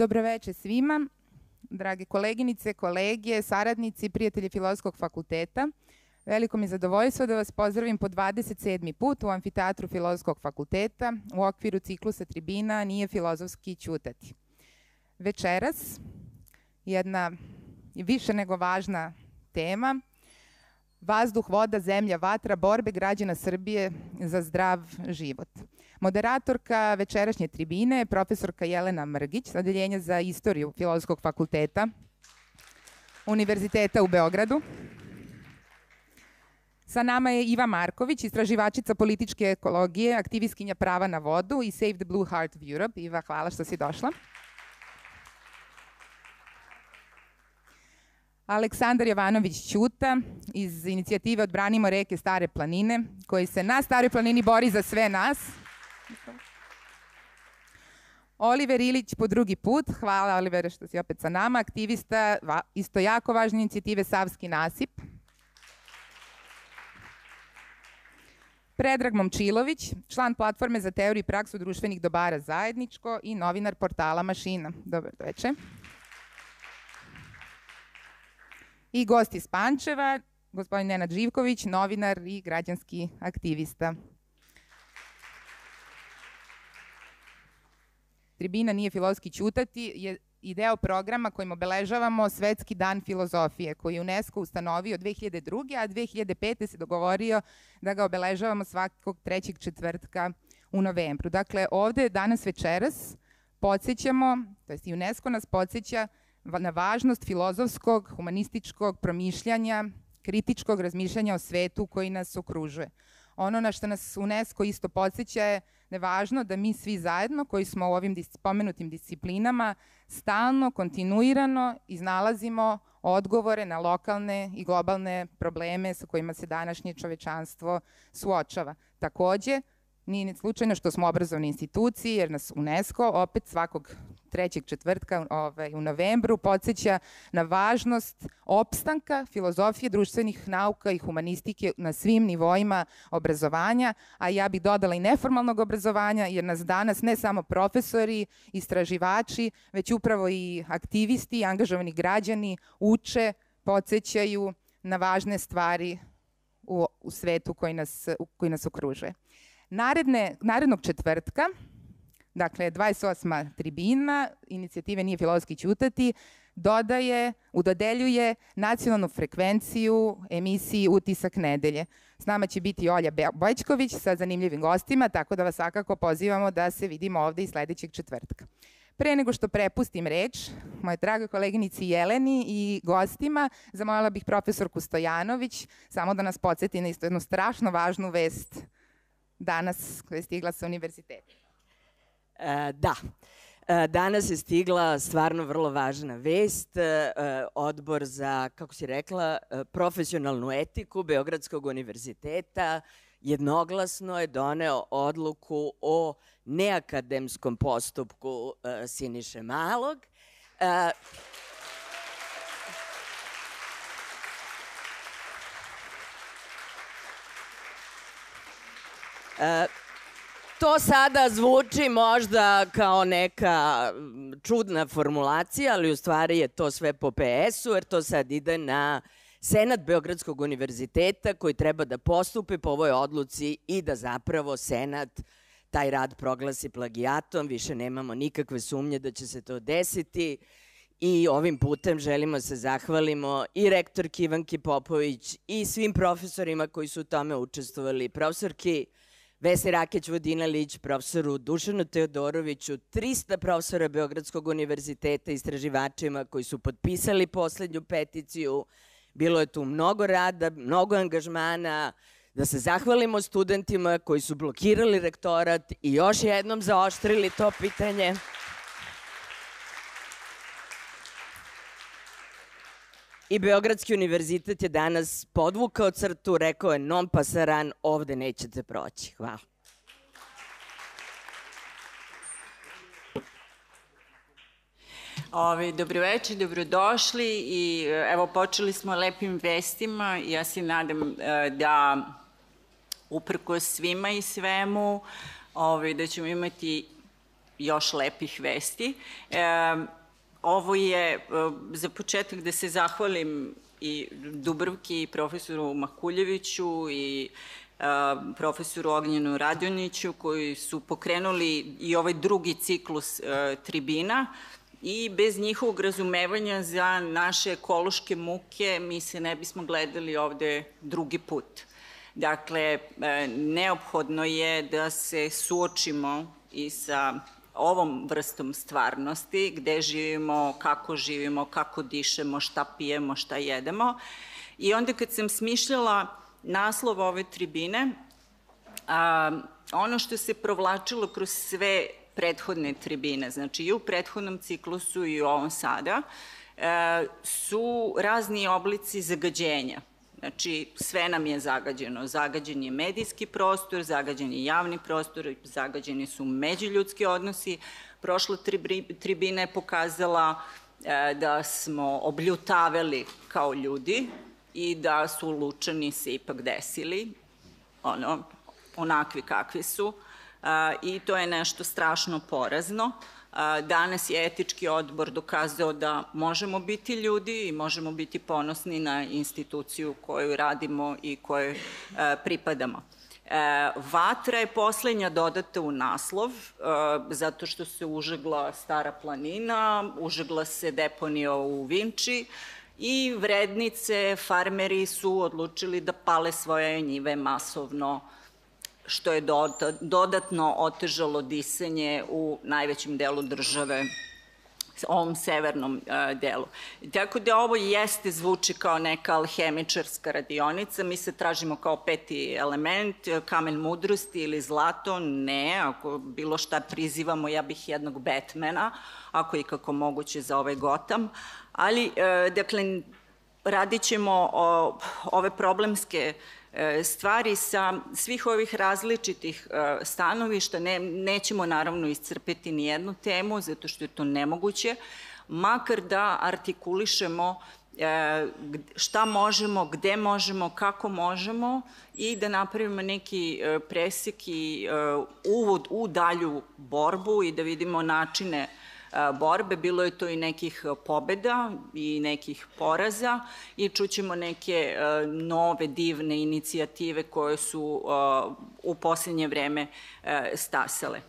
Dobroveče svima, drage koleginice, kolege, saradnici, prijatelji Filozofskog fakulteta. Veliko mi je zadovoljstvo da vas pozdravim po 27. put u Amfiteatru Filozofskog fakulteta u okviru ciklusa tribina Nije filozofski ćutati. Večeras jedna više nego važna tema Vazduh, voda, zemlja, vatra, borbe građana Srbije za zdrav život. Moderatorka večerašnje tribine je profesorka Jelena Mrgić sa Odeljenja za istoriju Filozofskog fakulteta Univerziteta u Beogradu. Sa nama je Iva Marković, istraživačica političke ekologije, aktivistkinja prava na vodu i Save the Blue Heart of Europe. Iva, hvala što si došla. Aleksandar Jovanović Ćuta iz inicijative Odbranimo reke Stare planine, koji se na Staroj planini bori za sve nas. Oliver Ilić po drugi put, hvala Oliver što si opet sa nama, aktivista isto jako važne inicijative Savski nasip. Predrag Momčilović, član platforme za teoriju i praksu društvenih dobara zajedničko i novinar portala Mašina. Dobro večer. I gost iz Pančeva, gospodin Nenad Živković, novinar i građanski aktivista. Tribina nije filozofski ćutati je i deo programa kojim obeležavamo Svetski dan filozofije, koji je UNESCO ustanovio 2002. a 2005. se dogovorio da ga obeležavamo svakog trećeg četvrtka u novembru. Dakle, ovde danas večeras podsjećamo, to jest UNESCO nas podsjeća na važnost filozofskog, humanističkog promišljanja, kritičkog razmišljanja o svetu koji nas okružuje. Ono na što nas UNESCO isto podsjeća je da je važno da mi svi zajedno, koji smo u ovim pomenutim disciplinama, stalno, kontinuirano iznalazimo odgovore na lokalne i globalne probleme sa kojima se današnje čovečanstvo suočava. Takođe, Nije slučajno što smo obrazovne institucije, jer nas UNESCO opet svakog trećeg četvrtka ovaj, u novembru podsjeća na važnost opstanka filozofije društvenih nauka i humanistike na svim nivoima obrazovanja, a ja bih dodala i neformalnog obrazovanja, jer nas danas ne samo profesori, istraživači, već upravo i aktivisti i angažovani građani uče, podsjećaju na važne stvari u, u svetu koji nas, koji nas okružuje. Naredne, narednog četvrtka, dakle 28. tribina, inicijative Nije filozofski ćutati, dodaje, udodeljuje nacionalnu frekvenciju emisiji Utisak nedelje. S nama će biti Olja Bojčković sa zanimljivim gostima, tako da vas svakako pozivamo da se vidimo ovde i sledećeg četvrtka. Pre nego što prepustim reč, moje drage koleginici Jeleni i gostima, zamolila bih profesorku Stojanović samo da nas podsjeti na isto jednu strašno važnu vest danas koja je stigla sa univerziteta? E, da. E, danas je stigla stvarno vrlo važna vest. E, odbor za, kako si rekla, e, profesionalnu etiku Beogradskog univerziteta jednoglasno je doneo odluku o neakademskom postupku Siniše Malog. To sada zvuči možda kao neka čudna formulacija, ali u stvari je to sve po PS-u, jer to sad ide na Senat Beogradskog univerziteta koji treba da postupi po ovoj odluci i da zapravo Senat taj rad proglasi plagijatom, više nemamo nikakve sumnje da će se to desiti. I ovim putem želimo da se zahvalimo i rektorki Ivanki Popović i svim profesorima koji su u tome učestvovali, profesorki Vesni Rakeć Vodinalić, profesoru Dušanu Teodoroviću, 300 profesora Beogradskog univerziteta, istraživačima koji su potpisali poslednju peticiju. Bilo je tu mnogo rada, mnogo angažmana, da se zahvalimo studentima koji su blokirali rektorat i još jednom zaoštrili to pitanje. I Beogradski univerzitet je danas podvukao crtu, rekao je non pasaran, ovde nećete proći. Hvala. Ovi, dobro večer, dobrodošli i evo počeli smo lepim vestima. Ja se nadam e, da uprko svima i svemu ovi, da ćemo imati još lepih vesti. E, ovo je e, za početak da se zahvalim i Dubrovki i profesoru Makuljeviću i e, profesoru Ognjenu Radjoniću koji su pokrenuli i ovaj drugi ciklus e, tribina i bez njihovog razumevanja za naše ekološke muke mi se ne bismo gledali ovde drugi put. Dakle, neophodno je da se suočimo i sa ovom vrstom stvarnosti, gde živimo, kako živimo, kako dišemo, šta pijemo, šta jedemo. I onda kad sam smišljala naslov ove tribine, a, ono što se provlačilo kroz sve prethodne tribine, znači i u prethodnom ciklusu i u ovom sada, e, su razni oblici zagađenja. Znači, sve nam je zagađeno. Zagađen je medijski prostor, zagađen je javni prostor, zagađeni su međuljudski odnosi. Prošla tribina je pokazala e, da smo obljutaveli kao ljudi i da su lučani se ipak desili, ono, onakvi kakvi su i to je nešto strašno porazno. Danas je etički odbor dokazao da možemo biti ljudi i možemo biti ponosni na instituciju koju radimo i kojoj pripadamo. Vatra je poslednja dodata u naslov, zato što se užegla Stara planina, užegla se deponija u Vinči i vrednice, farmeri su odlučili da pale svoje njive masovno što je dodatno otežalo disanje u najvećem delu države ovom severnom uh, delu. Tako da ovo jeste zvuči kao neka alhemičarska radionica, mi se tražimo kao peti element, kamen mudrosti ili zlato, ne, ako bilo šta prizivamo, ja bih jednog Batmana, ako i kako moguće za ovaj Gotham, ali, uh, dakle, radit ćemo o, ove problemske uh, E, stvari sa svih ovih različitih e, stanovišta. Ne, nećemo naravno iscrpeti ni jednu temu, zato što je to nemoguće, makar da artikulišemo e, šta možemo, gde možemo, kako možemo i da napravimo neki presek i uvod u dalju borbu i da vidimo načine borbe, bilo je to i nekih pobeda i nekih poraza i čućemo neke nove divne inicijative koje su u poslednje vreme stasale.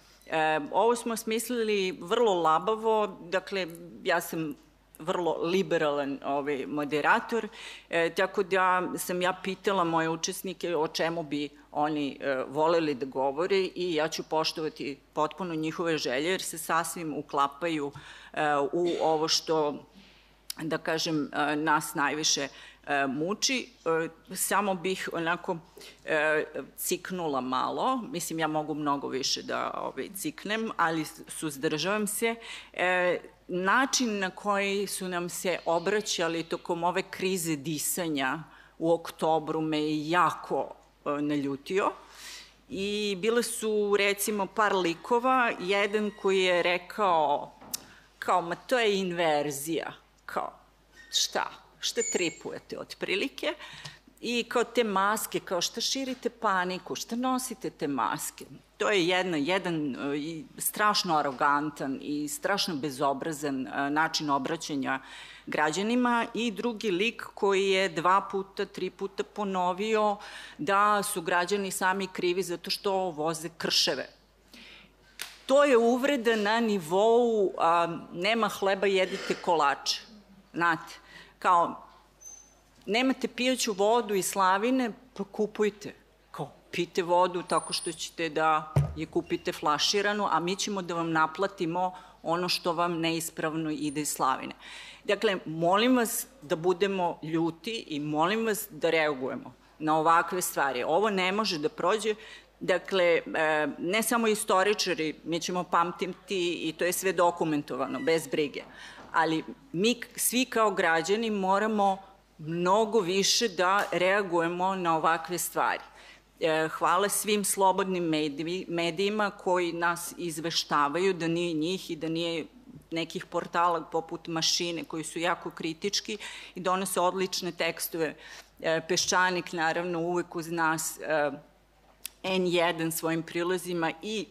Ovo smo smislili vrlo labavo, dakle ja sam vrlo liberalan ovaj moderator, e, tako da sam ja pitala moje učesnike o čemu bi oni e, voleli da govore i ja ću poštovati potpuno njihove želje jer se sasvim uklapaju e, u ovo što da kažem, e, nas najviše e, muči. E, samo bih onako ciknula malo, mislim ja mogu mnogo više da ovaj, ciknem, ali suzdržavam se način na koji su nam se obraćali tokom ove krize disanja u oktobru me je jako e, naljutio. I bile su, recimo, par likova. Jedan koji je rekao, kao, ma to je inverzija. Kao, šta? Šta tripujete otprilike? I kao te maske, kao šta širite paniku, šta nosite te maske? To je jedna, jedan uh, strašno arogantan i strašno bezobrazan uh, način obraćanja građanima i drugi lik koji je dva puta, tri puta ponovio da su građani sami krivi zato što voze krševe. To je uvreda na nivou a, nema hleba, jedite kolače. Znate, kao nemate pijaću vodu iz slavine, pa kupujte. Pite vodu tako što ćete da je kupite flaširanu, a mi ćemo da vam naplatimo ono što vam neispravno ide iz slavine. Dakle, molim vas da budemo ljuti i molim vas da reagujemo na ovakve stvari. Ovo ne može da prođe Dakle, e, ne samo istoričari, mi ćemo pamtiti i to je sve dokumentovano, bez brige, ali mi svi kao građani moramo mnogo više da reagujemo na ovakve stvari. E, hvala svim slobodnim medijima koji nas izveštavaju da nije njih i da nije nekih portala poput mašine koji su jako kritički i donose odlične tekstove. E, Peščanik naravno uvek uz nas e, N1 svojim prilazima i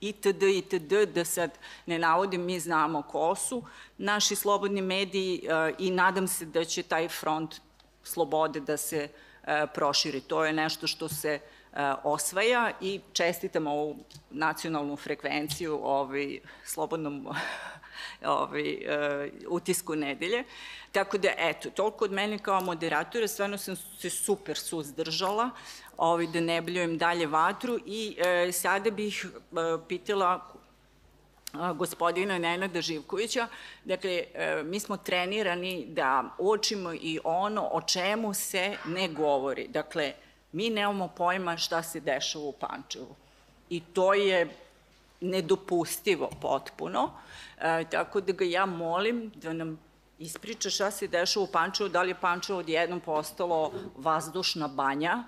itd. itd. da sad ne navodim, mi znamo ko su naši slobodni mediji i nadam se da će taj front slobode da se e, proširi. To je nešto što se osvaja i čestitam ovu nacionalnu frekvenciju ovaj, slobodnom ovaj, utisku nedelje. Tako da, eto, toliko od mene kao moderatora, stvarno sam se super suzdržala ovaj, da ne bljujem dalje vatru i e, sada bih e, pitala gospodina Nenada Živkovića. Dakle, e, mi smo trenirani da uočimo i ono o čemu se ne govori. Dakle, mi nemamo pojma šta se dešava u Pančevu. I to je nedopustivo potpuno. E, tako da ga ja molim da nam ispriča šta se dešava u Pančevu, da li je Pančevo odjednom postalo vazdušna banja,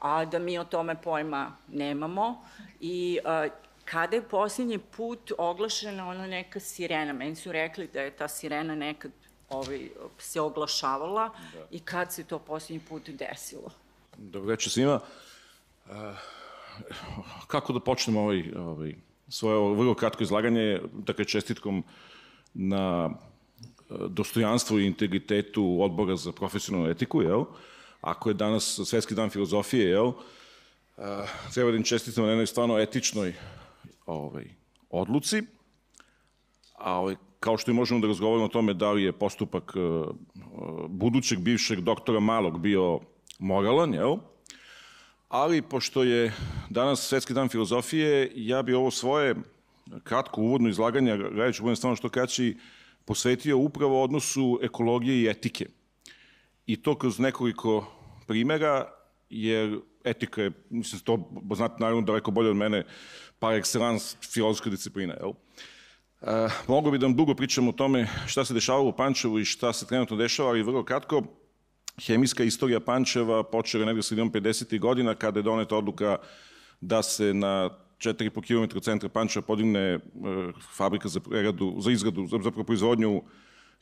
a da mi o tome pojma nemamo. I a, kada je posljednji put oglašena ona neka sirena? Meni su rekli da je ta sirena nekad ovaj, se oglašavala da. i kad se to posljednji put desilo? Dobro večer svima. Uh, kako da počnemo ovaj, ovaj, svoje vrlo kratko izlaganje, dakle čestitkom na dostojanstvu i integritetu odbora za profesionalnu etiku, jel? Ako je danas Svetski dan filozofije, jel? treba da im čestitamo na jednoj stvarno etičnoj ovaj, odluci, a ovaj, kao što i možemo da razgovaramo o tome da li je postupak uh, budućeg bivšeg doktora Malog bio moralan, jel? Ali, pošto je danas Svetski dan filozofije, ja bi ovo svoje kratko uvodno izlaganje, gledajući budem stvarno što kraći, posvetio upravo odnosu ekologije i etike. I to kroz nekoliko primera, jer etika je, mislim, to znate naravno daleko bolje od mene, par excellence filozofska disciplina, jel? E, mogu bi da vam dugo pričam o tome šta se dešavalo u Pančevu i šta se trenutno dešava, ali vrlo kratko, hemijska istorija Pančeva počela negde sredinom 50. godina kada je doneta odluka da se na 4,5 km centra Pančeva podigne e, fabrika za, preradu, za izgradu, za, za proizvodnju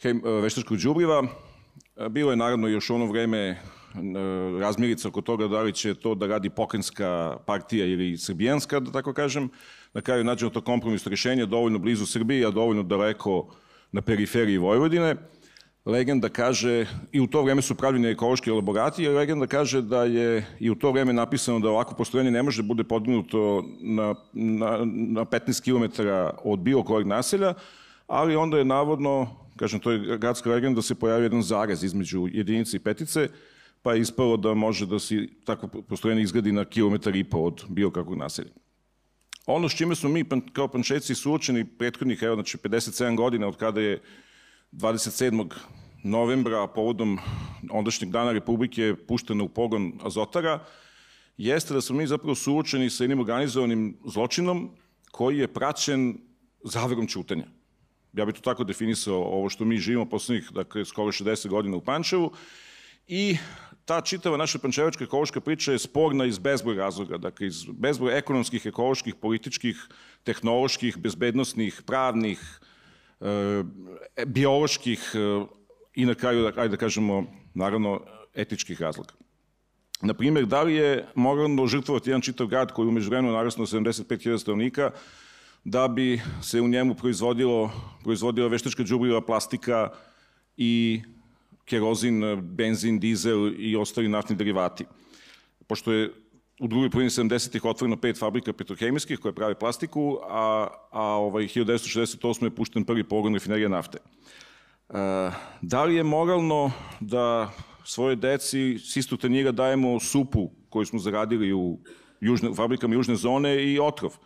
hem, e, veštačkog džubriva. E, bilo je naravno još ono vreme razmirica oko toga da li će to da radi pokrenjska partija ili srbijanska, da tako kažem. Na kraju nađemo to kompromisno rešenje, dovoljno blizu Srbije, a dovoljno daleko na periferiji Vojvodine legenda kaže, i u to vreme su pravljeni ekološki elaborati, legenda kaže da je i u to vreme napisano da ovako postrojenje ne može da bude podignuto na, na, na 15 km od bilo kojeg naselja, ali onda je navodno, kažem, to je gradska legenda, da se pojavi jedan zarez između jedinice i petice, pa je ispalo da može da se tako postrojenje izgradi na kilometar i po od bilo kakvog naselja. Ono s čime smo mi kao pančeci suočeni prethodnih, evo, znači 57 godina od kada je 27. novembra povodom ondašnjeg dana Republike puštena u pogon Azotara, jeste da smo mi zapravo suočeni sa jednim organizovanim zločinom koji je praćen zaverom čutanja. Ja bih to tako definisao ovo što mi živimo poslednjih, dakle, skoro 60 godina u Pančevu i ta čitava naša pančevačka ekološka priča je sporna iz bezbroj razloga, dakle iz bezbroj ekonomskih, ekoloških, političkih, tehnoloških, bezbednostnih, pravnih, E, bioloških e, i na kraju, ajde da kažemo, naravno, etičkih razloga. Na primjer, da li je moralno žrtvovati jedan čitav grad koji umeđu vremenu narasno 75.000 stanovnika, da bi se u njemu proizvodilo, proizvodila veštačka džubriva, plastika i kerozin, benzin, dizel i ostali naftni derivati. Pošto je u drugoj polovini 70-ih otvoreno pet fabrika petrohemijskih koje prave plastiku, a, a ovaj, 1968. je pušten prvi pogon rafinerija nafte. E, da li je moralno da svoje deci s istog tanjira dajemo supu koju smo zaradili u južne, fabrikama južne zone i otrov?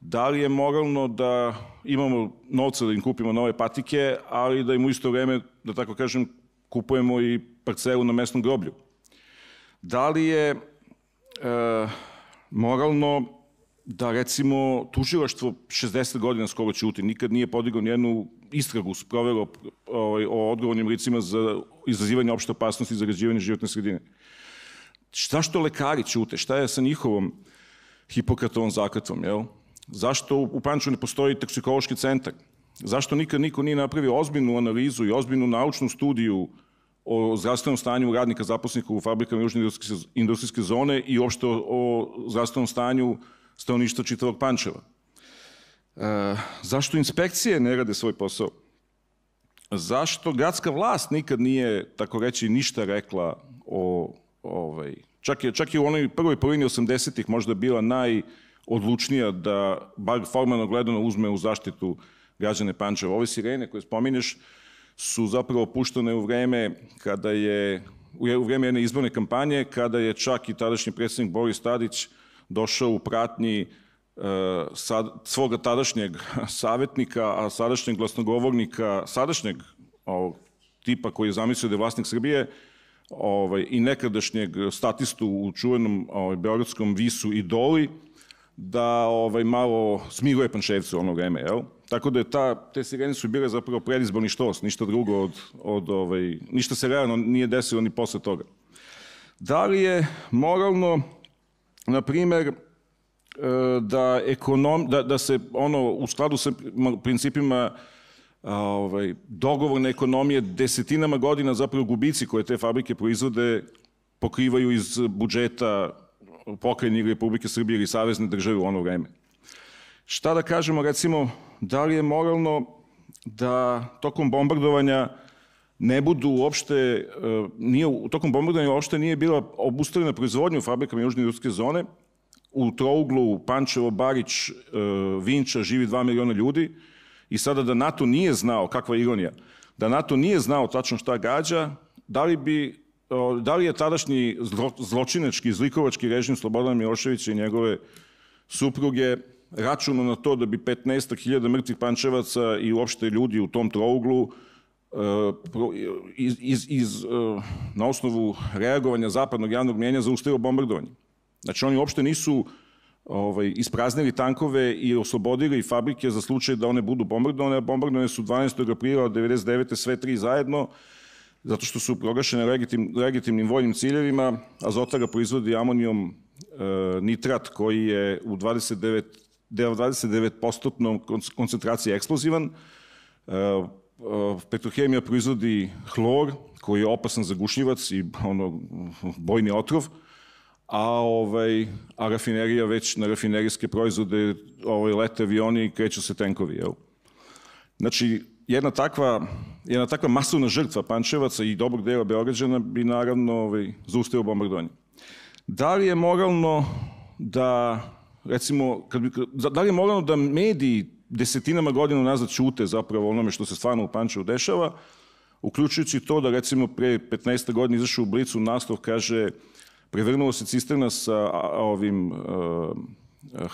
Da li je moralno da imamo novca da im kupimo nove patike, ali da im u isto vreme, da tako kažem, kupujemo i parcelu na mesnom groblju? Da li je e, moralno da recimo tužilaštvo 60 godina skoro ćuti, nikad nije podigao nijednu istragu, sprovelo ovaj, o odgovornim licima za izazivanje opšte opasnosti i zagađivanje životne sredine. Šta što lekari ćute? Šta je sa njihovom Hipokratovom zakletvom, jel? Zašto u Panču ne postoji toksikološki centar? Zašto nikad niko nije napravio ozbiljnu analizu i ozbiljnu naučnu studiju o zdravstvenom stanju radnika zaposlenika u fabrikama južne industrijske, zone i uopšte o, zdravstvenom stanju stanovništva čitavog Pančeva. E, zašto inspekcije ne rade svoj posao? Zašto gradska vlast nikad nije, tako reći, ništa rekla o, ovaj, čak je, čak je u onoj prvoj polovini 80-ih možda bila najodlučnija da, bar formalno gledano, uzme u zaštitu građane Pančeva. Ove sirene koje spominješ su zapravo puštene u vreme kada je, u vreme jedne izborne kampanje, kada je čak i tadašnji predsjednik Boris Tadić došao u pratnji sad, svoga tadašnjeg savjetnika, a sadašnjeg glasnogovornika, sadašnjeg ovog tipa koji je zamislio da je vlasnik Srbije, ovaj, i nekadašnjeg statistu u čuvenom ovaj, beogradskom visu i doli, da ovaj, malo smiruje Pančevce u ono vreme, jel? Tako da je ta, te sirene su bile zapravo predizborni štos, ništa drugo od, od ovaj, ništa se realno nije desilo ni posle toga. Da li je moralno, na primer, da, ekonom, da, da se ono u skladu sa principima ovaj, dogovorne ekonomije desetinama godina zapravo gubici koje te fabrike proizvode pokrivaju iz budžeta pokrajine Republike Srbije ili Savezne države u ono vreme. Šta da kažemo, recimo, da li je moralno da tokom bombardovanja ne budu uopšte, nije, tokom bombardovanja uopšte nije bila obustavljena proizvodnja u fabrikama Južne industrijske zone, u Trouglu, Pančevo, Barić, e, Vinča živi 2 miliona ljudi i sada da NATO nije znao, kakva ironija, da NATO nije znao tačno šta gađa, da li bi da li je tadašnji zločinački, zlikovački režim Slobodana Miloševića i njegove supruge računao na to da bi 15.000 mrtvih pančevaca i uopšte ljudi u tom trouglu e, iz, iz, iz, e, na osnovu reagovanja zapadnog javnog mjenja zaustavio bombardovanje. Znači oni uopšte nisu ovaj, ispraznili tankove i oslobodili fabrike za slučaj da one budu bombardovane. Bombardovane su 12. aprila 99. sve tri zajedno, zato što su proglašene legitim, legitimnim vojnim ciljevima. Azotara proizvodi amonijom e, nitrat koji je u 29 deo 29% koncentracije eksplozivan. E, e, Petrohemija proizvodi hlor koji je opasan za i ono, bojni otrov a, ovaj, a rafinerija već na rafinerijske proizvode ovaj, lete avioni i kreću se tenkovi. Jel? Znači, jedna takva, jedna takva masovna žrtva Pančevaca i dobrog dela Beograđana bi naravno ovaj, zaustavio bombardovanje. Da li je moralno da, recimo, kad bi, da li je moralno da mediji desetinama godina nazad čute zapravo onome što se stvarno u Pančevu dešava, uključujući to da recimo pre 15. godina izašao u Blicu naslov kaže prevrnulo se cisterna sa ovim uh,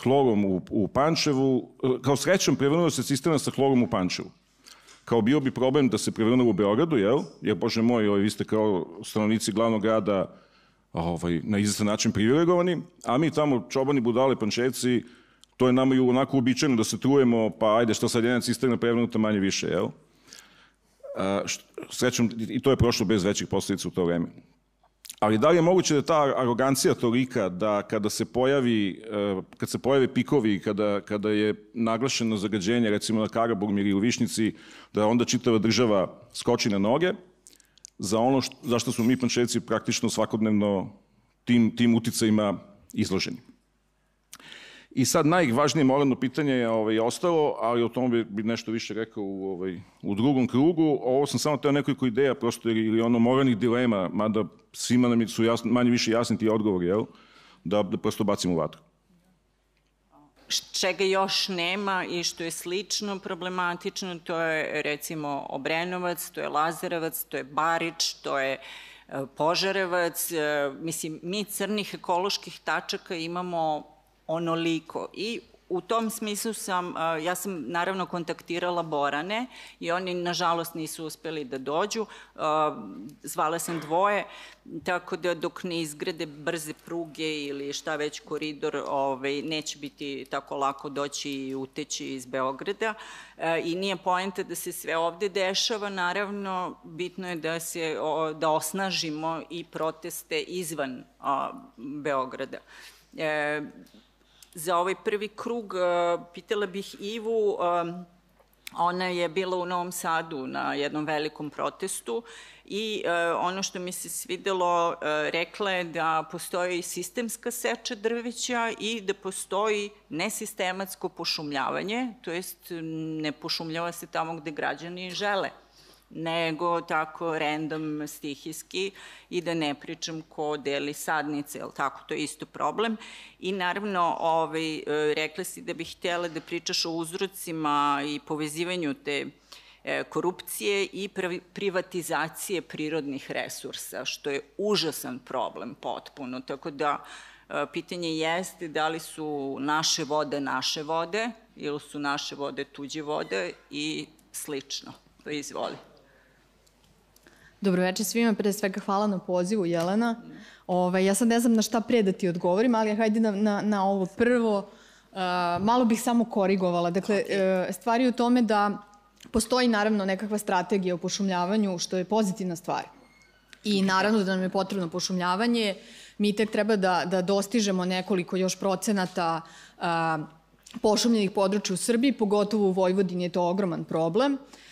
hlorom u, u Pančevu, kao srećom prevrnulo se cisterna sa hlorom u Pančevu. Kao bio bi problem da se prevrnulo u Beogradu, jel? Jer, bože moj, vi ste kao stanovnici glavnog grada ovaj, na izvestan način privilegovani, a mi tamo čobani, budale, pančevci, to je nama i onako uobičajeno da se trujemo, pa ajde, što sad jedna cisterna prevrnuta manje više, jel? A, srećom, i to je prošlo bez većih posledica u to vreme. Ali da li je moguće da ta arogancija tolika da kada se pojavi, e, kad se pojave pikovi, kada, kada je naglašeno zagađenje recimo na Karaburmi ili u Višnici, da onda čitava država skoči na noge za ono što, zašto smo mi pančevci praktično svakodnevno tim, tim uticajima izloženi. I sad najvažnije moralno pitanje je ovaj, ostalo, ali o tome bi, bi nešto više rekao u, ovaj, u drugom krugu. Ovo sam samo teo nekoliko ideja, prosto ili ono moralnih dilema, mada svima nam su jasni, manje više jasni ti odgovori, jel? Da, da prosto bacimo u vatru čega još nema i što je slično problematično, to je recimo Obrenovac, to je Lazarevac, to je Barič, to je e, Požarevac. E, mislim, mi crnih ekoloških tačaka imamo onoliko. I u tom smislu sam, ja sam naravno kontaktirala Borane i oni nažalost nisu uspeli da dođu. Zvala sam dvoje, tako da dok ne izgrade brze pruge ili šta već koridor, ovaj, neće biti tako lako doći i uteći iz Beograda. I nije poenta da se sve ovde dešava, naravno bitno je da se da osnažimo i proteste izvan Beograda. E, za ovaj prvi krug pitala bih Ivu Ona je bila u Novom Sadu na jednom velikom protestu i e, ono što mi se svidelo, e, rekla je da postoji sistemska seča drveća i da postoji nesistematsko pošumljavanje, to jest ne pošumljava se tamo gde građani žele nego tako random, stihijski i da ne pričam ko deli sadnice, jel tako, to je isto problem. I naravno, ovaj, rekla si da bih htjela da pričaš o uzrocima i povezivanju te e, korupcije i privatizacije prirodnih resursa, što je užasan problem potpuno. Tako da, e, pitanje jeste da li su naše vode naše vode ili su naše vode tuđe vode i slično. Izvoli. Dobroveče svima, pre svega hvala na pozivu, Jelena. Ove, ovaj, ja sad ne znam na šta pre da ti odgovorim, ali hajde na, na, na ovo prvo. Uh, malo bih samo korigovala. Dakle, okay. uh, stvari u tome da postoji naravno nekakva strategija o pošumljavanju, što je pozitivna stvar. I naravno da nam je potrebno pošumljavanje. Mi tek treba da, da dostižemo nekoliko još procenata uh, pošumljenih područja u Srbiji, pogotovo u Vojvodini je to ogroman problem. Uh,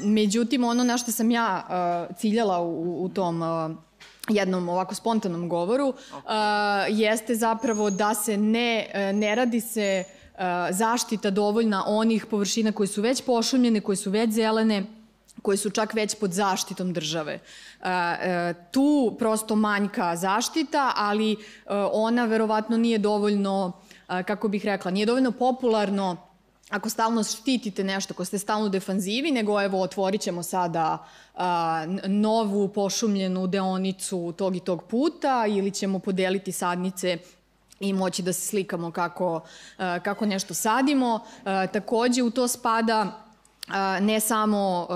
međutim, ono na što sam ja uh, ciljala u, u tom uh, jednom ovako spontanom govoru uh, jeste zapravo da se ne, ne radi se zaštita dovoljna onih površina koje su već pošumljene, koje su već zelene, koje su čak već pod zaštitom države. Tu prosto manjka zaštita, ali ona verovatno nije dovoljno, kako bih rekla, nije dovoljno popularno ako stalno štitite nešto, ako ste stalno u defanzivi, nego evo otvorit ćemo sada a, novu pošumljenu deonicu tog i tog puta ili ćemo podeliti sadnice i moći da se slikamo kako, a, kako nešto sadimo. A, takođe u to spada ne samo,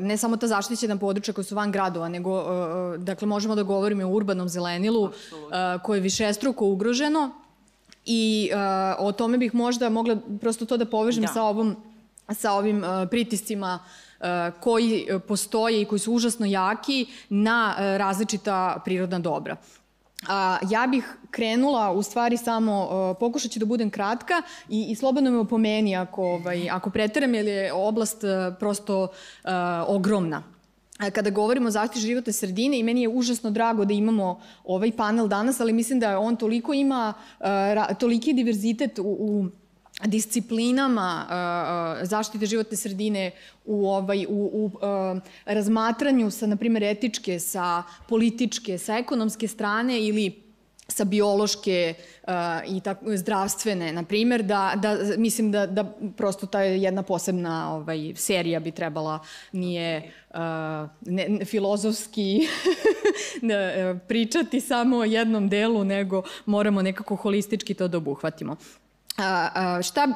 ne samo ta zaštićena područja koja su van gradova, nego dakle, možemo da govorimo o urbanom zelenilu koje je višestruko ugroženo I uh, o tome bih možda mogla prosto to da povežem da. sa ovom sa ovim uh, pritiscima uh, koji postoje i koji su užasno jaki na uh, različita prirodna dobra. A, ja bih krenula u stvari samo, uh, pokušat ću da budem kratka i, i slobodno me opomeni ako, ovaj, ako preteram, jer je oblast uh, prosto uh, ogromna kada govorimo o zaštiti životne sredine i meni je užasno drago da imamo ovaj panel danas, ali mislim da on toliko ima, uh, toliki diverzitet u, u disciplinama uh, zaštite životne sredine u ovaj u, u uh, razmatranju sa na primjer etičke, sa političke, sa ekonomske strane ili sa biološke uh, i tako, zdravstvene, na primjer, da, da, mislim da, da prosto ta jedna posebna ovaj, serija bi trebala, nije uh, ne, ne, filozofski ne, uh, pričati samo o jednom delu, nego moramo nekako holistički to da obuhvatimo. A, a, šta,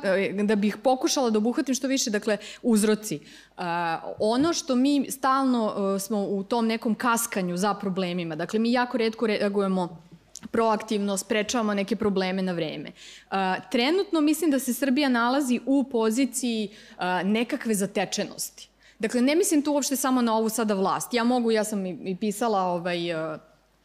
da bih pokušala da obuhvatim što više, dakle, uzroci. A, ono što mi stalno a, smo u tom nekom kaskanju za problemima, dakle, mi jako redko reagujemo proaktivno sprečavamo neke probleme na vreme. Uh, trenutno mislim da se Srbija nalazi u poziciji uh, nekakve zatečenosti. Dakle, ne mislim tu uopšte samo na ovu sada vlast. Ja mogu, ja sam i, pisala ovaj, uh,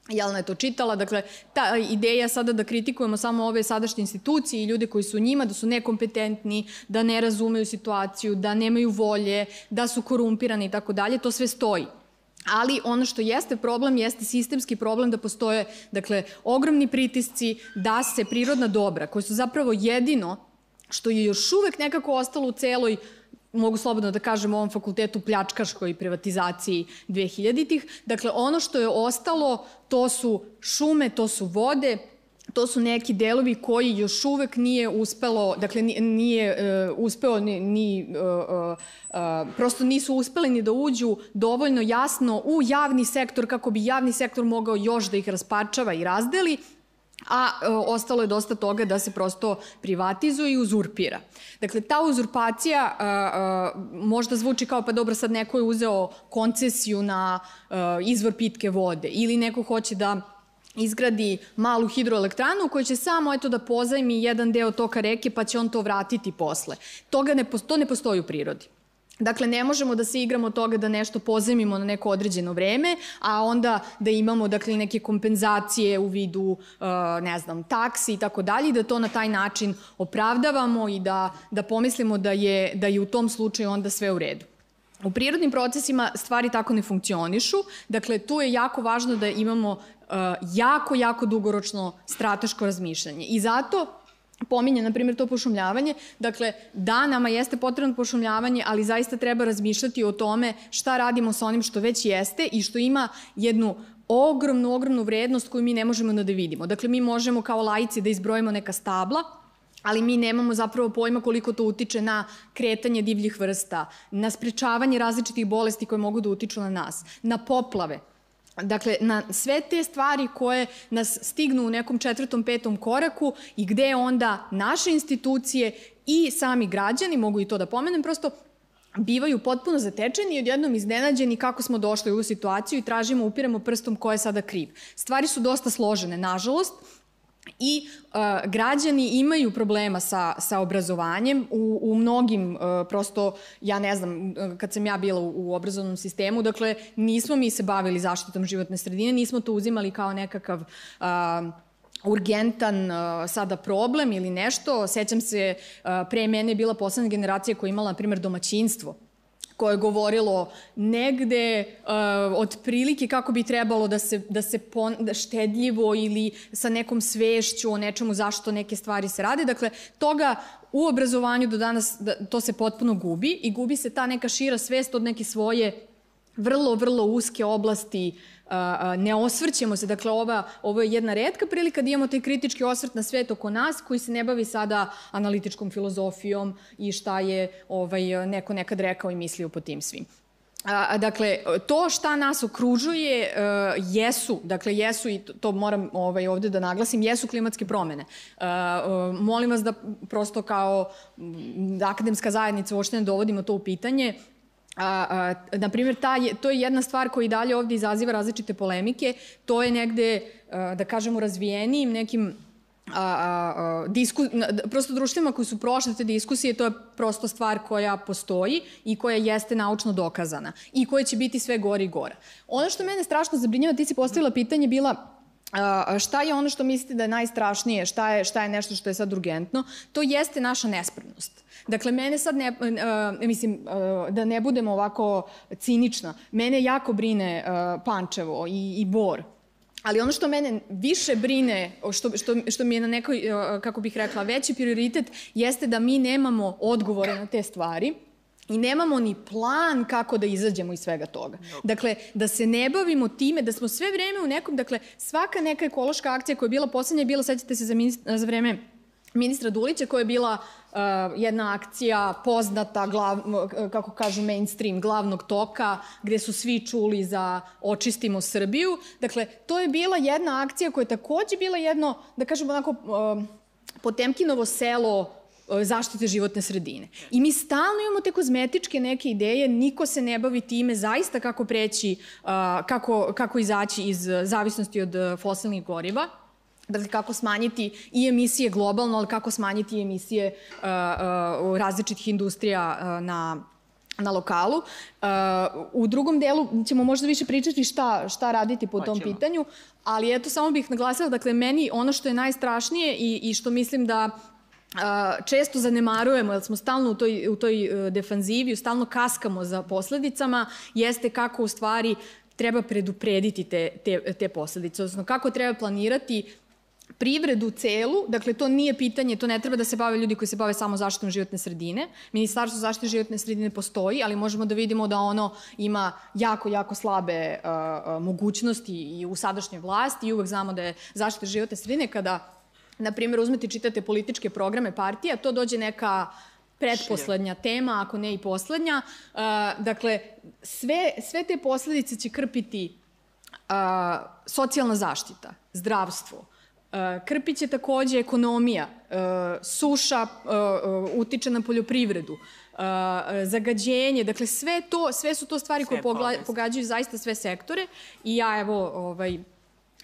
Jelena je to čitala, dakle, ta ideja sada da kritikujemo samo ove sadašnje institucije i ljude koji su njima, da su nekompetentni, da ne razumeju situaciju, da nemaju volje, da su korumpirani i tako dalje, to sve stoji. Ali ono što jeste problem jeste sistemski problem da postoje dakle ogromni pritisci da se prirodna dobra koja su zapravo jedino što je još uvek nekako ostalo u celoj mogu slobodno da kažem ovom fakultetu pljačkaškoj privatizaciji 2000-ih. Dakle, ono što je ostalo, to su šume, to su vode, to su neki delovi koji još uvek nije uspelo, dakle nije uh, uspeo ni, ni uh, uh, prosto nisu uspeli ni da uđu dovoljno jasno u javni sektor kako bi javni sektor mogao još da ih raspačava i razdeli, a e, ostalo je dosta toga da se prosto privatizuje i uzurpira. Dakle, ta uzurpacija e, e, možda zvuči kao pa dobro sad neko je uzeo koncesiju na e, izvor pitke vode ili neko hoće da izgradi malu hidroelektranu koja će samo eto da pozajmi jedan deo toka reke pa će on to vratiti posle. Toga ne, to ne postoji u prirodi. Dakle, ne možemo da se igramo toga da nešto pozemimo na neko određeno vreme, a onda da imamo dakle, neke kompenzacije u vidu, uh, ne znam, taksi i tako dalje, da to na taj način opravdavamo i da, da pomislimo da je, da je u tom slučaju onda sve u redu. U prirodnim procesima stvari tako ne funkcionišu, dakle tu je jako važno da imamo jako, jako dugoročno strateško razmišljanje. I zato pominje, na primjer, to pošumljavanje. Dakle, da, nama jeste potrebno pošumljavanje, ali zaista treba razmišljati o tome šta radimo sa onim što već jeste i što ima jednu ogromnu, ogromnu vrednost koju mi ne možemo da vidimo. Dakle, mi možemo kao lajci da izbrojimo neka stabla, ali mi nemamo zapravo pojma koliko to utiče na kretanje divljih vrsta, na sprečavanje različitih bolesti koje mogu da utiču na nas, na poplave. Dakle, na sve te stvari koje nas stignu u nekom četvrtom, petom koraku i gde onda naše institucije i sami građani, mogu i to da pomenem, prosto bivaju potpuno zatečeni i odjednom iznenađeni kako smo došli u situaciju i tražimo, upiramo prstom ko je sada kriv. Stvari su dosta složene, nažalost, I uh, građani imaju problema sa, sa obrazovanjem u, u mnogim, uh, prosto, ja ne znam, kad sam ja bila u, u obrazovnom sistemu, dakle, nismo mi se bavili zaštitom životne sredine, nismo to uzimali kao nekakav uh, urgentan uh, sada problem ili nešto. Sećam se, uh, pre mene je bila poslednja generacija koja je imala, na primjer, domaćinstvo koje je govorilo negde uh, otprilike kako bi trebalo da se, da se pon, da štedljivo ili sa nekom svešću o nečemu zašto neke stvari se rade. Dakle, toga u obrazovanju do danas da, to se potpuno gubi i gubi se ta neka šira svest od neke svoje vrlo, vrlo uske oblasti uh, ne osvrćemo se, dakle ova, ovo je jedna redka prilika da imamo taj kritički osvrt na svet oko nas koji se ne bavi sada analitičkom filozofijom i šta je ovaj, neko nekad rekao i mislio po tim svim. A, dakle, to šta nas okružuje uh, jesu, dakle jesu i to, moram ovaj, ovde da naglasim, jesu klimatske promene. Uh, uh, molim vas da prosto kao akademska zajednica uopšte ne dovodimo to u pitanje a, a, na primjer, ta je, to je jedna stvar koja i dalje ovde izaziva različite polemike. To je negde, a, da kažemo, razvijenijim nekim a, a, a, disku, prosto društvima koji su prošle te diskusije, to je prosto stvar koja postoji i koja jeste naučno dokazana i koja će biti sve gori i gora. Ono što mene strašno zabrinjava, ti si postavila pitanje, bila šta je ono što mislite da je najstrašnije, šta je, šta je nešto što je sad urgentno, to jeste naša nespremnost. Dakle, mene sad ne, uh, mislim, uh, da ne budemo ovako cinična, mene jako brine uh, Pančevo i, i Bor, Ali ono što mene više brine, što, što, što mi je na nekoj, kako bih rekla, veći prioritet, jeste da mi nemamo odgovore na te stvari i nemamo ni plan kako da izađemo iz svega toga. Dakle, da se ne bavimo time, da smo sve vreme u nekom, dakle, svaka neka ekološka akcija koja je bila poslednja je bila, sećate se za, za vreme ministra Dulića koja je bila uh, jedna akcija poznata, glav, kako kažu mainstream, glavnog toka, gde su svi čuli za očistimo Srbiju. Dakle, to je bila jedna akcija koja je takođe bila jedno, da kažemo onako, uh, Potemkinovo selo uh, zaštite životne sredine. I mi stalno imamo te kozmetičke neke ideje, niko se ne bavi time zaista kako preći, uh, kako, kako izaći iz zavisnosti od uh, fosilnih goriva. Dakle, kako smanjiti i emisije globalno, ali kako smanjiti emisije uh, uh, različitih industrija uh, na na lokalu. U drugom delu ćemo možda više pričati šta, šta raditi po tom pitanju, ali eto, samo bih naglasila, dakle, meni ono što je najstrašnije i, i što mislim da često zanemarujemo, jer smo stalno u toj, u toj uh, defanzivi, stalno kaskamo za posledicama, jeste kako u stvari treba preduprediti te, te, te posledice, odnosno kako treba planirati privredu celu, dakle to nije pitanje, to ne treba da se bave ljudi koji se bave samo zaštitom životne sredine. Ministarstvo zaštite životne sredine postoji, ali možemo da vidimo da ono ima jako, jako slabe uh, mogućnosti i u sadašnjoj vlasti i uvek znamo da je zaštita životne sredine kada, na primjer, uzmete i čitate političke programe partija, to dođe neka pretposlednja tema, ako ne i poslednja. Uh, dakle, sve, sve te posledice će krpiti uh, socijalna zaštita, zdravstvo, Krpić je takođe ekonomija, e, suša e, utiče na poljoprivredu, zagađenje, dakle sve to, sve su to stvari sve koje pogađaju zaista sve sektore i ja evo ovaj,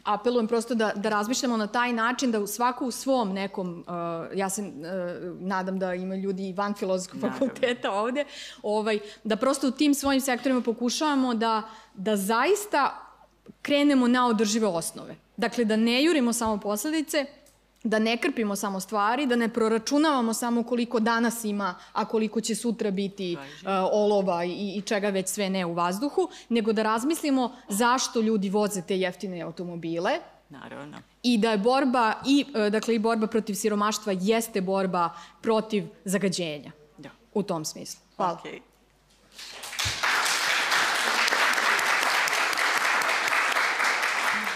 apelujem prosto da, da razmišljamo na taj način da svako u svom nekom, uh, ja se uh, nadam da ima ljudi van filozofskog fakulteta ovde, ovaj, da prosto u tim svojim sektorima pokušavamo da, da zaista krenemo na održive osnove. Dakle, da ne jurimo samo posledice, da ne krpimo samo stvari, da ne proračunavamo samo koliko danas ima, a koliko će sutra biti uh, olova i, i čega već sve ne u vazduhu, nego da razmislimo zašto ljudi voze te jeftine automobile, Naravno. I da je borba i uh, dakle i borba protiv siromaštva jeste borba protiv zagađenja. Da. U tom smislu. Hvala. Okay.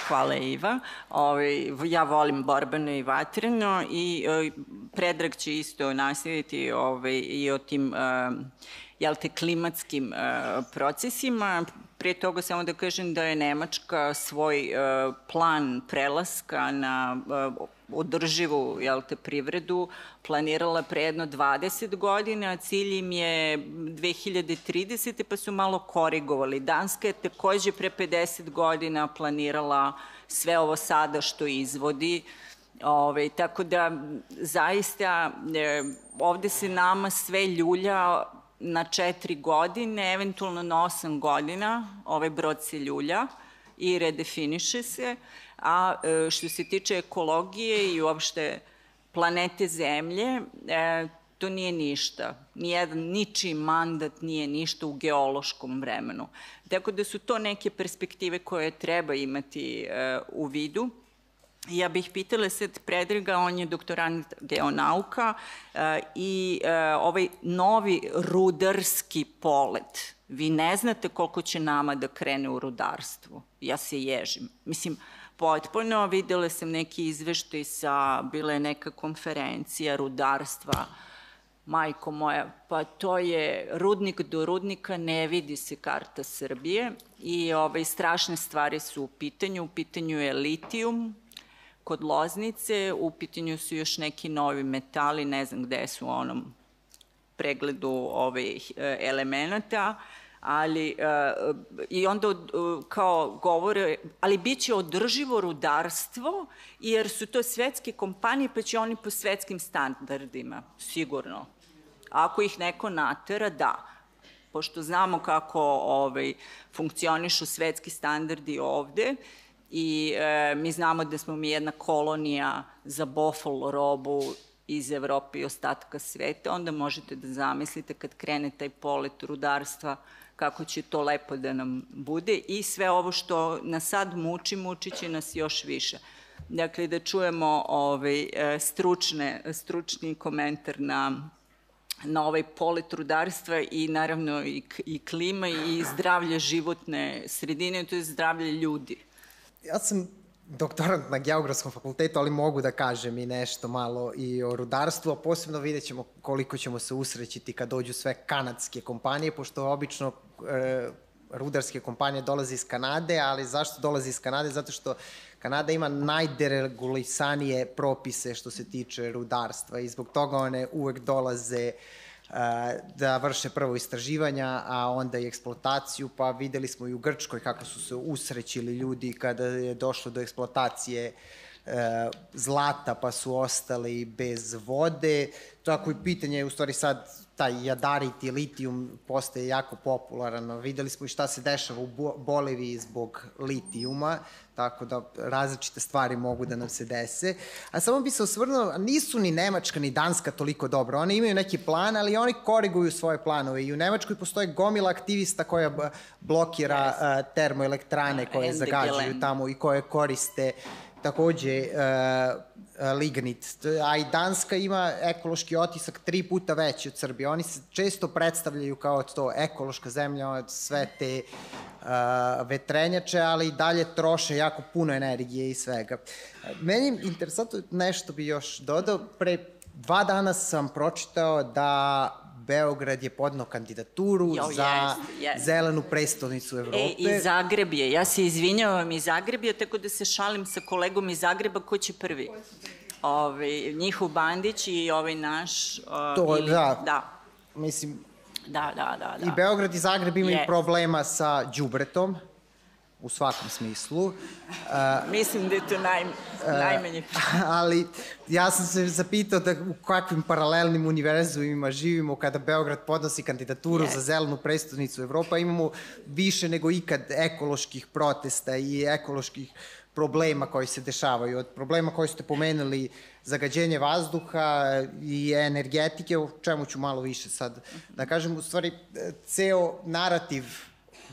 Hvala Iva. Ove, ovaj, ja volim borbeno i vatreno i e, Predrag će isto nastaviti ove, ovaj, i o tim e, jel te, klimatskim e, procesima. Pre toga samo da kažem da je Nemačka svoj plan prelaska na održivu jel te, privredu planirala pre jedno 20 godina, cilj im je 2030. pa su malo korigovali. Danska je takođe pre 50 godina planirala sve ovo sada što izvodi, Ove, tako da, zaista, e, ovde se nama sve ljulja na četiri godine, eventualno na osam godina, ovaj brod se ljulja i redefiniše se, a e, što se tiče ekologije i uopšte planete Zemlje, e, to nije ništa. Nijedan, ničiji mandat nije ništa u geološkom vremenu. Tako da su to neke perspektive koje treba imati e, u vidu. Ja bih pitala sad Predraga, on je doktorant geonauka i ovaj novi rudarski polet. Vi ne znate koliko će nama da krene u rudarstvu. Ja se ježim. Mislim, potpuno. Videla sam neki izveštaj sa, bila je neka konferencija rudarstva, majko moja, pa to je rudnik do rudnika, ne vidi se karta Srbije i ovaj, strašne stvari su u pitanju. U pitanju je litijum kod Loznice, u pitanju su još neki novi metali, ne znam gde su onom pregledu ovih eh, elemenata ali uh, i onda uh, kao govore, ali bit će održivo rudarstvo jer su to svetske kompanije pa će oni po svetskim standardima, sigurno. Ako ih neko natera, da. Pošto znamo kako ovaj, funkcionišu svetski standardi ovde, i e, mi znamo da smo mi jedna kolonija za bofol robu iz Evrope i ostatka sveta, onda možete da zamislite kad krene taj polet rudarstva kako će to lepo da nam bude i sve ovo što nas sad muči, muči će nas još više. Dakle, da čujemo ovaj, e, stručne, stručni komentar na na ovaj polet rudarstva i naravno i, i klima i zdravlje životne sredine, to je zdravlje ljudi. Ja sam doktorant na Geografskom fakultetu, ali mogu da kažem i nešto malo i o rudarstvu, a posebno vidjet ćemo koliko ćemo se usrećiti kad dođu sve kanadske kompanije, pošto obično e, rudarske kompanije dolaze iz Kanade, ali zašto dolaze iz Kanade? Zato što Kanada ima najderegulisanije propise što se tiče rudarstva i zbog toga one uvek dolaze da vrše prvo istraživanja, a onda i eksploataciju, pa videli smo i u Grčkoj kako su se usrećili ljudi kada je došlo do eksploatacije uh, zlata, pa su ostali bez vode. Tako i pitanje je u stvari sad taj jadarit i litijum postaje jako popularan. Videli smo i šta se dešava u Boliviji zbog litijuma, tako da različite stvari mogu da nam se dese. A samo bi se osvrnuo, nisu ni Nemačka ni Danska toliko dobro. Oni imaju neki plan, ali oni koriguju svoje planove. I u Nemačkoj postoje gomila aktivista koja blokira yes. termoelektrane koje zagađuju tamo i koje koriste takođe uh, lignit. A i Danska ima ekološki otisak tri puta veći od Srbije. Oni se često predstavljaju kao to ekološka zemlja od sve te uh, vetrenjače, ali i dalje troše jako puno energije i svega. Meni interesantno nešto bi još dodao. Pre dva dana sam pročitao da Beograd je podno kandidaturu jo, za yes, yes. zelenu prestolnicu Evrope. E, i Zagreb je. Ja se izvinjavam i Zagreb je, tako da se šalim sa kolegom iz Zagreba ko će prvi. Ove, ovaj, njihov Bandić i ovaj naš... Uh, to, ili, da. Da. Mislim, Da, da, da, da. I Beograd i Zagreb imaju yes. problema sa đubretom u svakom smislu. Mislim da je to naj, najmanje. Ali ja sam se zapitao da u kakvim paralelnim univerzumima živimo kada Beograd podnosi kandidaturu yes. za zelenu predstavnicu Evropa. Imamo više nego ikad ekoloških protesta i ekoloških problema koji se dešavaju. Od problema koji ste pomenuli, zagađenje vazduha i energetike, o čemu ću malo više sad da kažem, u stvari ceo narativ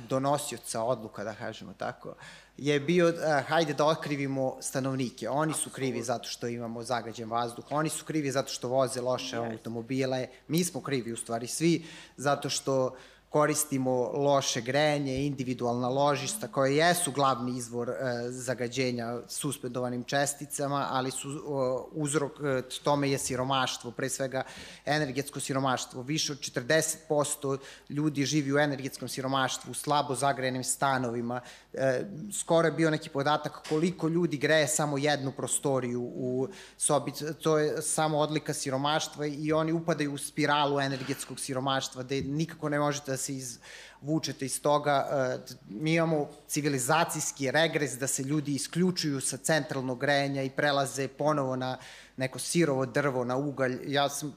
donosioca odluka, da kažemo tako, je bio, uh, hajde da otkrivimo stanovnike. Oni su krivi zato što imamo zagađen vazduh, oni su krivi zato što voze loše automobile, mi smo krivi u stvari svi zato što uh, koristimo loše grejanje, individualna ložišta koje jesu glavni izvor e, zagađenja suspendovanim česticama, ali su o, uzrok e, tome je siromaštvo, pre svega energetsko siromaštvo. Više od 40% ljudi živi u energetskom siromaštvu, u slabo zagrejenim stanovima. E, skoro je bio neki podatak koliko ljudi greje samo jednu prostoriju u sobi. To je samo odlika siromaštva i oni upadaju u spiralu energetskog siromaštva, gde nikako ne možete da se izvučete iz toga. E, mi imamo civilizacijski regres da se ljudi isključuju sa centralnog grejanja i prelaze ponovo na neko sirovo drvo, na ugalj. Ja sam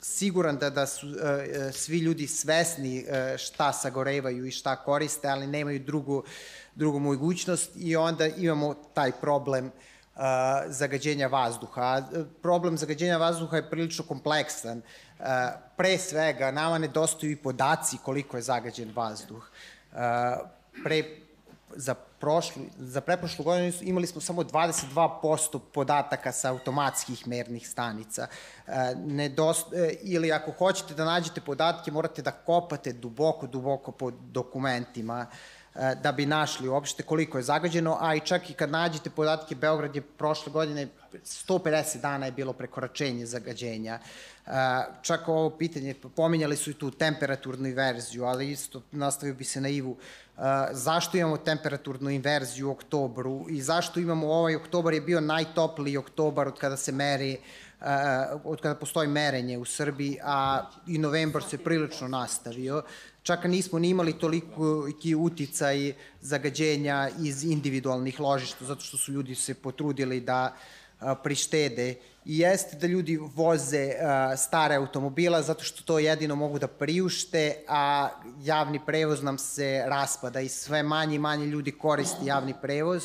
siguran da, da su uh, svi ljudi svesni uh, šta sagorevaju i šta koriste, ali nemaju drugu, drugu mogućnost i onda imamo taj problem uh, zagađenja vazduha. Problem zagađenja vazduha je prilično kompleksan. Pre svega, nama nedostaju i podaci koliko je zagađen vazduh. Pre, za, prošlu, za preprošlu godinu imali smo samo 22% podataka sa automatskih mernih stanica. Nedost, e, ili ako hoćete da nađete podatke, morate da kopate duboko, duboko po dokumentima da bi našli uopšte koliko je zagađeno, a i čak i kad nađete podatke, Beograd je prošle godine 150 dana je bilo prekoračenje zagađenja. Čak ovo pitanje, pominjali su i tu temperaturnu inverziju, ali isto nastavio bi se na Ivu. Zašto imamo temperaturnu inverziju u oktobru i zašto imamo ovaj oktobar je bio najtopliji oktobar od kada se meri od kada postoji merenje u Srbiji, a i novembar se prilično nastavio. Čak nismo ni imali toliko uticaj zagađenja iz individualnih ložišta, zato što su ljudi se potrudili da prištede. I jeste da ljudi voze stare automobila zato što to jedino mogu da priušte, a javni prevoz nam se raspada i sve manje i manje ljudi koristi javni prevoz,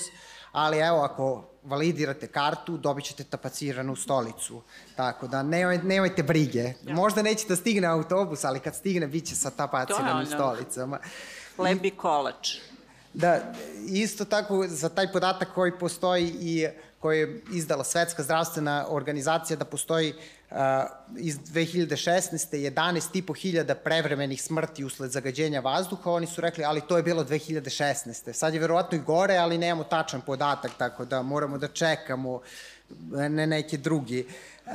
ali evo ako validirate kartu, dobit ćete tapaciranu stolicu. Tako da nemoj, nemojte brige. Ja. Možda neće da stigne autobus, ali kad stigne bit će sa tapaciranim stolicama. Lebi kolač. Da, isto tako za taj podatak koji postoji i koje je izdala Svetska zdravstvena organizacija da postoji uh, iz 2016. 11,5 hiljada prevremenih smrti usled zagađenja vazduha. Oni su rekli, ali to je bilo 2016. Sad je verovatno i gore, ali nemamo tačan podatak, tako da moramo da čekamo ne neke drugi. Uh,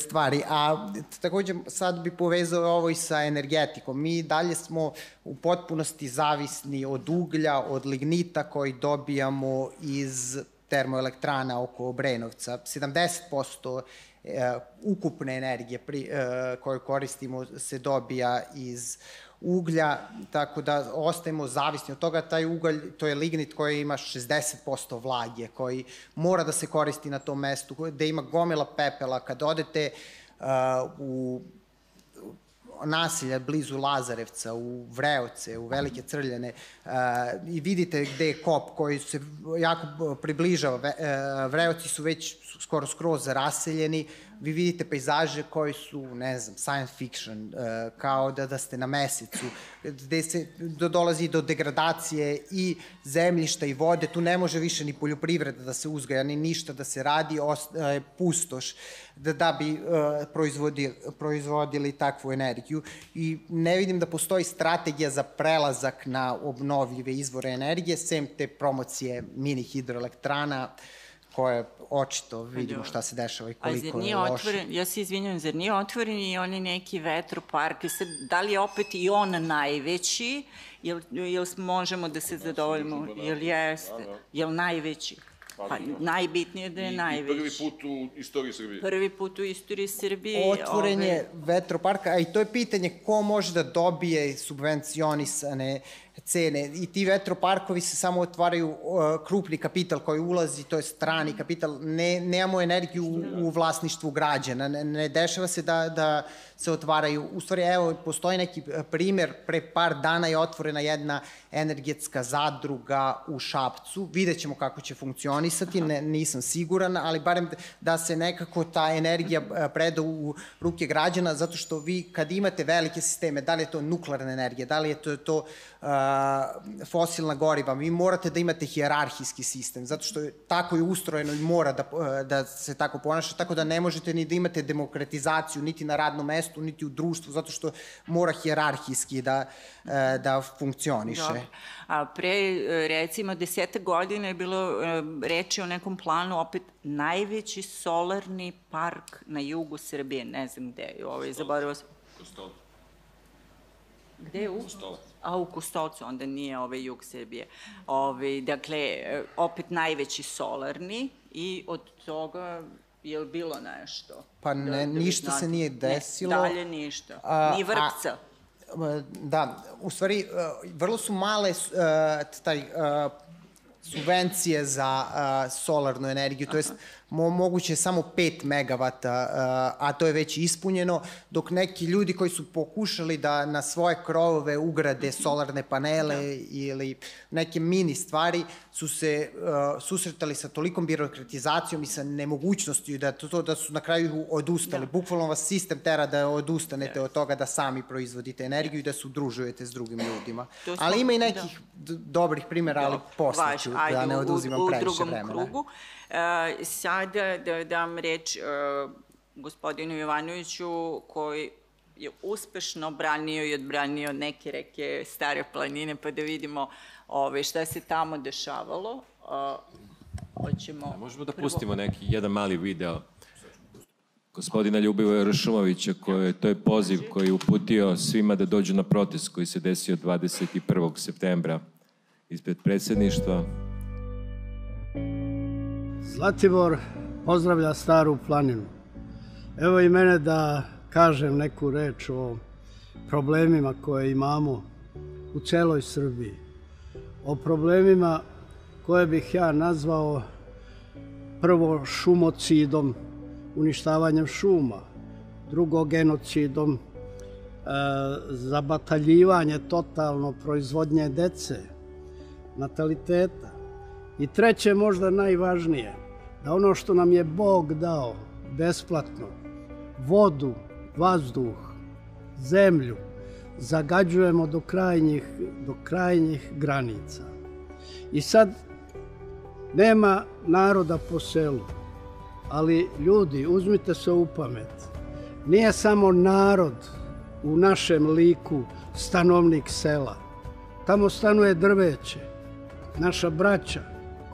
stvari. A takođe sad bi povezao ovo i sa energetikom. Mi dalje smo u potpunosti zavisni od uglja, od lignita koji dobijamo iz termoelektrana oko Obrenovca. 70% e, ukupne energije pri, e, koju koristimo se dobija iz uglja, tako da ostajemo zavisni od toga. Taj ugalj, to je lignit koji ima 60% vlage, koji mora da se koristi na tom mestu, gde ima gomila pepela. Kad odete uh, u naselja blizu Lazarevca, u Vreoce, u Velike Crljane uh, i vidite gde je kop koji se jako približava. Vreoci su već skoro skroz raseljeni, vi vidite pejzaže koji su, ne znam, science fiction, uh, kao da, da ste na mesecu, gde se do, dolazi do degradacije i zemljišta i vode, tu ne može više ni poljoprivreda da se uzgaja, ni ništa da se radi, ostaje pustoš, da, da bi uh, proizvodili, proizvodili takvu energiju. I ne vidim da postoji strategija za prelazak na obnovljive izvore energije, sem te promocije mini hidroelektrana, koje očito vidimo šta se dešava i koliko je loše. Otvoren, ja se izvinjam, zar nije otvoren i oni neki vetropark? Da li je opet i on najveći? Jel, jel možemo da se zadovoljimo? Da. Jel jeste? Da, da. Jel najveći? Pa, najbitnije da je I, najveći. I prvi put u istoriji Srbije. Prvi put u istoriji Srbije. Otvorenje ove, vetroparka, a i to je pitanje ko može da dobije subvencionisane cene. I ti vetroparkovi se samo otvaraju uh, krupni kapital koji ulazi, to je strani kapital, ne, nemamo energiju u, u vlasništvu građana, ne, ne dešava se da, da se otvaraju, u stvari evo postoji neki primer, pre par dana je otvorena jedna energetska zadruga u Šapcu, vidjet ćemo kako će funkcionisati, ne, nisam siguran, ali barem da se nekako ta energija preda u ruke građana, zato što vi kad imate velike sisteme, da li je to nuklearna energija, da li je to, to uh, fosilna goriva, vi morate da imate hijerarhijski sistem, zato što je, tako je ustrojeno i mora da, da se tako ponaša, tako da ne možete ni da imate demokratizaciju niti na radnom mestu, niti u društvu, zato što mora hijerarhijski da, da funkcioniše. Dobro. A pre, recimo, deseta godina je bilo reči o nekom planu, opet najveći solarni park na jugu Srbije, ne znam gde je, ovaj, zaboravio sam. Kostolac. Gde je u? Kostolac a u Kostolcu onda nije ovaj jug Srbije. Ove, ovaj, dakle, opet najveći solarni i od toga je li bilo nešto? Pa ne, da, da ništa se nije desilo. Ne, dalje ništa. A, Ni vrpca. A, da, u stvari, vrlo su male taj, subvencije za solarnu energiju, to jest mo, moguće samo 5 megavata, a to je već ispunjeno, dok neki ljudi koji su pokušali da na svoje krovove ugrade solarne panele da. ili neke mini stvari, su se uh, susretali sa tolikom birokratizacijom i sa nemogućnosti da, to, da su na kraju odustali. Da. Bukvalno vas sistem tera da odustanete od toga da sami proizvodite energiju i da se udružujete s drugim ljudima. Smo, ali ima i nekih da. dobrih primjera, ali posle ću, da ne oduzimam previše vremena. U drugom krugu. Uh, sada da dam reč uh, gospodinu Jovanoviću koji je uspešno branio i odbranio neke reke stare planine, pa da vidimo ove, šta se tamo dešavalo. Uh, hoćemo... Da, možemo da prvo... pustimo neki jedan mali video gospodina Ljubivoja Ršumovića, koji, to je poziv koji je uputio svima da dođu na protest koji se desio 21. septembra ispred predsedništva. Zlatibor pozdravlja staru planinu. Evo i mene da kažem neku reč o problemima koje imamo u celoj Srbiji. O problemima koje bih ja nazvao prvo šumocidom, uništavanjem šuma, drugo genocidom, e, zabataljivanje totalno proizvodnje dece, nataliteta i treće možda najvažnije – da ono što nam je Bog dao besplatno, vodu, vazduh, zemlju, zagađujemo do krajnjih, do krajnjih granica. I sad nema naroda po selu, ali ljudi, uzmite se u pamet. Nije samo narod u našem liku stanovnik sela. Tamo stanuje drveće, naša braća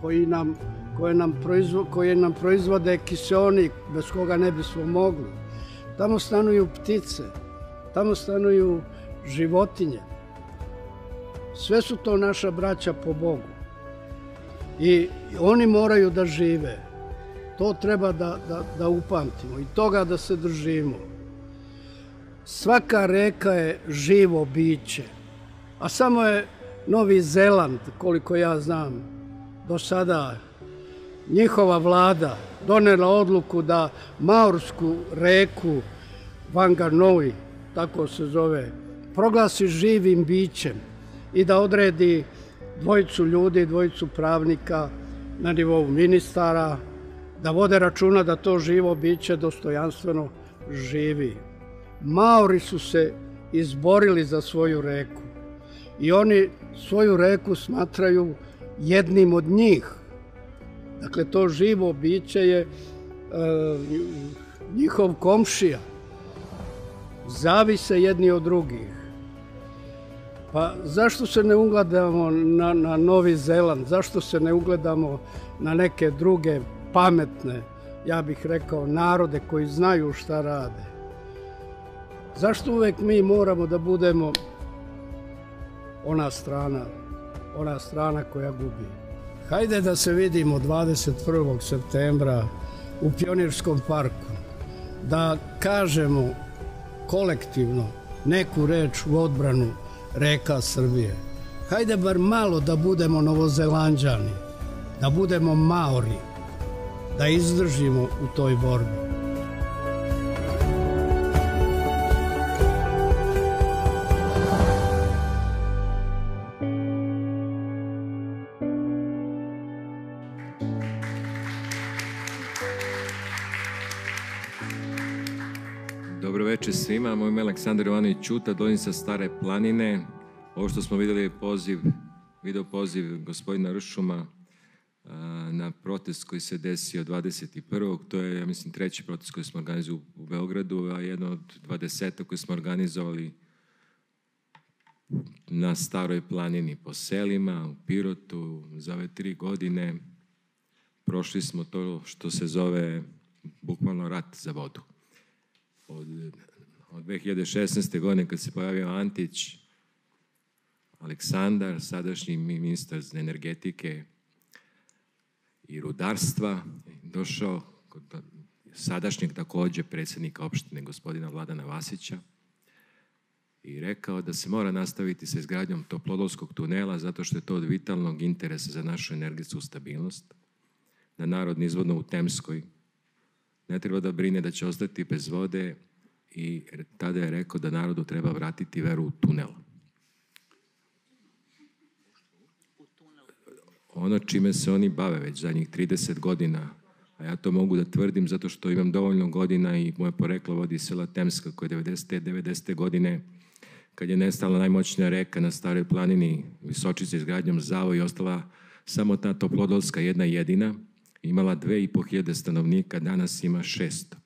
koji nam koje nam, proizvo, koje nam proizvode kiseonik, bez koga ne bismo mogli. Tamo stanuju ptice, tamo stanuju životinje. Sve su to naša braća po Bogu. I oni moraju da žive. To treba da, da, da upamtimo i toga da se držimo. Svaka reka je živo biće, a samo je Novi Zeland, koliko ja znam, do sada njihova vlada donela odluku da Maursku reku Vanganoi, tako se zove, proglasi živim bićem i da odredi dvojicu ljudi, dvojicu pravnika na nivou ministara, da vode računa da to živo biće dostojanstveno živi. Maori su se izborili za svoju reku i oni svoju reku smatraju jednim od njih, Dakle, to živo biće je e, njihov komšija. Zavise jedni od drugih. Pa zašto se ne ugledamo na, na Novi Zeland? Zašto se ne ugledamo na neke druge pametne, ja bih rekao, narode koji znaju šta rade? Zašto uvek mi moramo da budemo ona strana, ona strana koja gubi? Hajde da se vidimo 21. septembra u Pionirskom parku, da kažemo kolektivno neku reč u odbranu reka Srbije. Hajde bar malo da budemo novozelanđani, da budemo maori, da izdržimo u toj borbi. Aleksandar Jovanović Čuta, dolazim sa Stare planine. Ovo što smo vidjeli je poziv, video poziv gospodina Ršuma na protest koji se desio 21. To je, ja mislim, treći protest koji smo organizovali u Beogradu, a jedno od 20. koji smo organizovali na Staroj planini po selima, u Pirotu, za ove tri godine. Prošli smo to što se zove bukvalno rat za vodu od, od 2016. godine kad se pojavio Antić, Aleksandar, sadašnji ministar energetike i rudarstva, došao kod sadašnjeg takođe predsjednika opštine gospodina Vladana Vasića i rekao da se mora nastaviti sa izgradnjom toplodolskog tunela zato što je to od vitalnog interesa za našu energetsku stabilnost, da narod izvodno u Temskoj ne treba da brine da će ostati bez vode i tada je rekao da narodu treba vratiti veru u tunel. Ono čime se oni bave već zadnjih 30 godina, a ja to mogu da tvrdim zato što imam dovoljno godina i moje poreklo vodi sela Temska koje 90. 90. godine kad je nestala najmoćnija reka na staroj planini Visočice izgradnjom Zavo i ostala samo ta Toplodolska jedna jedina, imala dve i po hiljade stanovnika, danas ima 600.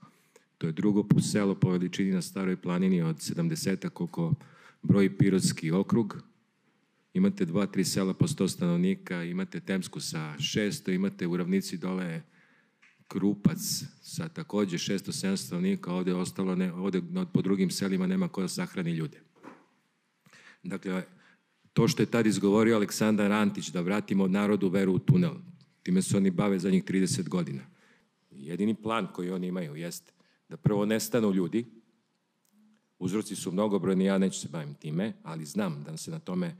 To je drugo selo po veličini na staroj planini od 70 koliko broji Pirotski okrug. Imate dva, tri sela po 100 stanovnika, imate Temsku sa 600, imate u ravnici dole Krupac sa takođe 600-700 stanovnika, ovde ostalo, ne, ovde po drugim selima nema ko da sahrani ljude. Dakle, to što je tad izgovorio Aleksandar Antić, da vratimo narodu veru u tunel, time se oni bave zadnjih 30 godina. Jedini plan koji oni imaju jeste da prvo nestanu ljudi, uzroci su mnogobrojni, ja neću se bavim time, ali znam da se na tome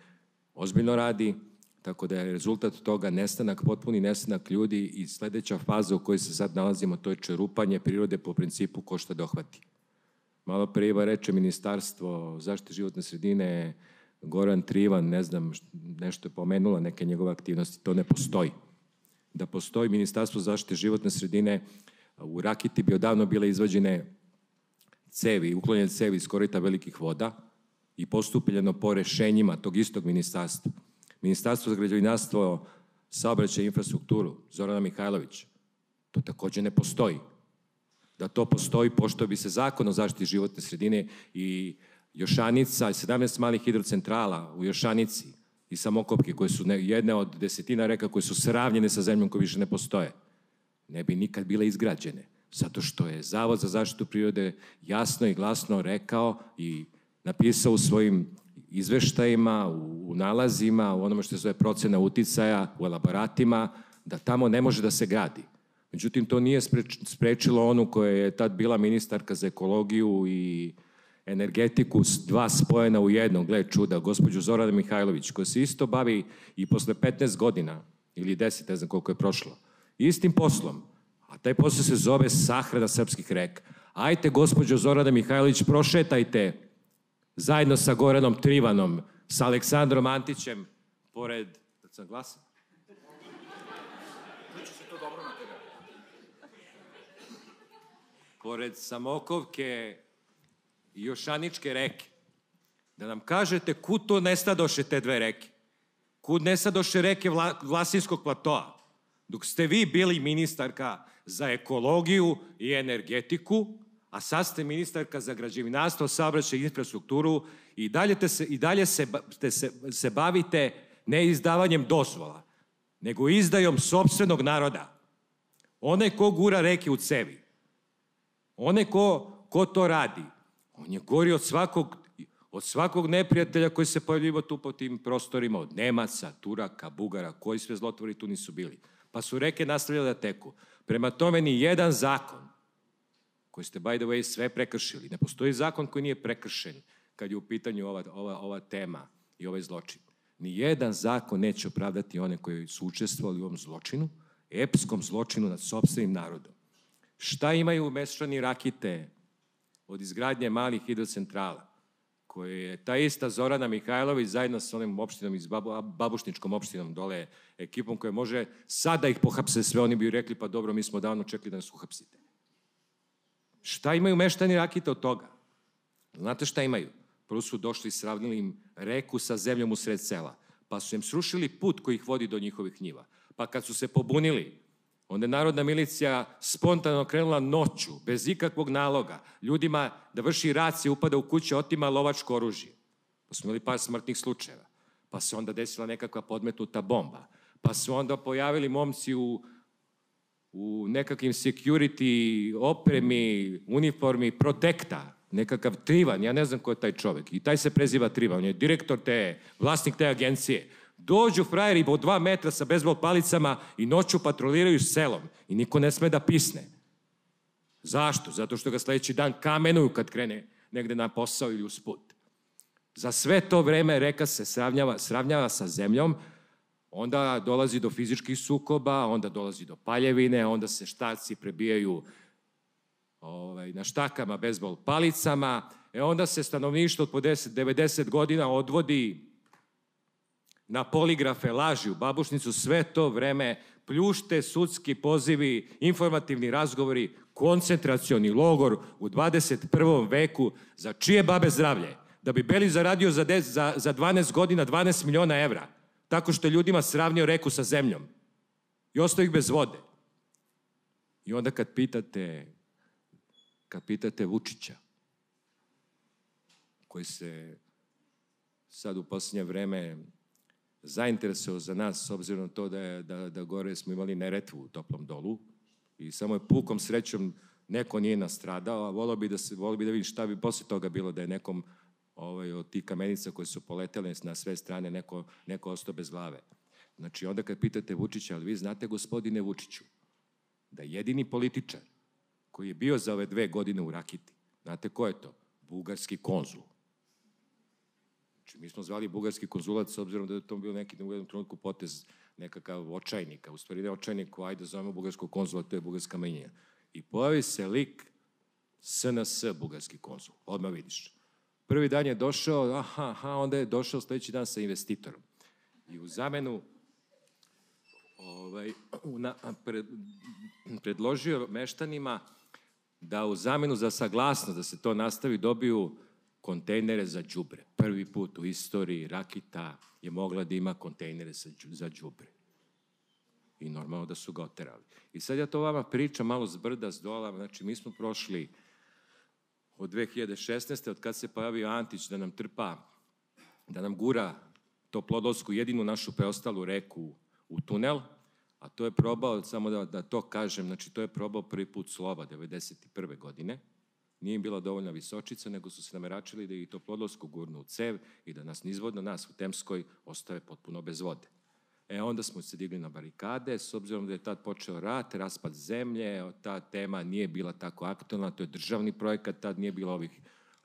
ozbiljno radi, tako da je rezultat toga nestanak, potpuni nestanak ljudi i sledeća faza u kojoj se sad nalazimo, to je čerupanje prirode po principu ko šta dohvati. Malo pre Iva reče Ministarstvo zaštite životne sredine, Goran Trivan, ne znam, nešto je pomenula, neke njegove aktivnosti, to ne postoji. Da postoji Ministarstvo zaštite životne sredine, U Rakiti bi odavno bile izvađene cevi, uklonjene cevi iz korita velikih voda i postupljeno po rešenjima tog istog ministarstva. Ministarstvo za građevinarstvo, saobraćaj infrastrukturu, Zorana Mihajlović, to takođe ne postoji. Da to postoji, pošto bi se zakon o zaštiti životne sredine i Jošanica, 17 malih hidrocentrala u Jošanici i Samokopke, koje su jedne od desetina reka koje su sravnjene sa zemljom koje više ne postoje ne bi nikad bile izgrađene. Zato što je Zavod za zaštitu prirode jasno i glasno rekao i napisao u svojim izveštajima, u, nalazima, u onome što je zove procena uticaja, u elaboratima, da tamo ne može da se gradi. Međutim, to nije sprečilo onu koja je tad bila ministarka za ekologiju i energetiku, dva spojena u jedno, gle čuda, gospođu Zorana Mihajlović, koja se isto bavi i posle 15 godina, ili 10, ne znam koliko je prošlo, istim poslom, a taj posao se zove sahrada srpskih reka. Ajte, gospođo Zorana Mihajlović, prošetajte zajedno sa Goranom Trivanom, sa Aleksandrom Antićem, pored... Da sam glasan? Pored Samokovke i Jošaničke reke. Da nam kažete kud to nestadoše te dve reke. Kud nestadoše reke Vla, Vlasinskog platoa dok ste vi bili ministarka za ekologiju i energetiku, a sad ste ministarka za građevinarstvo, saobraćaj i infrastrukturu i dalje, te se, i dalje se, te se, se bavite ne izdavanjem dozvola, nego izdajom sobstvenog naroda. Onaj ko gura reke u cevi, onaj ko, ko to radi, on je gori od svakog, Od svakog neprijatelja koji se pojavljivo tu po tim prostorima, od Nemaca, Turaka, Bugara, koji sve zlotvori tu nisu bili. Pa su reke nastavljale da teku. Prema tome, ni jedan zakon, koji ste, by the way, sve prekršili, ne postoji zakon koji nije prekršen kad je u pitanju ova, ova, ova tema i ovaj zločin. Ni jedan zakon neće opravdati one koji su učestvovali u ovom zločinu, epskom zločinu nad sobstvenim narodom. Šta imaju mešani rakite od izgradnje malih hidrocentrala, koje je ta ista Zorana Mihajlović zajedno sa onim opštinom iz Babu, Babušničkom opštinom dole ekipom koja može sada ih pohapse sve, oni bi rekli pa dobro mi smo davno čekali da nas uhapsite. Šta imaju meštani Rakita od toga? Znate šta imaju? Prvo su došli i sravnili im reku sa zemljom u sred sela, pa su im srušili put koji ih vodi do njihovih njiva. Pa kad su se pobunili, onda je narodna milicija spontano krenula noću, bez ikakvog naloga, ljudima da vrši racije, upada u kuće, otima lovačko oružje. Pa smo imali par smrtnih slučajeva. Pa se onda desila nekakva podmetnuta bomba. Pa su onda pojavili momci u u nekakvim security opremi, uniformi, protekta, nekakav Trivan, ja ne znam ko je taj čovek. I taj se preziva Trivan, on je direktor te, vlasnik te agencije. Dođu frajeri po dva metra sa bezbol palicama i noću patroliraju selom i niko ne sme da pisne. Zašto? Zato što ga sledeći dan kamenuju kad krene negde na posao ili uz put. Za sve to vreme reka se sravnjava, sravnjava sa zemljom, onda dolazi do fizičkih sukoba, onda dolazi do paljevine, onda se štaci prebijaju ovaj, na štakama, bezbol palicama, e onda se stanovništvo od po 10, 90 godina odvodi na poligrafe laži u babušnicu, sve to vreme pljušte, sudski pozivi, informativni razgovori, koncentracioni logor u 21. veku za čije babe zdravlje? Da bi Beli zaradio za, 10, za, za 12 godina 12 miliona evra, tako što je ljudima sravnio reku sa zemljom i ostao ih bez vode. I onda kad pitate kad pitate Vučića, koji se sad u posljednje vreme zainteresovao za nas, s obzirom na to da, je, da, da gore smo imali neretvu u toplom dolu i samo je pukom srećom neko nije nastradao, a volio bi da, se, volio bi da vidim šta bi posle toga bilo da je nekom ovaj, od tih kamenica koje su poletele na sve strane neko, neko ostao bez glave. Znači, onda kad pitate Vučića, ali vi znate, gospodine Vučiću, da jedini političar koji je bio za ove dve godine u Rakiti. Znate ko je to? Bugarski konzul. Znači, mi smo zvali bugarski konzulat s obzirom da je to bio neki u jednom trenutku potez nekakav očajnika. U stvari ne očajnik, ajde da zovemo bugarskog konzula, to je bugarska manjina. I pojavi se lik SNS bugarski konzul. Odmah vidiš. Prvi dan je došao, aha, aha, onda je došao sledeći dan sa investitorom. I u zamenu ovaj, na, pred, predložio meštanima da u zamenu za saglasnost da se to nastavi dobiju kontejnere za đubre. Prvi put u istoriji Rakita je mogla da ima kontejnere za đubre. I normalno da su ga oterali. I sad ja to vama pričam malo zbrda, s dola, znači mi smo prošli od 2016. od kad se pojavio Antić da nam trpa, da nam gura to plodolsku jedinu našu preostalu reku u tunel, a to je probao, samo da, da to kažem, znači to je probao prvi put slova 91. godine, nije im bila dovoljna visočica, nego su se nameračili da i to plodlovsko gurnu u cev i da nas nizvodno nas u Temskoj ostave potpuno bez vode. E, onda smo se digli na barikade, s obzirom da je tad počeo rat, raspad zemlje, ta tema nije bila tako aktualna, to je državni projekat, tad nije bilo ovih,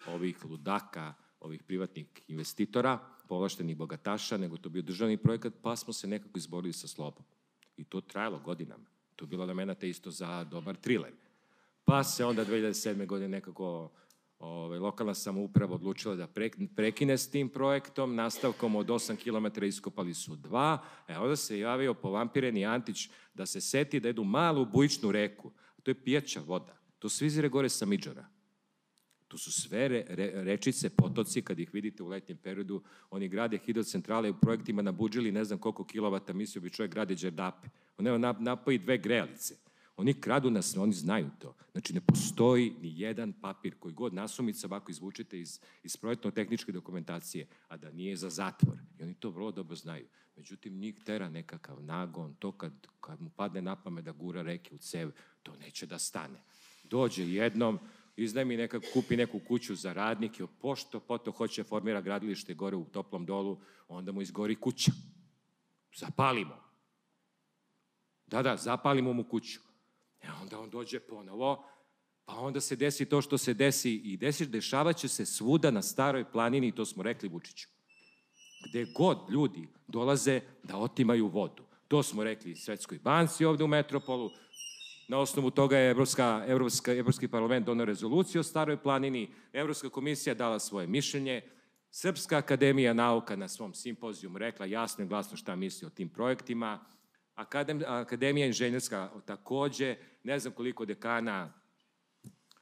ovih ludaka, ovih privatnih investitora, povlaštenih bogataša, nego to bio državni projekat, pa smo se nekako izborili sa slobom. I to trajalo godinama. To je bilo elemenata isto za dobar thriller. Pa se onda 2007. godine nekako ovaj, lokalna samouprava odlučila da prekine s tim projektom, nastavkom od 8 km iskopali su dva, e onda se javio povampireni Antić da se seti da jedu malu bujičnu reku, to je pijaća voda, to svi izire gore sa Midžora. To su sve re, re, rečice, potoci, kad ih vidite u letnjem periodu, oni grade hidrocentrale u projektima nabuđili ne znam koliko kilovata, mislio bi čovjek grade džerdape. On evo napoji dve grejalice. Oni kradu nas, oni znaju to. Znači, ne postoji ni jedan papir koji god nasumica ovako izvučete iz, iz projektno-tehničke dokumentacije, a da nije za zatvor. I oni to vrlo dobro znaju. Međutim, njih tera nekakav nagon, to kad, kad mu padne na pamet da gura reke u cev, to neće da stane. Dođe jednom, iznajmi neka, kupi neku kuću za radnike, pošto poto hoće formira gradilište gore u toplom dolu, onda mu izgori kuća. Zapalimo. Da, da, zapalimo mu kuću. E onda on dođe ponovo, pa onda se desi to što se desi i desi, dešavat će se svuda na staroj planini, to smo rekli Vučiću. Gde god ljudi dolaze da otimaju vodu. To smo rekli Svetskoj banci ovde u Metropolu, Na osnovu toga je Evropska, Evropska, Evropski parlament donao rezoluciju o staroj planini, Evropska komisija dala svoje mišljenje, Srpska akademija nauka na svom simpozijumu rekla jasno i glasno šta misli o tim projektima, Akadem, Akademija inženjerska takođe, ne znam koliko dekana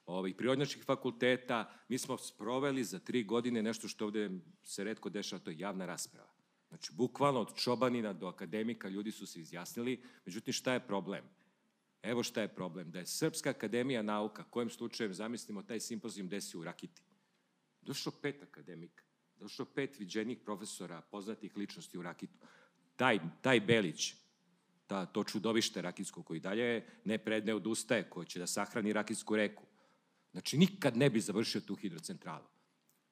ovih prirodnjačkih fakulteta, mi smo sproveli za tri godine nešto što ovde se redko dešava, to je javna rasprava. Znači, bukvalno od čobanina do akademika ljudi su se izjasnili, međutim šta je problem? Evo šta je problem, da je Srpska akademija nauka, kojim slučajem zamislimo taj simpozijum desi u Rakiti. Došlo pet akademika, došlo pet viđenih profesora, poznatih ličnosti u Rakitu. Taj, taj Belić, ta, to čudovište rakitsko koji dalje ne predne odustaje, koje će da sahrani Rakitsku reku. Znači, nikad ne bi završio tu hidrocentralu.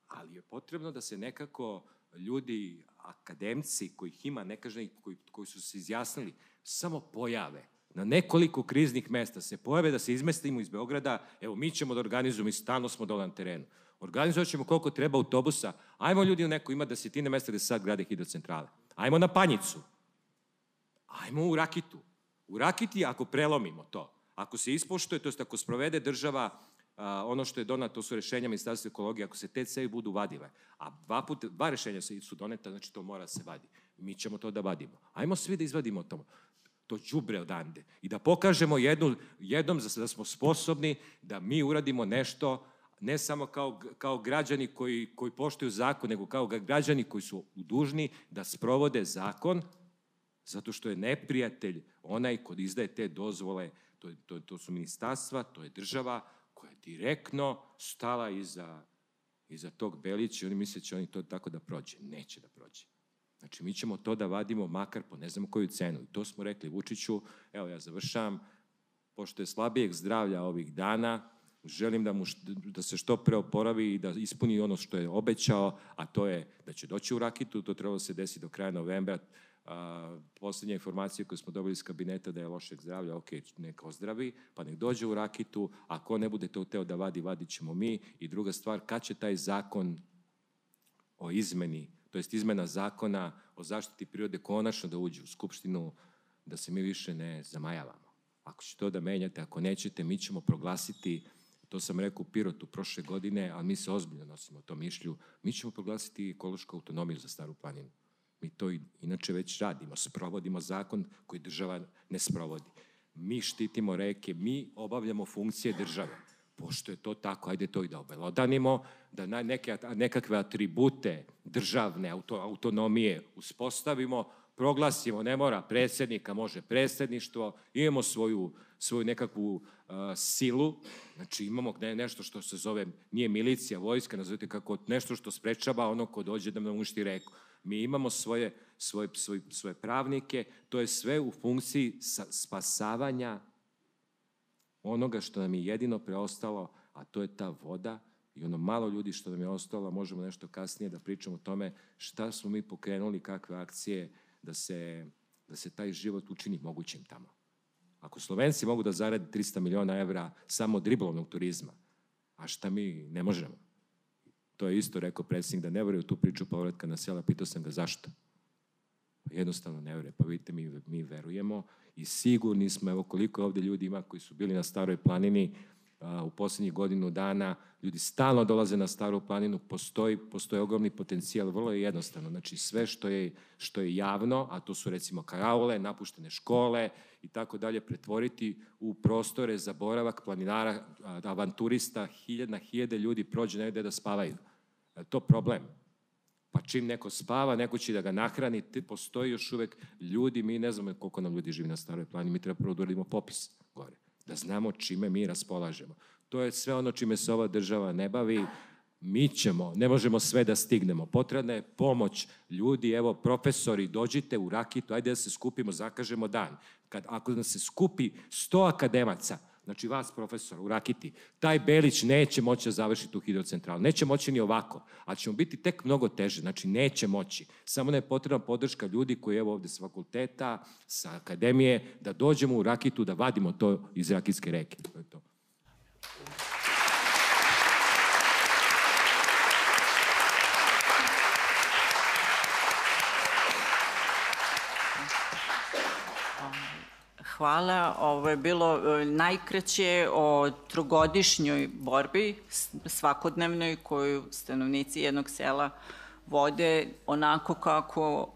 Ali je potrebno da se nekako ljudi, akademci, kojih ima, ne kažem, koji, koji su se izjasnili, samo pojave na nekoliko kriznih mesta se pojave da se izmestimo iz Beograda, evo mi ćemo da organizujemo i stalno smo dole na terenu. Organizovat ćemo koliko treba autobusa. Ajmo ljudi u neko, ima desetine mesta gde se sad grade hidrocentrale. Ajmo na Panjicu. Ajmo u Rakitu. U Rakiti ako prelomimo to, ako se ispoštuje, to je ako sprovede država a, ono što je donato, to su rešenja Ministarstva ekologije, ako se te cevi budu vadile, a dva, put, dva rešenja su doneta, znači to mora da se vadi. Mi ćemo to da vadimo. Ajmo svi da izvadimo to to đubre odande i da pokažemo jednu, jednom da smo sposobni da mi uradimo nešto ne samo kao, kao građani koji, koji poštuju zakon, nego kao građani koji su dužni da sprovode zakon, zato što je neprijatelj onaj kod izdaje te dozvole, to, to, to su ministarstva, to je država koja je direktno stala iza, iza tog Belića i oni misle da će oni to tako da prođe. Neće da prođe. Znači, mi ćemo to da vadimo makar po ne znam koju cenu. I to smo rekli Vučiću, evo ja završavam, pošto je slabijeg zdravlja ovih dana, želim da, mu, da se što pre oporavi i da ispuni ono što je obećao, a to je da će doći u Rakitu, to trebalo se desiti do kraja novembra. A, poslednja informacija koju smo dobili iz kabineta da je lošeg zdravlja, ok, neka ozdravi, pa nek dođe u Rakitu, ako ne bude to teo da vadi, vadit ćemo mi. I druga stvar, kad će taj zakon o izmeni to jest izmena zakona o zaštiti prirode konačno da uđe u Skupštinu, da se mi više ne zamajavamo. Ako ćete to da menjate, ako nećete, mi ćemo proglasiti, to sam rekao u Pirotu prošle godine, ali mi se ozbiljno nosimo to mišlju, mi ćemo proglasiti ekološku autonomiju za Staru planinu. Mi to inače već radimo, sprovodimo zakon koji država ne sprovodi. Mi štitimo reke, mi obavljamo funkcije države pošto je to tako, ajde to i da obelodanimo, da neke, nekakve atribute državne auto, autonomije uspostavimo, proglasimo, ne mora predsednika, može predsedništvo, imamo svoju, svoju nekakvu uh, silu, znači imamo ne, nešto što se zove, nije milicija, vojska, nazovite kako nešto što sprečava ono ko dođe da nam uništi reku. Mi imamo svoje, svoje, svoje, svoje pravnike, to je sve u funkciji spasavanja onoga što nam je jedino preostalo, a to je ta voda i ono malo ljudi što nam je ostalo, možemo nešto kasnije da pričamo o tome šta smo mi pokrenuli, kakve akcije da se, da se taj život učini mogućim tamo. Ako Slovenci mogu da zarade 300 miliona evra samo od ribolovnog turizma, a šta mi ne možemo? To je isto rekao predsjednik da ne veruje u tu priču povratka na sela, pitao sam ga zašto. Jednostavno ne veruje. Pa vidite, mi, mi verujemo i sigurni smo, evo koliko ovde ljudi ima koji su bili na Staroj planini u poslednjih godinu dana, ljudi stalno dolaze na Staru planinu, postoji, postoji ogromni potencijal, vrlo je jednostavno. Znači sve što je, što je javno, a to su recimo karaule, napuštene škole i tako dalje, pretvoriti u prostore za boravak planinara, avanturista, hiljad na hiljade ljudi prođe negde da spavaju. Je to problem? Pa čim neko spava, neko će da ga nahrani, te postoji još uvek ljudi, mi ne znamo koliko nam ljudi živi na staroj plani, mi treba prvo da uradimo popis gore, da znamo čime mi raspolažemo. To je sve ono čime se ova država ne bavi, mi ćemo, ne možemo sve da stignemo. Potrebna je pomoć ljudi, evo profesori, dođite u Rakitu, ajde da se skupimo, zakažemo dan. Kad, ako nas se skupi 100 akademaca, znači vas profesor u Rakiti, taj Belić neće moći da završi tu hidrocentralu. Neće moći ni ovako, a ćemo biti tek mnogo teže, znači neće moći. Samo ne je potrebna podrška ljudi koji evo ovde s fakulteta, sa akademije, da dođemo u Rakitu, da vadimo to iz Rakitske reke. To je to. Hvala. Ovo je bilo e, najkraće o trogodišnjoj borbi svakodnevnoj koju stanovnici jednog sela vode onako kako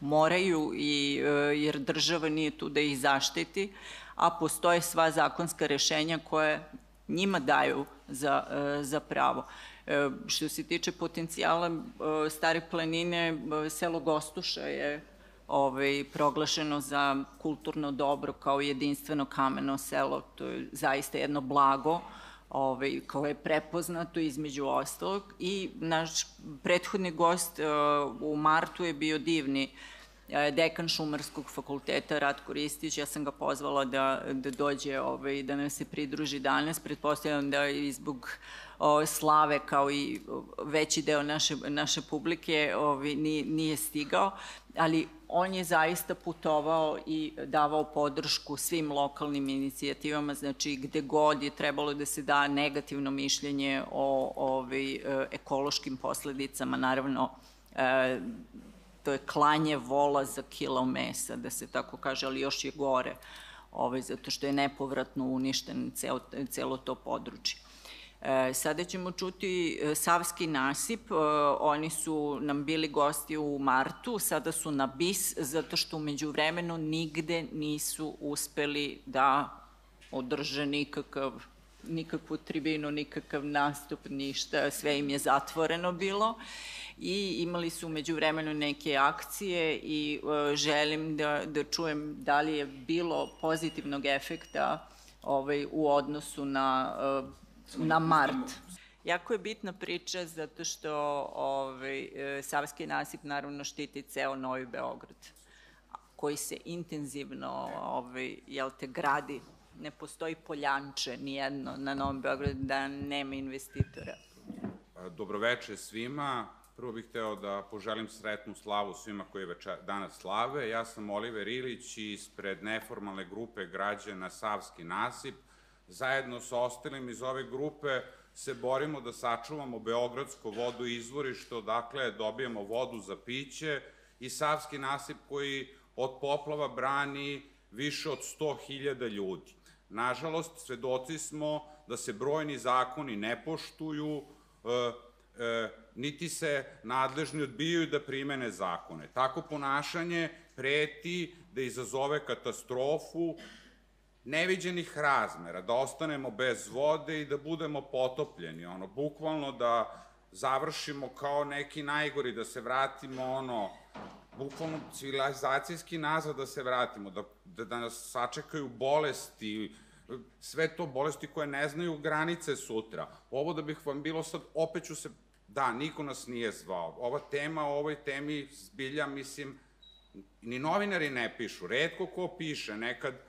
moraju i, e, jer država nije tu da ih zaštiti, a postoje sva zakonska rešenja koje njima daju za, e, za pravo. Što se tiče potencijala Stare planine, selo Gostuša je ovaj, proglašeno za kulturno dobro kao jedinstveno kameno selo. To je zaista jedno blago ovaj, koje je prepoznato između ostalog. I naš prethodni gost uh, u martu je bio divni uh, dekan Šumarskog fakulteta Ratko Ristić, ja sam ga pozvala da, da dođe ovaj, da nam se pridruži danas, pretpostavljam da i zbog o, slave kao i veći deo naše, naše publike ovaj, nije, nije stigao, ali on je zaista putovao i davao podršku svim lokalnim inicijativama, znači gde god je trebalo da se da negativno mišljenje o ovaj, ekološkim posledicama, naravno e, to je klanje vola za kilo mesa, da se tako kaže, ali još je gore, ovaj, zato što je nepovratno uništen ceo, celo to područje. E, sada ćemo čuti e, Savski nasip, e, oni su nam bili gosti u martu, sada su na bis, zato što umeđu vremenu nigde nisu uspeli da održe nikakav nikakvu tribinu, nikakav nastup, ništa, sve im je zatvoreno bilo. I imali su umeđu vremenu neke akcije i želim da, da čujem da li je bilo pozitivnog efekta ovaj, u odnosu na na mart. Jako je bitna priča zato što ovaj, e, Savski nasip naravno štiti ceo Novi Beograd koji se intenzivno ovaj, jel te, gradi. Ne postoji poljanče nijedno na Novom Beogradu da nema investitora. Dobroveče svima. Prvo bih hteo da poželim sretnu slavu svima koji već danas slave. Ja sam Oliver Ilić ispred neformalne grupe građana Savski nasip zajedno sa ostalim iz ove grupe se borimo da sačuvamo Beogradsko vodu izvorište, odakle dobijemo vodu za piće i Savski nasip koji od poplava brani više od 100.000 ljudi. Nažalost, svedoci smo da se brojni zakoni ne poštuju, e, e, niti se nadležni odbijaju da primene zakone. Tako ponašanje preti da izazove katastrofu neviđenih razmera, da ostanemo bez vode i da budemo potopljeni, ono, bukvalno da završimo kao neki najgori, da se vratimo, ono, bukvalno civilizacijski nazad da se vratimo, da, da, da nas sačekaju bolesti, sve to bolesti koje ne znaju granice sutra. Ovo da bih vam bilo sad, opet ću se, da, niko nas nije zvao. Ova tema, o ovoj temi zbilja, mislim, ni novinari ne pišu, redko ko piše, nekad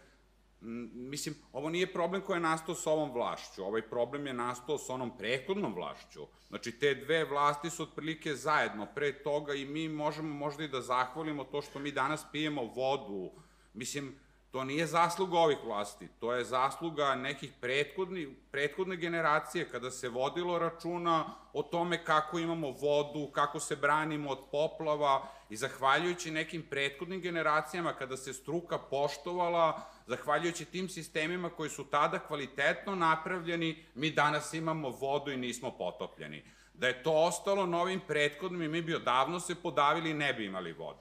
mislim, ovo nije problem koji je nastao sa ovom vlašću, ovaj problem je nastao sa onom prethodnom vlašću. Znači, te dve vlasti su otprilike zajedno pre toga i mi možemo možda i da zahvalimo to što mi danas pijemo vodu. Mislim, to nije zasluga ovih vlasti, to je zasluga nekih prethodni, prethodne generacije kada se vodilo računa o tome kako imamo vodu, kako se branimo od poplava i zahvaljujući nekim prethodnim generacijama kada se struka poštovala, zahvaljujući tim sistemima koji su tada kvalitetno napravljeni, mi danas imamo vodu i nismo potopljeni. Da je to ostalo novim prethodnim, mi bi odavno se podavili i ne bi imali vodu.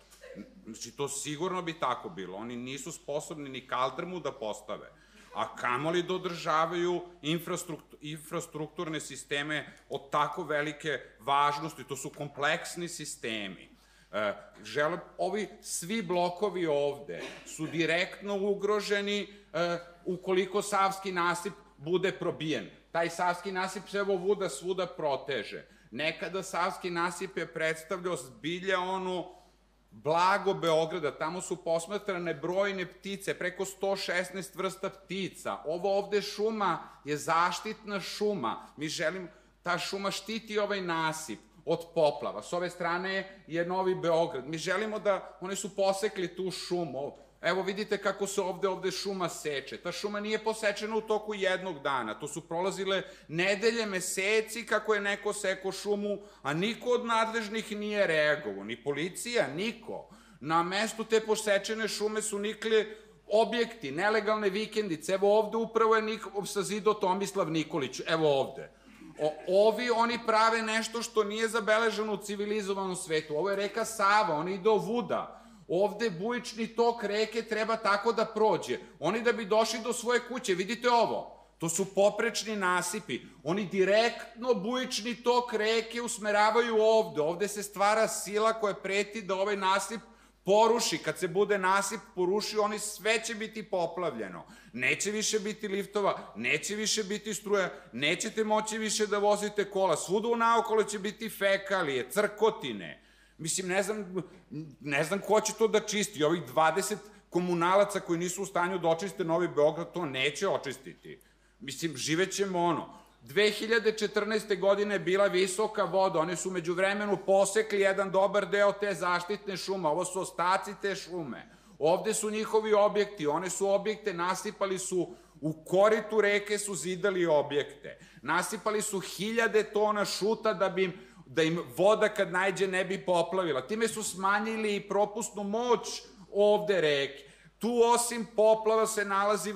Znači, to sigurno bi tako bilo. Oni nisu sposobni ni kaldrmu da postave a kamoli da održavaju infrastruktur, infrastrukturne sisteme od tako velike važnosti. To su kompleksni sistemi. E, žele, ovi svi blokovi ovde su direktno ugroženi e, ukoliko Savski nasip bude probijen. Taj Savski nasip se evo vuda svuda proteže. Nekada Savski nasip je predstavljao zbilja onu blago Beograda, tamo su posmatrane brojne ptice, preko 116 vrsta ptica. Ovo ovde šuma je zaštitna šuma. Mi želim, ta šuma štiti ovaj nasip od poplava. S ove strane je Novi Beograd. Mi želimo da, oni su posekli tu šumu. Evo vidite kako se ovde, ovde šuma seče. Ta šuma nije posečena u toku jednog dana. To su prolazile nedelje, meseci kako je neko seko šumu, a niko od nadležnih nije reagovao. Ni policija, niko. Na mestu te posečene šume su nikli objekti, nelegalne vikendice. Evo ovde upravo je nik, sazido Tomislav Nikolić. Evo ovde. O, ovi, oni prave nešto što nije zabeleženo u civilizovanom svetu. Ovo je reka Sava, ona ide o Vuda. Ovde bujični tok reke treba tako da prođe. Oni da bi došli do svoje kuće, vidite ovo, to su poprečni nasipi. Oni direktno bujični tok reke usmeravaju ovde. Ovde se stvara sila koja preti da ovaj nasip poruši, kad se bude nasip poruši, oni sve će biti poplavljeno. Neće više biti liftova, neće više biti struja, nećete moći više da vozite kola. Svuda u naokolo će biti fekalije, crkotine. Mislim, ne znam, ne znam ko će to da čisti. Ovih 20 komunalaca koji nisu u stanju da očiste Novi Beograd, to neće očistiti. Mislim, živećemo ono. 2014. godine bila visoka voda, oni su među vremenu posekli jedan dobar deo te zaštitne šume, ovo su ostaci te šume. Ovde su njihovi objekti, one su objekte, nasipali su u koritu reke su zidali objekte. Nasipali su hiljade tona šuta da bi im da im voda kad najđe ne bi poplavila. Time su smanjili i propusnu moć ovde reke. Tu osim poplava se nalazi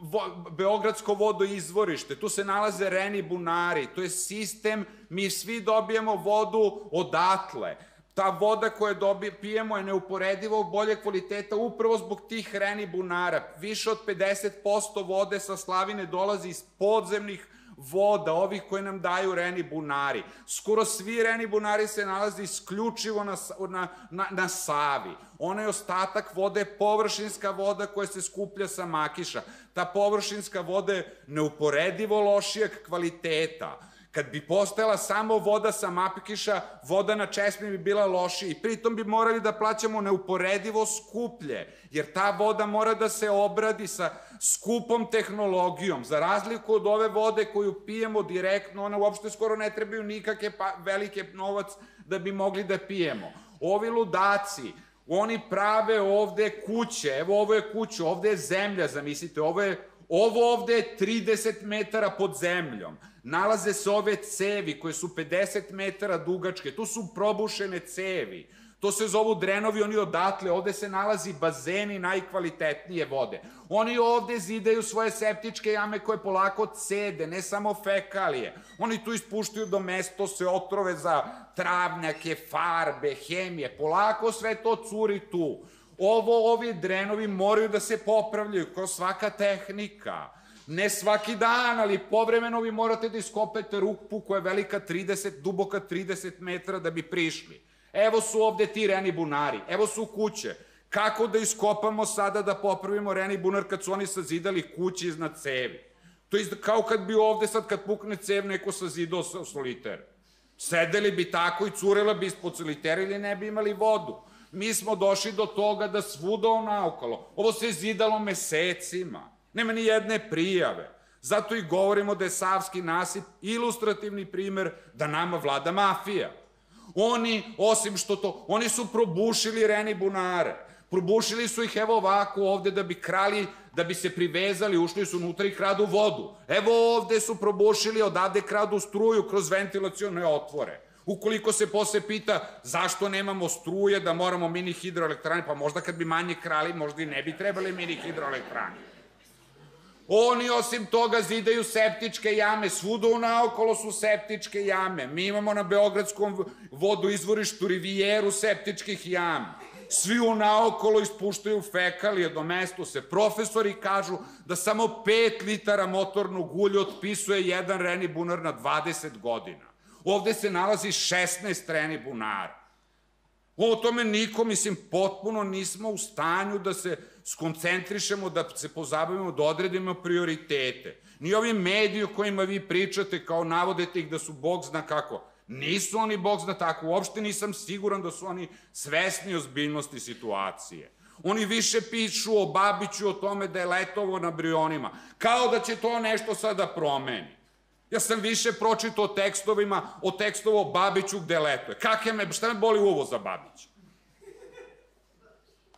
vo, Beogradsko vodoizvorište, tu se nalaze reni bunari, to je sistem, mi svi dobijemo vodu odatle. Ta voda koju dobi, pijemo je neuporedivo bolje kvaliteta upravo zbog tih reni bunara. Više od 50% vode sa slavine dolazi iz podzemnih voda, ovih koje nam daju reni bunari. Skoro svi reni bunari se nalaze isključivo na, na, na, na Savi. Onaj ostatak vode je površinska voda koja se skuplja sa makiša. Ta površinska voda je neuporedivo lošijeg kvaliteta. Kad bi postojala samo voda sa mapikiša, voda na česmi bi bila lošija i pritom bi morali da plaćamo neuporedivo skuplje, jer ta voda mora da se obradi sa skupom tehnologijom. Za razliku od ove vode koju pijemo direktno, ona uopšte skoro ne trebaju nikakve pa, velike novac da bi mogli da pijemo. Ovi ludaci, oni prave ovde kuće, evo ovo je kuća, ovde je zemlja, zamislite, ovo je Ovo ovde je 30 metara pod zemljom. Nalaze se ove cevi koje su 50 metara dugačke. Tu su probušene cevi. To se zovu drenovi, oni odatle, ovde se nalazi bazeni najkvalitetnije vode. Oni ovde zidaju svoje septičke jame koje polako cede, ne samo fekalije. Oni tu ispuštaju do mesto se otrove za travnjake, farbe, hemije. Polako sve to curi tu. Ovo, ovi drenovi moraju da se popravljaju kao svaka tehnika. Ne svaki dan, ali povremeno vi morate da iskopete rupu koja je velika 30, duboka 30 metara da bi prišli. Evo su ovde ti reni bunari, evo su kuće. Kako da iskopamo sada da popravimo reni bunar kad su oni sazidali kuće iznad cevi? To je kao kad bi ovde sad kad pukne cev neko sazidao soliter. Sedeli bi tako i curela bi ispod solitera ili ne bi imali vodu mi smo došli do toga da svuda naokolo. Ovo se zidalo mesecima. Nema ni jedne prijave. Zato i govorimo da je Savski nasip ilustrativni primer da nama vlada mafija. Oni, osim što to, oni su probušili Reni bunare. Probušili su ih evo ovako ovde da bi krali, da bi se privezali, ušli su unutra i kradu vodu. Evo ovde su probušili, odavde kradu struju kroz ventilacione otvore. Ukoliko se posle pita zašto nemamo struje, da moramo mini hidroelektrane, pa možda kad bi manje krali, možda i ne bi trebali mini hidroelektrane. Oni osim toga zidaju septičke jame, svuda naokolo su septičke jame. Mi imamo na Beogradskom vodu izvorištu rivijeru septičkih jama. Svi u naokolo ispuštaju fekalije do mesto se. Profesori kažu da samo 5 litara motornog ulja otpisuje jedan reni bunar na 20 godina. Ovde se nalazi 16 treni bunara. O tome niko, mislim, potpuno nismo u stanju da se skoncentrišemo, da se pozabavimo, da odredimo prioritete. Ni ovi mediji o kojima vi pričate, kao navodete ih da su Bog zna kako. Nisu oni, bog zna tako, uopšte nisam siguran da su oni svesni ozbiljnosti situacije. Oni više pišu o Babiću, o tome da je letovo na brionima. Kao da će to nešto sada promeni. Ja sam više pročitao o tekstovima, o tekstovo o Babiću gde letuje. Kak je me, šta me boli uvo za Babića?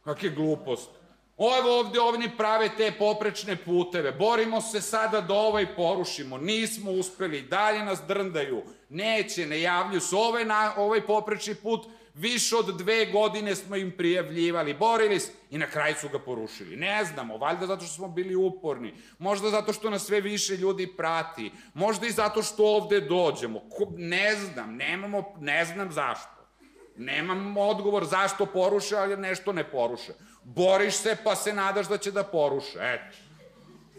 Kakve glupost. Ovo ovde ovni prave te poprečne puteve. Borimo se sada da ovaj porušimo. Nismo uspeli. Dalje nas drndaju. Neće, ne javlju se. Ovaj, na, ovaj poprečni put više od dve godine smo im prijavljivali. Borili se i na kraju su ga porušili. Ne znamo, valjda zato što smo bili uporni. Možda zato što nas sve više ljudi prati. Možda i zato što ovde dođemo. Ne znam, nemamo, ne znam zašto. Nemam odgovor zašto poruše, ali nešto ne poruše. Boriš se pa se nadaš da će da poruše. Eto.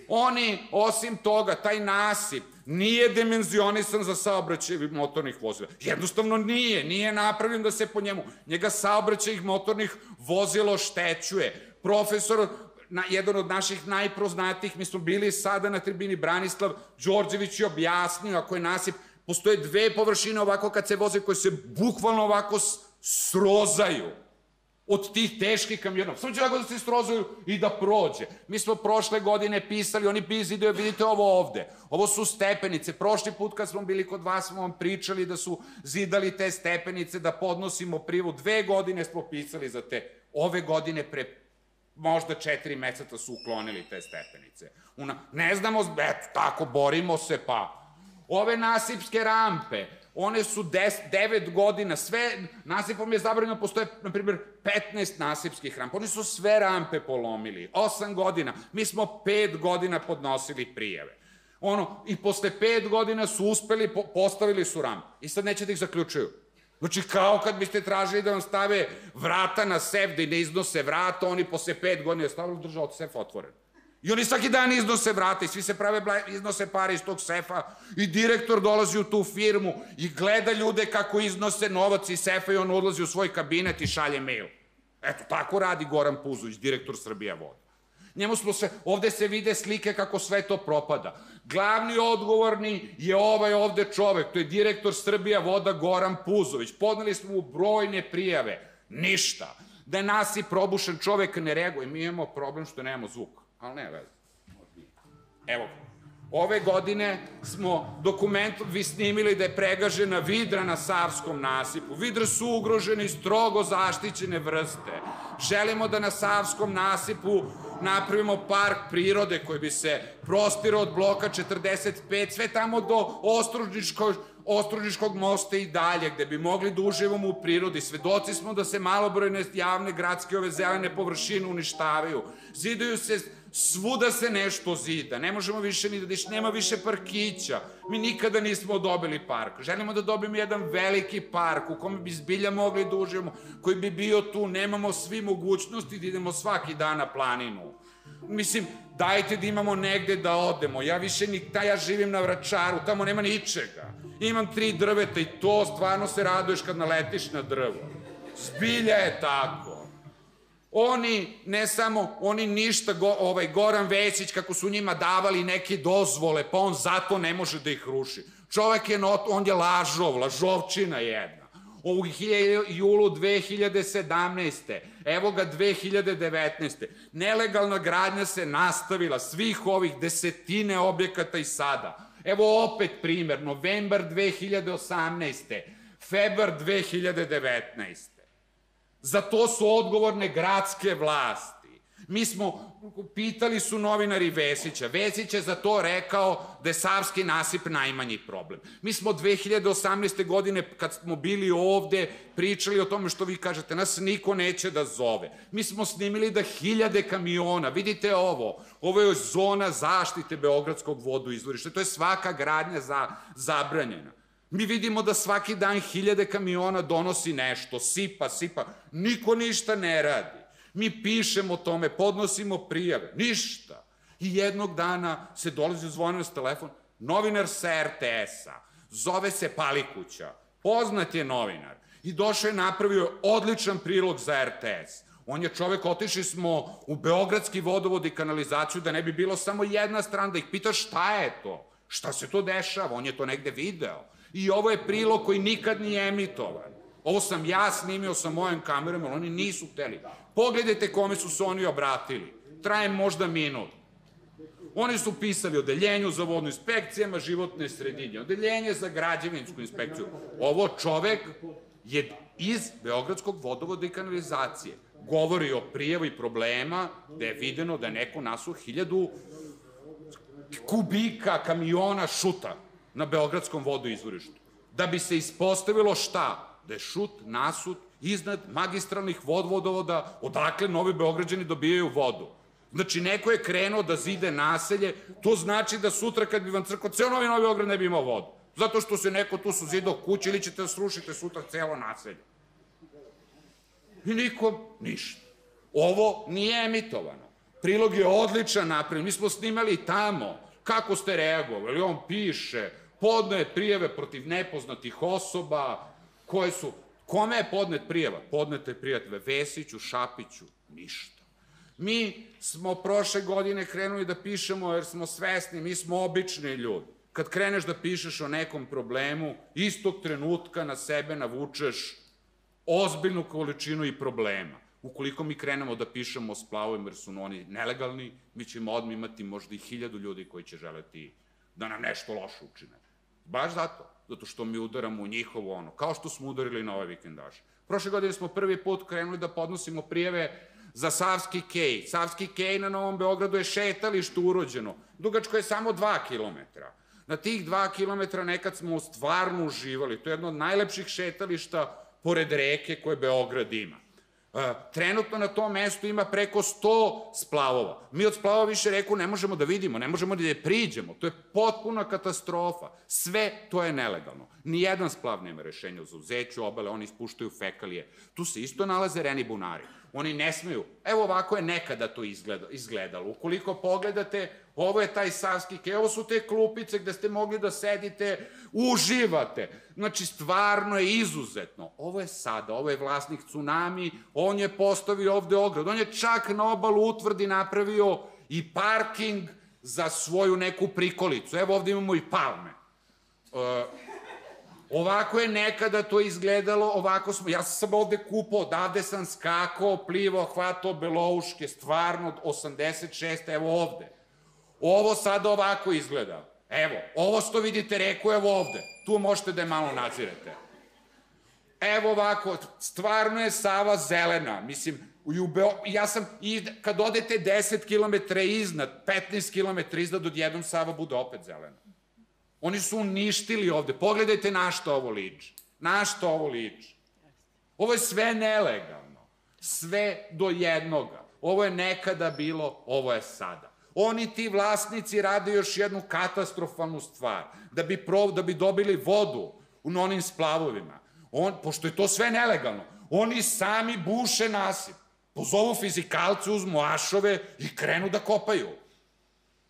Oni, osim toga, taj nasip, nije dimenzionisan za saobraćaj motornih vozila. Jednostavno nije, nije napravljen da se po njemu. Njega saobraćaj motornih vozila oštećuje. Profesor na, jedan od naših najproznatijih, mi smo bili sada na tribini Branislav Đorđević je objasnio ako je nasip, postoje dve površine ovako kad se voze koje se bukvalno ovako srozaju od tih teških kamiona. Samo će ovako da se srozaju i da prođe. Mi smo prošle godine pisali, oni bizideo, vidite ovo ovde. Ovo su stepenice. Prošli put kad smo bili kod vas smo vam pričali da su zidali te stepenice, da podnosimo privu. Dve godine smo pisali za te. Ove godine pre možda četiri meseca su uklonili te stepenice. Una, ne znamo, eto, tako, borimo se, pa. Ove nasipske rampe, one su 9 godina, sve, nasipom je zabranjeno, postoje, na primjer, 15 nasipskih rampa. Oni su sve rampe polomili, 8 godina. Mi smo 5 godina podnosili prijeve. Ono, i posle 5 godina su uspeli, po, postavili su rampe. I sad neće da ih zaključuju. Znači, kao kad biste tražili da vam stave vrata na sef, da ne iznose vrata, oni posle 5 godina stavili držao sef otvoren. I oni svaki dan iznose vrata i svi se prave iznose pare iz tog sefa i direktor dolazi u tu firmu i gleda ljude kako iznose novac iz sefa i on odlazi u svoj kabinet i šalje mail. Eto, tako radi Goran Puzović, direktor Srbija voda. Njemu smo se, ovde se vide slike kako sve to propada. Glavni odgovorni je ovaj ovde čovek, to je direktor Srbija voda Goran Puzović. Podneli smo mu brojne prijave, ništa. Da je nasi probušen čovek ne reaguje. Mi imamo problem što nemamo zvuk ali ne veze. Evo, ove godine smo dokumentom vi snimili da je pregažena vidra na Savskom nasipu. Vidre su ugrožene i strogo zaštićene vrste. Želimo da na Savskom nasipu napravimo park prirode koji bi se prostirao od bloka 45, sve tamo do Ostružničkog, Ostružničkog mosta i dalje, gde bi mogli da uživamo u prirodi. Svedoci smo da se malobrojne javne gradske ove zelene površine uništavaju. Zidaju se svuda se nešto zida, ne možemo više ni da diš, nema više parkića. Mi nikada nismo dobili park. Želimo da dobijemo jedan veliki park u kome bi zbilja mogli da uživamo, koji bi bio tu, nemamo svi mogućnosti da idemo svaki dan na planinu. Mislim, dajte da imamo negde da odemo. Ja više ni, ta, ja živim na Vračaru, tamo nema ničega. Imam tri drveta i to stvarno se raduješ kad naletiš na drvo. Zbilja je tako. Oni, ne samo, oni ništa, go, ovaj Goran Vesić, kako su njima davali neke dozvole, pa on zato ne može da ih ruši. Čovek je, not, on je lažov, lažovčina jedna. U julu 2017. Evo ga 2019. Nelegalna gradnja se nastavila svih ovih desetine objekata i sada. Evo opet primer, novembar 2018. Februar 2019. Za to su odgovorne gradske vlasti. Mi smo, pitali su novinari Vesića. Vesić je za to rekao da je Savski nasip najmanji problem. Mi smo 2018. godine, kad smo bili ovde, pričali o tome što vi kažete, nas niko neće da zove. Mi smo snimili da hiljade kamiona, vidite ovo, ovo je zona zaštite Beogradskog vodu izvorišta, to je svaka gradnja za, zabranjena. Mi vidimo da svaki dan hiljade kamiona donosi nešto, sipa, sipa. Niko ništa ne radi. Mi pišemo o tome, podnosimo prijave, ništa. I jednog dana se dolazi zvonio s telefon, novinar sa RTS-a, zove se Palikuća, poznat je novinar i došao je napravio odličan prilog za RTS. On je čovek, otišli smo u Beogradski vodovod i kanalizaciju da ne bi bilo samo jedna strana, da ih pita šta je to, šta se to dešava, on je to negde video. I ovo je prilog koji nikad nije emitovan. Ovo sam ja snimio sa mojom kamerom, ali oni nisu hteli. Pogledajte kome su se oni obratili. Traje možda minut. Oni su pisali odeljenju za vodnu inspekcijama, životne sredinje, odeljenje za građevinsku inspekciju. Ovo čovek je iz Beogradskog vodovoda i kanalizacije. Govori o prijavi problema da je videno da je neko nasuo hiljadu kubika kamiona šuta na Beogradskom vodoizvorištu. Da bi se ispostavilo šta? Da je šut nasut iznad magistralnih vodvodovoda odakle novi Beograđani dobijaju vodu. Znači, neko je krenuo da zide naselje, to znači da sutra kad bi vam crkao, ceo novi Novi Beograd ne bi imao vodu. Zato što se neko tu su zidao kuće ili ćete da srušite sutra celo naselje. I nikom ništa. Ovo nije emitovano. Prilog je odličan napravljen. Mi smo snimali tamo. Kako ste reagovali? On piše, podne prijeve protiv nepoznatih osoba, koje su... Kome je podnet prijeva? Podnete prijatve Vesiću, Šapiću, ništa. Mi smo prošle godine krenuli da pišemo jer smo svesni, mi smo obični ljudi. Kad kreneš da pišeš o nekom problemu, istog trenutka na sebe navučeš ozbiljnu količinu i problema. Ukoliko mi krenemo da pišemo o splavovima jer su oni nelegalni, mi ćemo odmah imati možda i hiljadu ljudi koji će želeti da nam nešto loše učine. Baš zato, zato što mi udaramo u njihovo ono, kao što smo udarili na ove vikendaže. Prošle godine smo prvi put krenuli da podnosimo prijeve za Savski kej. Savski kej na Novom Beogradu je šetalište urođeno. Dugačko je samo 2 kilometra. Na tih 2 kilometra nekad smo stvarno uživali. To je jedno od najlepših šetališta pored reke koje Beograd ima. E, trenutno na tom mestu ima preko 100 splavova. Mi od splavova više reku ne možemo da vidimo, ne možemo da je priđemo. To je potpuna katastrofa. Sve to je nelegalno. Nijedan splav nema rešenja za uzeću obale, oni ispuštaju fekalije. Tu se isto nalaze reni bunari. Oni ne smeju. Evo ovako je nekada to izgledalo. Ukoliko pogledate, ovo je taj Savski kej, ovo su te klupice gde ste mogli da sedite, uživate. Znači, stvarno je izuzetno. Ovo je sada, ovo je vlasnik Tsunami, on je postavio ovde ograd, on je čak na obalu utvrdi napravio i parking za svoju neku prikolicu. Evo ovde imamo i palme. Uh, Ovako je nekada to izgledalo, ovako smo, ja sam ovde kupao, odavde sam skakao, plivao, hvatao belouške, stvarno, 86, evo ovde. Ovo sada ovako izgleda. Evo, ovo što vidite reku, evo ovde. Tu možete da je malo nadzirete. Evo ovako, stvarno je Sava zelena. Mislim, u Beo, ja sam, i kad odete 10 km iznad, 15 km iznad, odjednom Sava bude opet zelena. Oni su uništili ovde. Pogledajte na što ovo liči. Na što ovo liči. Ovo je sve nelegalno. Sve do jednoga. Ovo je nekada bilo, ovo je sada. Oni ti vlasnici rade još jednu katastrofalnu stvar. Da bi, prov, da bi dobili vodu u onim splavovima. On, pošto je to sve nelegalno, oni sami buše nasip. Pozovu fizikalce, uzmu ašove i krenu da kopaju.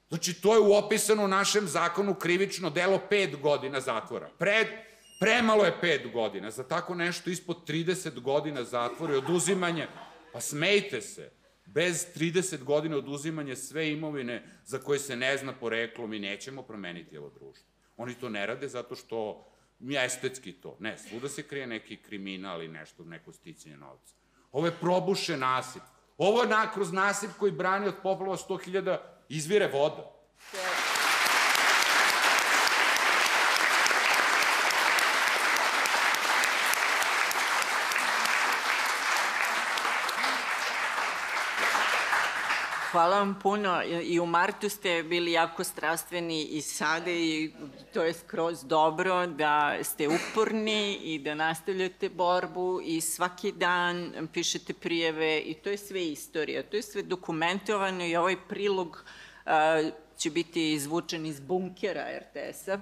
Znači, to je uopisano u našem zakonu krivično delo pet godina zatvora. Pred, premalo je pet godina. Za tako nešto ispod 30 godina zatvora i oduzimanje. Pa smejte se. Bez 30 godina oduzimanje sve imovine za koje se ne zna poreklo, mi nećemo promeniti ovo društvo. Oni to ne rade zato što mi estetski to. Ne, svuda se krije neki kriminal i nešto, neko sticanje novca. Ovo je probušen nasip. Ovo je na, kroz nasip koji brani od poplava 100.000 izvire voda. Hvala vam puno. I u martu ste bili jako strastveni i sada i to je skroz dobro da ste uporni i da nastavljate borbu i svaki dan pišete prijeve i to je sve istorija. To je sve dokumentovano i ovaj prilog će biti izvučen iz bunkera RTS-a,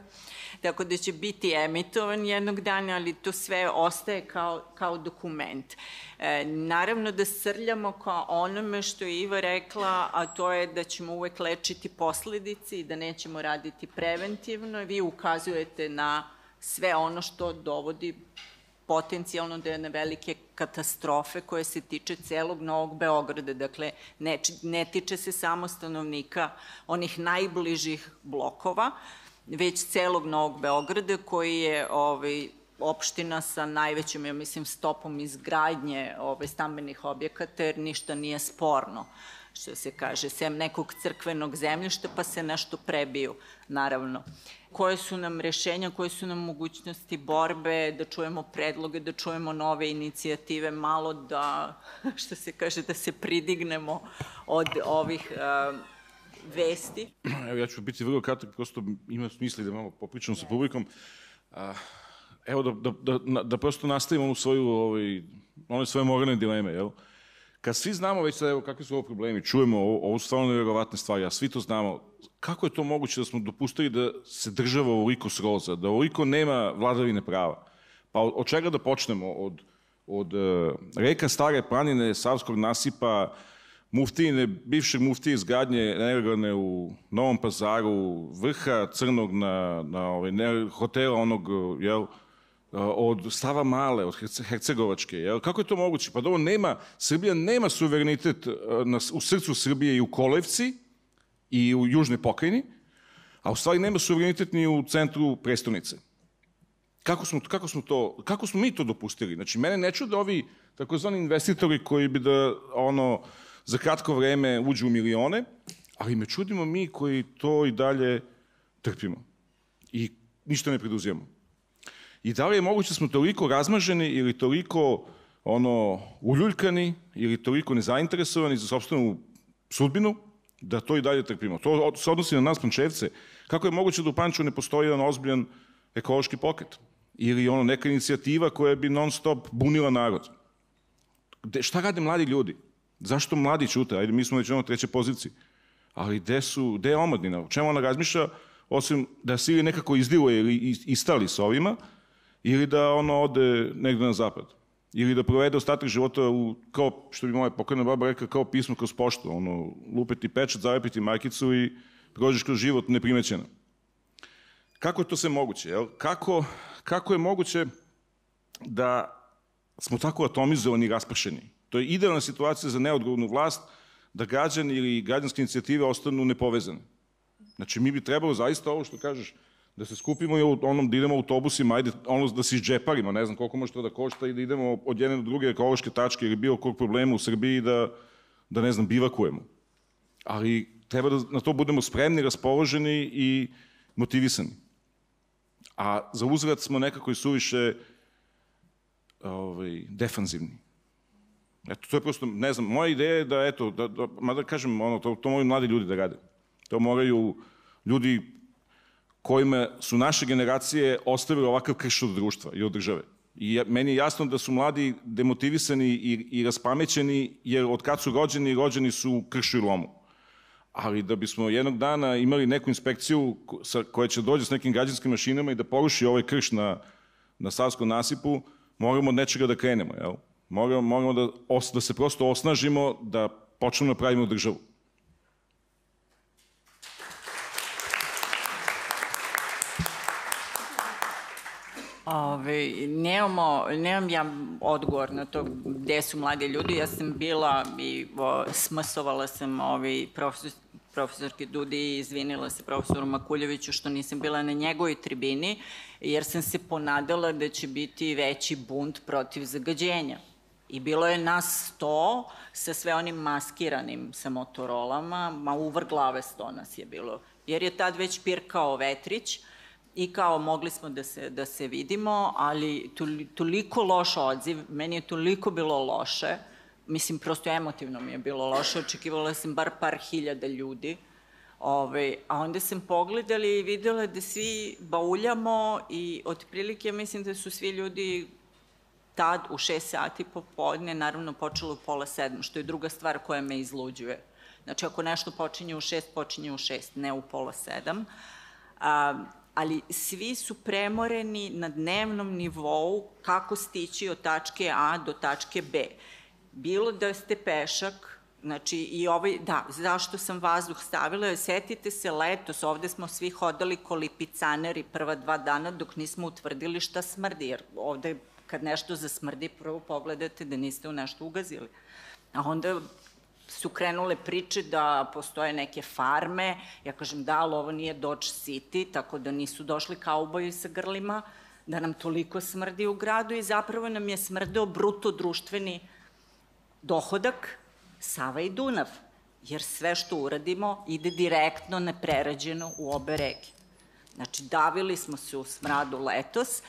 tako da će biti emitovan jednog dana, ali to sve ostaje kao, kao dokument. E, naravno da srljamo kao onome što je Iva rekla, a to je da ćemo uvek lečiti posledice i da nećemo raditi preventivno. Vi ukazujete na sve ono što dovodi potencijalno do jedne velike katastrofe koje se tiče celog Novog Beograda. Dakle, ne, ne tiče se samo stanovnika onih najbližih blokova, već celog Novog Beograda koji je ovaj, opština sa najvećom, ja mislim, stopom izgradnje ovaj, stambenih objekata, jer ništa nije sporno što se kaže, sem nekog crkvenog zemljišta, pa se nešto prebiju, naravno. Koje su nam rešenja, koje su nam mogućnosti borbe, da čujemo predloge, da čujemo nove inicijative, malo da, što se kaže, da se pridignemo od ovih uh, vesti. Evo, ja ću biti vrlo kratak, prosto ima smisli da malo popričam sa publikom. A, evo, da, da, da, da prosto nastavimo onu svoju, ovaj, one svoje moralne dileme, jel? Kad svi znamo već sad, evo, kakvi su ovo problemi, čujemo ovo, ovo su stvarno nevjerovatne stvari, a svi to znamo, kako je to moguće da smo dopustili da se država ovoliko sroza, da ovoliko nema vladavine prava? Pa od, od čega da počnemo? Od, od uh, reka Stare planine, Savskog nasipa, muftine, bivšeg muftije izgradnje nelegalne u Novom pazaru, vrha crnog na, na ovaj, ne, hotela onog, jel, od Stava Male, od Hercegovačke. Jel? Kako je to moguće? Pa dobro, nema, Srbija nema suverenitet na, u srcu Srbije i u Kolevci i u Južnoj pokrajini, a u stvari nema suverenitet ni u centru prestonice. Kako smo, kako smo to, kako smo mi to dopustili? Znači, mene ne čude ovi takozvani investitori koji bi da, ono, za kratko vreme uđu u milione, ali me čudimo mi koji to i dalje trpimo. I ništa ne preduzijemo. I da li je moguće da smo toliko razmaženi ili toliko ono, uljuljkani ili toliko nezainteresovani za sobstvenu sudbinu, da to i dalje trpimo. To se odnosi na nas pančevce. Kako je moguće da u Pančevu ne postoji jedan ozbiljan ekološki pokret? Ili ono, neka inicijativa koja bi non stop bunila narod? De, šta rade mladi ljudi? Zašto mladi čute? Ajde, mi smo već na treće poziciji. Ali gde su, gde je omladina? O čemu ona razmišlja? Osim da se ili nekako izdiluje ili istali s ovima, ili da ono ode negde na zapad. Ili da provede ostatak života u, kao što bi moja pokojna baba rekla, kao pismo kroz poštu. Ono, lupeti pečat, zalepiti markicu i prođeš kroz život neprimećeno. Kako je to sve moguće? Jel? Kako, kako je moguće da smo tako atomizovani i raspršeni? To je idealna situacija za neodgovornu vlast da građani ili građanske inicijative ostanu nepovezane. Znači, mi bi trebalo zaista ovo što kažeš, da se skupimo i onom da idemo autobusima, ajde ono da se izđeparimo, ne znam koliko može to da košta i da idemo od jedne do druge ekološke tačke ili bilo kog problema u Srbiji da, da ne znam, bivakujemo. Ali treba da na to budemo spremni, raspoloženi i motivisani. A za uzvrat smo nekako i suviše ovaj, defanzivni. Eto, to je prosto, ne znam, moja ideja je da, eto, da, da, mada kažem, ono, to, to moraju mladi ljudi da rade. To moraju ljudi kojima su naše generacije ostavile ovakav krš od društva i od države. I meni je jasno da su mladi demotivisani i, i raspamećeni, jer od kad su rođeni, rođeni su u kršu i lomu. Ali da bismo jednog dana imali neku inspekciju sa, koja će dođe s nekim građanskim mašinama i da poruši ovaj krš na, na Savskom nasipu, moramo od nečega da krenemo. Jel? Moramo, moramo da, os, da se prosto osnažimo, da počnemo da pravimo državu. Ove, nemamo, nemam ja odgovor na to gde su mladi ljudi. Ja sam bila i o, smrsovala sam ovaj, profesor, profesorke Dudi i izvinila se profesoru Makuljeviću što nisam bila na njegovoj tribini, jer sam se ponadala da će biti veći bunt protiv zagađenja. I bilo je nas sto sa sve onim maskiranim sa motorolama, ma uvr glave sto nas je bilo. Jer je tad već pirkao vetrić, i kao mogli smo da se, da se vidimo, ali toliko loš odziv, meni je toliko bilo loše, mislim, prosto emotivno mi je bilo loše, očekivala sam bar par hiljada ljudi, Ove, ovaj, a onda sam pogledala i videla da svi bauljamo i otprilike mislim da su svi ljudi tad u 6 sati popodne, naravno počelo u pola sedam, što je druga stvar koja me izluđuje. Znači, ako nešto počinje u 6, počinje u 6, ne u pola sedam. A, ali svi su premoreni na dnevnom nivou kako stići od tačke A do tačke B. Bilo da ste pešak, Znači, i ovaj, da, zašto sam vazduh stavila, setite se letos, ovde smo svi hodali kolipicaneri prva dva dana dok nismo utvrdili šta smrdi, jer ovde kad nešto zasmrdi, prvo pogledate da niste u nešto ugazili. A onda su krenule priče da postoje neke farme. Ja kažem da, ali ovo nije Dodge City, tako da nisu došli kauboji sa grlima, da nam toliko smrdi u gradu i zapravo nam je smrdeo bruto društveni dohodak Sava i Dunav, jer sve što uradimo ide direktno neprerađeno u obe reke. Znači, davili smo se u smradu letos,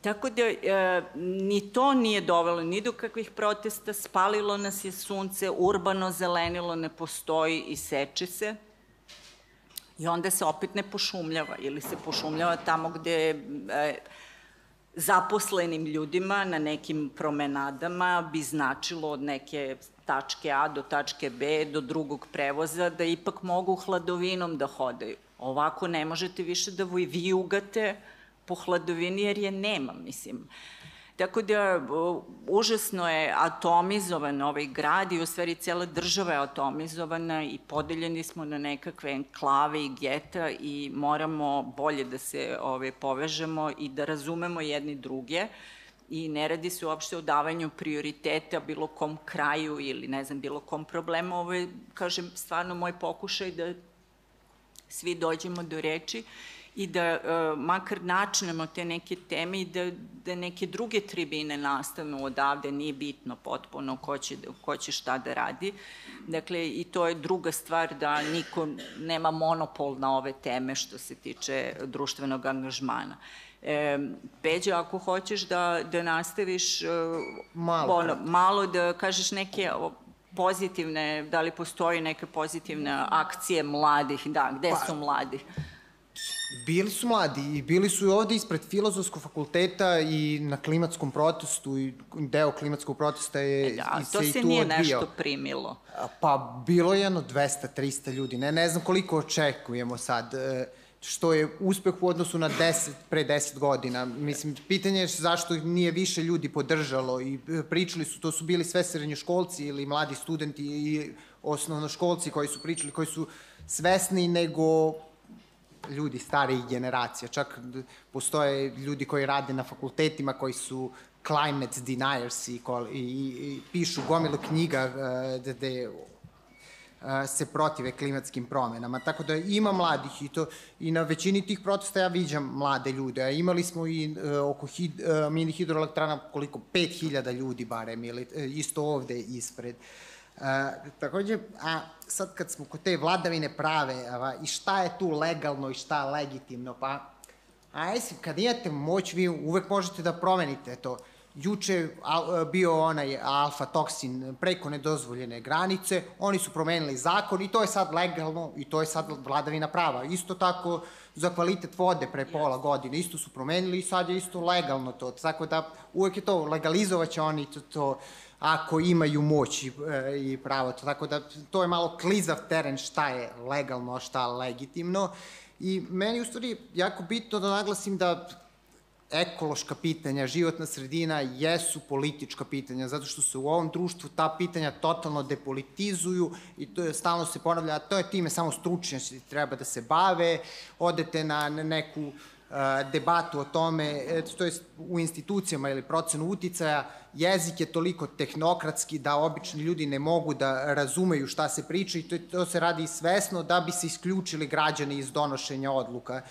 Tako da e, ni to nije dovelo ni do kakvih protesta, spalilo nas je sunce, urbano zelenilo ne postoji i seče se. I onda se opet ne pošumljava ili se pošumljava tamo gde e, zaposlenim ljudima na nekim promenadama bi značilo od neke tačke A do tačke B do drugog prevoza da ipak mogu hladovinom da hodaju. Ovako ne možete više da vi ugate po hladovini jer je nema, mislim. Tako da užasno je atomizovan ovaj grad i u stvari cijela država je atomizovana i podeljeni smo na nekakve enklave i geta i moramo bolje da se ove, ovaj, povežemo i da razumemo jedni druge i ne radi se uopšte o davanju prioriteta bilo kom kraju ili ne znam bilo kom problemu. Ovo je, kažem, stvarno moj pokušaj da svi dođemo do reči i da uh, makar načnemo te neke teme i da, da neke druge tribine nastanu odavde, nije bitno potpuno ko će, ko će šta da radi. Dakle, i to je druga stvar da niko nema monopol na ove teme što se tiče društvenog angažmana. E, Peđa, ako hoćeš da, da nastaviš uh, malo, ono, malo da kažeš neke pozitivne, da li postoji neke pozitivne akcije mladih, da, gde pa, su mladi? Bili su mladi i bili su i ovde ispred filozofskog fakulteta i na klimatskom protestu i deo klimatskog protesta je e da, i to se, se nije nešto primilo. Pa bilo je jedno 200-300 ljudi, ne, ne znam koliko očekujemo sad, e, što je uspeh u odnosu na 10, pre 10 godina. Mislim, pitanje je zašto nije više ljudi podržalo i e, pričali su, to su bili sve srednjoškolci ili mladi studenti i osnovnoškolci koji su pričali, koji su svesni nego ljudi starijih generacija. Čak postoje ljudi koji rade na fakultetima koji su climate deniers i, i, i pišu gomilu knjiga uh, uh, se protive klimatskim promenama. Tako da ima mladih i to i na većini tih protesta ja viđam mlade ljude. A imali smo i uh, oko hid, uh, mini hidroelektrana koliko 5000 ljudi barem ili uh, isto ovde ispred. E, takođe, a sad kad smo kod te vladavine prave, a, i šta je tu legalno i šta je legitimno, pa a jesi, kad imate moć, vi uvek možete da promenite to. Juče al, bio onaj alfa toksin preko nedozvoljene granice, oni su promenili zakon i to je sad legalno i to je sad vladavina prava. Isto tako za kvalitet vode pre pola godine, isto su promenili i sad je isto legalno to. Tako da uvek je to, legalizovaće oni to, to ako imaju moć i, e, i pravo. Tako da to je malo klizav teren šta je legalno, a šta legitimno. I meni u stvari jako bitno da naglasim da ekološka pitanja, životna sredina jesu politička pitanja, zato što se u ovom društvu ta pitanja totalno depolitizuju i to je, stalno se ponavlja, a to je time samo stručnjaci treba da se bave, odete na neku uh, debatu o tome, to je u institucijama ili procenu uticaja, jezik je toliko tehnokratski da obični ljudi ne mogu da razumeju šta se priča i to, to se radi svesno da bi se isključili građani iz donošenja odluka.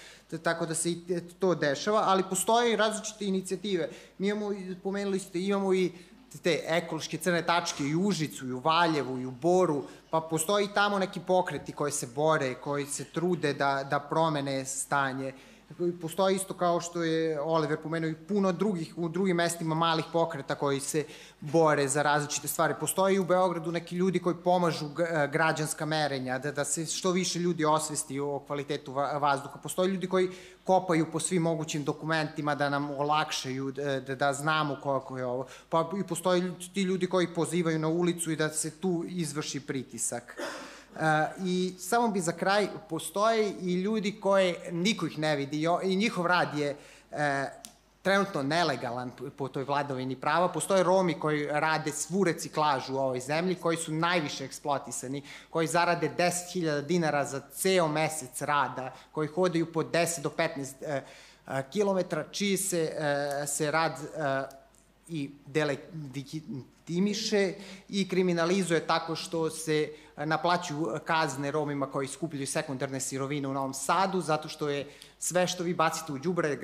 Tako da se i to dešava, ali postoje i različite inicijative. Mi imamo, pomenuli ste, imamo i te ekološke crne tačke i u Užicu, i u Valjevu, i u Boru, pa postoji tamo neki pokreti koji se bore, koji se trude da, da promene stanje postoji isto kao što je Oliver pomenuo i puno drugih, u drugim mestima malih pokreta koji se bore za različite stvari. Postoji u Beogradu neki ljudi koji pomažu građanska merenja, da, da se što više ljudi osvesti o kvalitetu vazduha. Postoji ljudi koji kopaju po svim mogućim dokumentima da nam olakšaju, da, da znamo koliko je ovo. Pa i postoji ti ljudi koji pozivaju na ulicu i da se tu izvrši pritisak. I samo bi za kraj, postoje i ljudi koje niko ih ne vidi i njihov rad je e, trenutno nelegalan po toj vladovini prava. Postoje Romi koji rade svu reciklažu u ovoj zemlji, koji su najviše eksploatisani, koji zarade 10.000 dinara za ceo mesec rada, koji hodaju po 10 do 15 e, kilometra, čiji se, e, se rad i delegitimiše i kriminalizuje tako što se naplaćuju kazne Romima koji skupljaju sekundarne sirovine u Novom Sadu, zato što je sve što vi bacite u džubre e,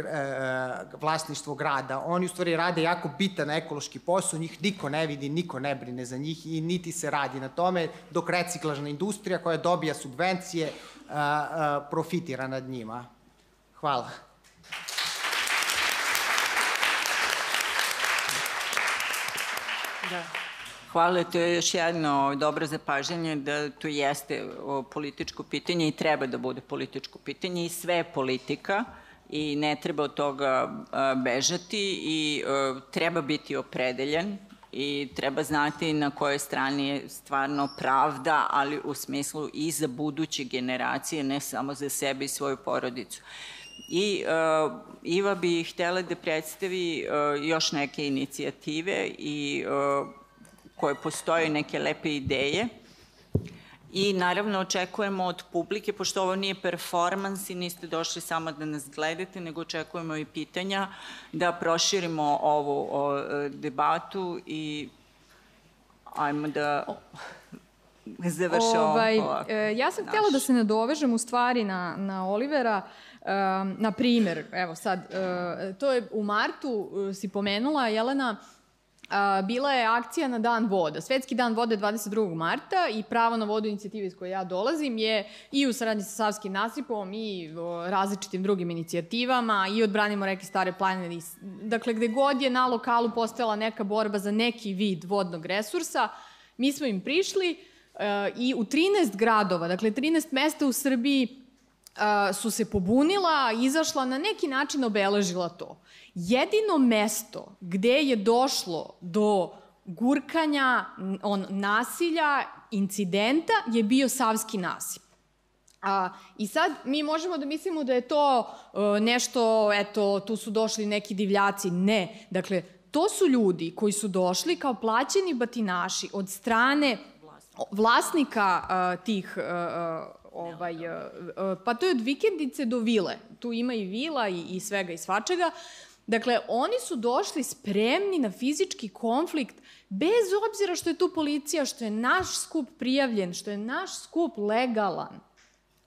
vlasništvo grada. Oni u stvari rade jako bitan ekološki posao, njih niko ne vidi, niko ne brine za njih i niti se radi na tome, dok reciklažna industrija koja dobija subvencije profitira nad njima. Hvala. Da. Hvala, to je još jedno dobro zapažanje da to jeste političko pitanje i treba da bude političko pitanje i sve je politika i ne treba od toga bežati i treba biti opredeljen i treba znati na kojoj strani je stvarno pravda, ali u smislu i za buduće generacije, ne samo za sebe i svoju porodicu. I uh, Iva bi htela da predstavi uh, još neke inicijative i uh, koje postoje neke lepe ideje. I naravno očekujemo od publike, pošto ovo nije performans i niste došli samo da nas gledate, nego očekujemo i pitanja, da proširimo ovu o, debatu i ajmo da završamo ovaj, ovako. Ja sam naš. htjela da se nadovežem u stvari na, na Olivera. Um, na primer, evo sad, uh, to je u martu, uh, si pomenula, Jelena, a, bila je akcija na Dan voda. Svetski dan vode 22. marta i pravo na vodu inicijative iz koje ja dolazim je i u saradnji sa Savskim nasipom i o, različitim drugim inicijativama i odbranimo reke Stare planine. Dakle, gde god je na lokalu postojala neka borba za neki vid vodnog resursa, mi smo im prišli e, i u 13 gradova, dakle 13 mesta u Srbiji su se pobunila, izašla, na neki način obeležila to. Jedino mesto gde je došlo do gurkanja, on, nasilja, incidenta je bio Savski nasip. A, I sad mi možemo da mislimo da je to uh, nešto, eto, tu su došli neki divljaci. Ne. Dakle, to su ljudi koji su došli kao plaćeni batinaši od strane vlasnika uh, tih uh, ovaj, pa to je od vikendice do vile. Tu ima i vila i, i svega i svačega. Dakle, oni su došli spremni na fizički konflikt, bez obzira što je tu policija, što je naš skup prijavljen, što je naš skup legalan.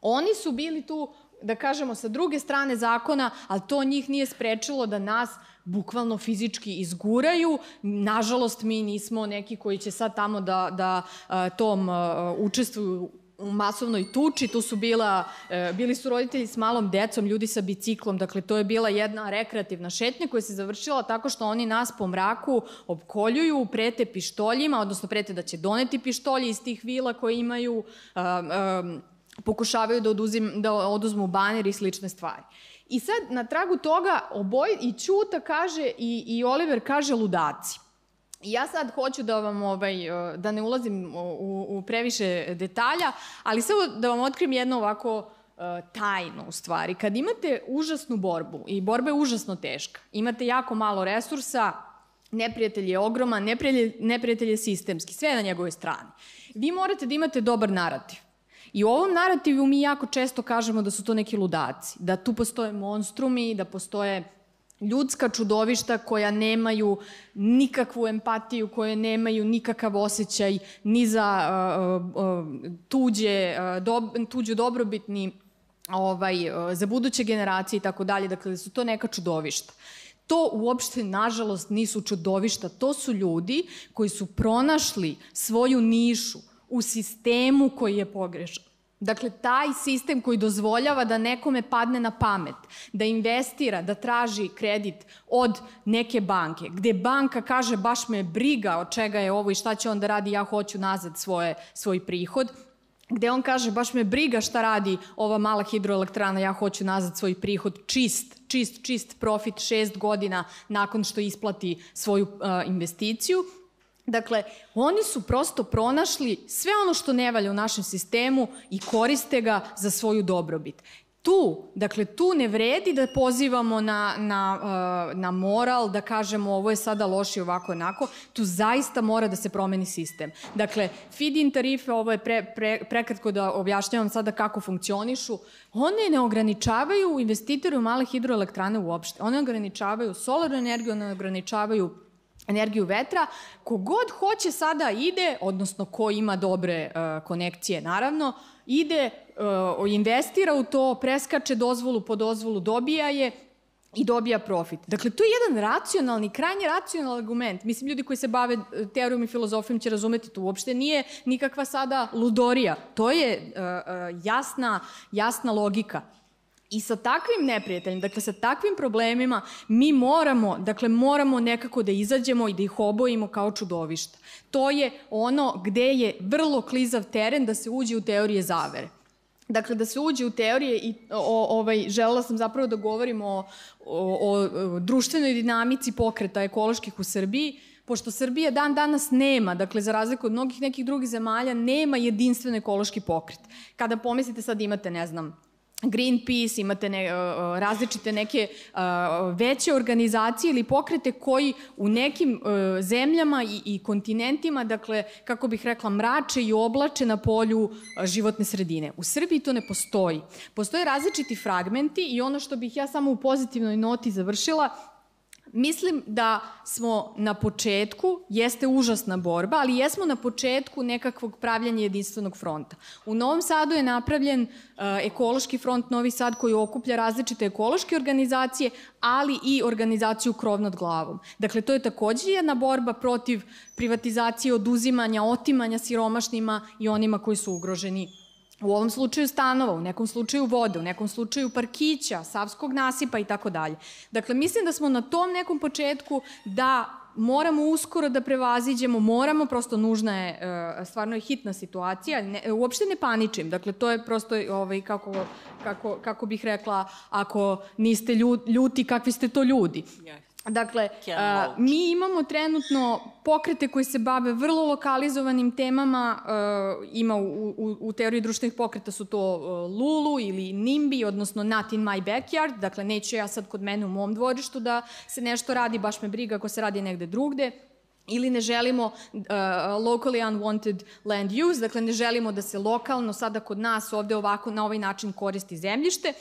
Oni su bili tu, da kažemo, sa druge strane zakona, ali to njih nije sprečilo da nas bukvalno fizički izguraju. Nažalost, mi nismo neki koji će sad tamo da, da tom učestvuju u masovnoj tuči, tu su bila, e, bili su roditelji s malom decom, ljudi sa biciklom, dakle to je bila jedna rekreativna šetnja koja se završila tako što oni nas po mraku opkoljuju, prete pištoljima, odnosno prete da će doneti pištolje iz tih vila koje imaju, pokušavaju da, oduzim, da oduzmu baner i slične stvari. I sad, na tragu toga, oboj, i Ćuta kaže, i, i Oliver kaže ludaci. Ja sad hoću da vam, ovaj, da ne ulazim u, u previše detalja, ali samo da vam otkrim jedno ovako tajno u stvari. Kad imate užasnu borbu i borba je užasno teška, imate jako malo resursa, neprijatelj je ogroman, neprijatelj, neprijatelj je sistemski, sve je na njegovoj strani. Vi morate da imate dobar narativ. I u ovom narativu mi jako često kažemo da su to neki ludaci, da tu postoje monstrumi, da postoje ljudska čudovišta koja nemaju nikakvu empatiju, koje nemaju nikakav osjećaj ni za tuđe, uh, do, tuđu dobrobitni ovaj, za buduće generacije i tako dalje. Dakle, da su to neka čudovišta. To uopšte, nažalost, nisu čudovišta. To su ljudi koji su pronašli svoju nišu u sistemu koji je pogrešan. Dakle, taj sistem koji dozvoljava da nekome padne na pamet, da investira, da traži kredit od neke banke, gde banka kaže baš me briga od čega je ovo i šta će on da radi, ja hoću nazad svoje, svoj prihod, gde on kaže baš me briga šta radi ova mala hidroelektrana, ja hoću nazad svoj prihod čist, čist, čist profit šest godina nakon što isplati svoju uh, investiciju Dakle, oni su prosto pronašli sve ono što ne valja u našem sistemu i koriste ga za svoju dobrobit. Tu, dakle, tu ne vredi da pozivamo na, na, uh, na moral, da kažemo ovo je sada loše ovako onako, tu zaista mora da se promeni sistem. Dakle, feed-in tarife, ovo je pre, pre, prekratko da objašnjavam sada kako funkcionišu, one ne ograničavaju investitore u male hidroelektrane uopšte. One ograničavaju solarnu energiju, one ograničavaju energiju vetra, kogod hoće sada ide, odnosno ko ima dobre uh, konekcije naravno, ide, uh, investira u to, preskače dozvolu po dozvolu, dobija je i dobija profit. Dakle, to je jedan racionalni, krajnje racionalni argument. Mislim, ljudi koji se bave e, teorijom i filozofijom će razumeti to. Uopšte nije nikakva sada ludorija. To je uh, uh, jasna, jasna logika. I sa takvim neprijateljem, dakle sa takvim problemima, mi moramo, dakle moramo nekako da izađemo i da ih obojimo kao čudovišta. To je ono gde je vrlo klizav teren da se uđe u teorije zavere. Dakle, da se uđe u teorije i o, ovaj, želela sam zapravo da govorim o, o, o društvenoj dinamici pokreta ekoloških u Srbiji, pošto Srbija dan danas nema, dakle za razliku od mnogih nekih drugih zemalja, nema jedinstven ekološki pokret. Kada pomislite sad imate, ne znam, Greenpeace, imate ne, različite neke veće organizacije ili pokrete koji u nekim zemljama i, i kontinentima, dakle, kako bih rekla, mrače i oblače na polju životne sredine. U Srbiji to ne postoji. Postoje različiti fragmenti i ono što bih ja samo u pozitivnoj noti završila, Mislim da smo na početku, jeste užasna borba, ali jesmo na početku nekakvog pravljanja jedinstvenog fronta. U Novom Sadu je napravljen uh, ekološki front Novi Sad koji okuplja različite ekološke organizacije, ali i organizaciju Krov nad glavom. Dakle, to je takođe jedna borba protiv privatizacije, oduzimanja, otimanja siromašnima i onima koji su ugroženi u ovom slučaju stanova, u nekom slučaju vode, u nekom slučaju parkića, savskog nasipa i tako dalje. Dakle, mislim da smo na tom nekom početku da moramo uskoro da prevaziđemo, moramo, prosto nužna je, e, stvarno je hitna situacija, ne, uopšte ne paničim, dakle to je prosto, ovaj, kako, kako, kako bih rekla, ako niste ljuti, kakvi ste to ljudi. Yes. Dakle, a, mi imamo trenutno pokrete koji se bave vrlo lokalizovanim temama, a, ima u, u, u teoriji društvenih pokreta su to a, Lulu ili NIMBY, odnosno Not in my backyard, dakle neću ja sad kod mene u mom dvorištu da se nešto radi, baš me briga ako se radi negde drugde. Ili ne želimo uh, locally unwanted land use, dakle ne želimo da se lokalno sada kod nas ovde ovako na ovaj način koristi zemljište,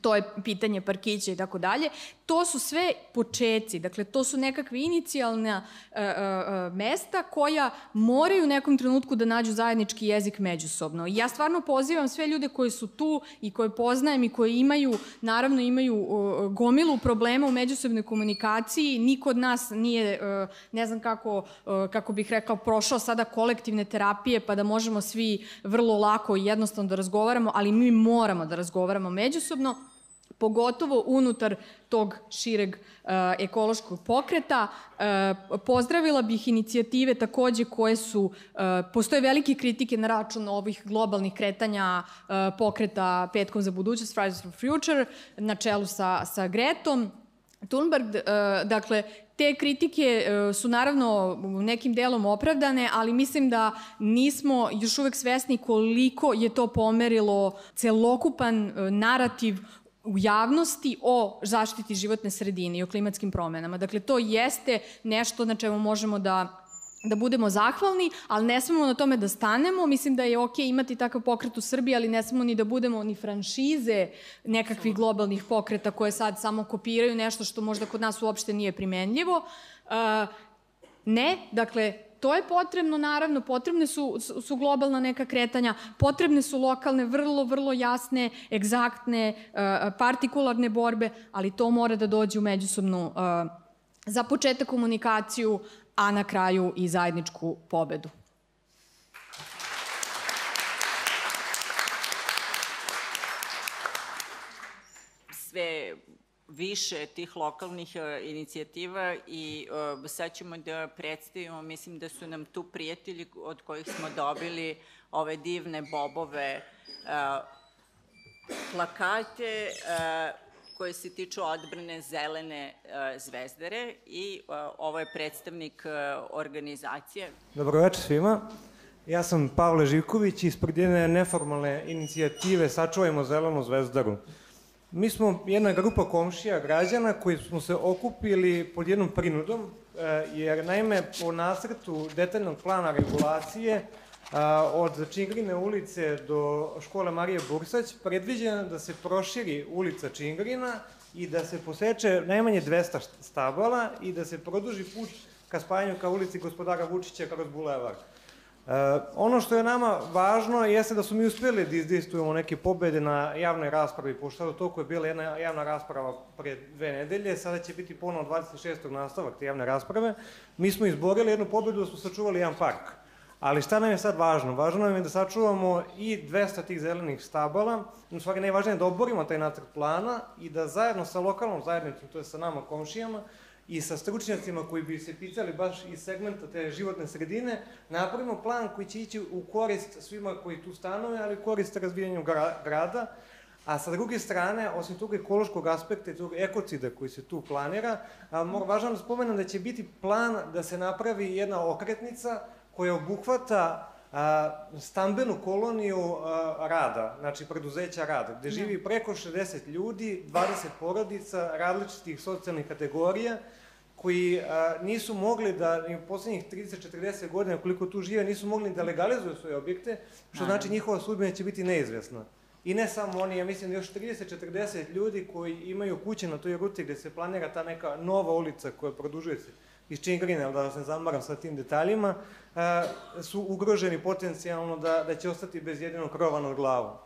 to je pitanje parkića i tako dalje. To su sve počeci, dakle to su nekakve inicijalna uh, uh, mesta koja moraju u nekom trenutku da nađu zajednički jezik međusobno. I ja stvarno pozivam sve ljude koji su tu i koje poznajem i koji imaju, naravno imaju uh, gomilu problema u međusobnoj komunikaciji. Niko od nas nije, uh, ne znam kako, uh, kako bih rekao, prošao sada kolektivne terapije pa da možemo svi vrlo lako i jednostavno da razgovaramo, ali mi moramo da razgovaramo međusobno pogotovo unutar tog šireg uh, ekološkog pokreta. Uh, pozdravila bih inicijative takođe koje su, uh, postoje velike kritike na račun ovih globalnih kretanja uh, pokreta Petkom za budućnost, Fridays for Future, na čelu sa, sa Gretom. Thunberg, uh, dakle, te kritike uh, su naravno nekim delom opravdane, ali mislim da nismo još uvek svesni koliko je to pomerilo celokupan uh, narativ u javnosti o zaštiti životne sredine i o klimatskim promenama. Dakle, to jeste nešto na čemu možemo da da budemo zahvalni, ali ne smemo na tome da stanemo. Mislim da je ok imati takav pokret u Srbiji, ali ne smemo ni da budemo ni franšize nekakvih globalnih pokreta koje sad samo kopiraju nešto što možda kod nas uopšte nije primenljivo. Uh, ne, dakle, To je potrebno, naravno, potrebne su, su globalna neka kretanja, potrebne su lokalne, vrlo, vrlo jasne, egzaktne, uh, partikularne borbe, ali to mora da dođe u međusobnu, uh, za početak komunikaciju, a na kraju i zajedničku pobedu. Sve više tih lokalnih uh, inicijativa i uh, sad ćemo da predstavimo, mislim da su nam tu prijatelji od kojih smo dobili ove divne bobove uh, plakate koje se tiču odbrane zelene zvezdare i ovo je predstavnik organizacije. Dobroveče svima. Ja sam Pavle Živković ispred jedne neformalne inicijative Sačuvajmo zelenu zvezdaru. Mi smo jedna grupa komšija građana koji smo se okupili pod jednom prinudom, e, jer naime po nasrtu detaljnog plana regulacije od Čingrine ulice do škole Marije Bursać predviđeno da se proširi ulica Čingrina i da se poseče najmanje 200 stabala i da se produži put ka spajanju ka ulici gospodara Vučića kroz bulevar. E, ono što je nama važno jeste da su mi uspeli da izdistujemo neke pobede na javnoj raspravi, pošto u toku je bila jedna javna rasprava pre dve nedelje, sada će biti ponovno 26. nastavak te javne rasprave. Mi smo izborili jednu pobedu da smo sačuvali jedan park. Ali šta nam je sad važno? Važno nam je da sačuvamo i 200 tih zelenih stabala, u stvari najvažnije je da oborimo taj nacrt plana i da zajedno sa lokalnom zajednicom, to je sa nama komšijama, i sa stručnjacima koji bi se pitali baš iz segmenta te životne sredine, napravimo plan koji će ići u korist svima koji tu stanove, ali korist razvijanju grada, A sa druge strane, osim tog ekološkog aspekta i tog ekocida koji se tu planira, a, mora važno da spomenem da će biti plan da se napravi jedna okretnica koja obuhvata a, stambenu koloniju a, rada, znači preduzeća rada, gde živi da. preko 60 ljudi, 20 porodica, različitih socijalnih kategorija, koji a, nisu mogli da, u poslednjih 30-40 godina, koliko tu žive, nisu mogli da legalizuju svoje objekte, što znači njihova sudbina će biti neizvesna. I ne samo oni, ja mislim da još 30-40 ljudi koji imaju kuće na toj ruti gde se planira ta neka nova ulica koja produžuje se iz Čingrine, ali da vas ne zamaram sa tim detaljima, su ugroženi potencijalno da, da će ostati bez jedinog krova nad glavom.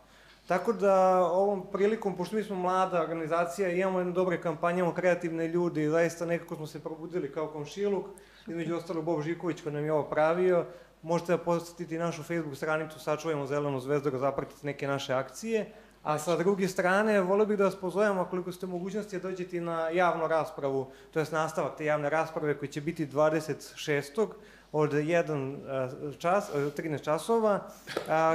Tako da ovom prilikom, pošto mi smo mlada organizacija, imamo jednu dobre kampanje, imamo kreativne ljudi i zaista nekako smo se probudili kao komšiluk, između ostalo Bob Žiković koji nam je ovo pravio, možete da posetiti našu Facebook stranicu Sačuvajmo zelenu zvezdu da zapratite neke naše akcije, A sa druge strane, volio bih da vas pozovem, koliko ste mogućnosti, da dođete na javnu raspravu, to je nastavak te javne rasprave koji će biti 26 od 1 e, čas, 13 e, časova.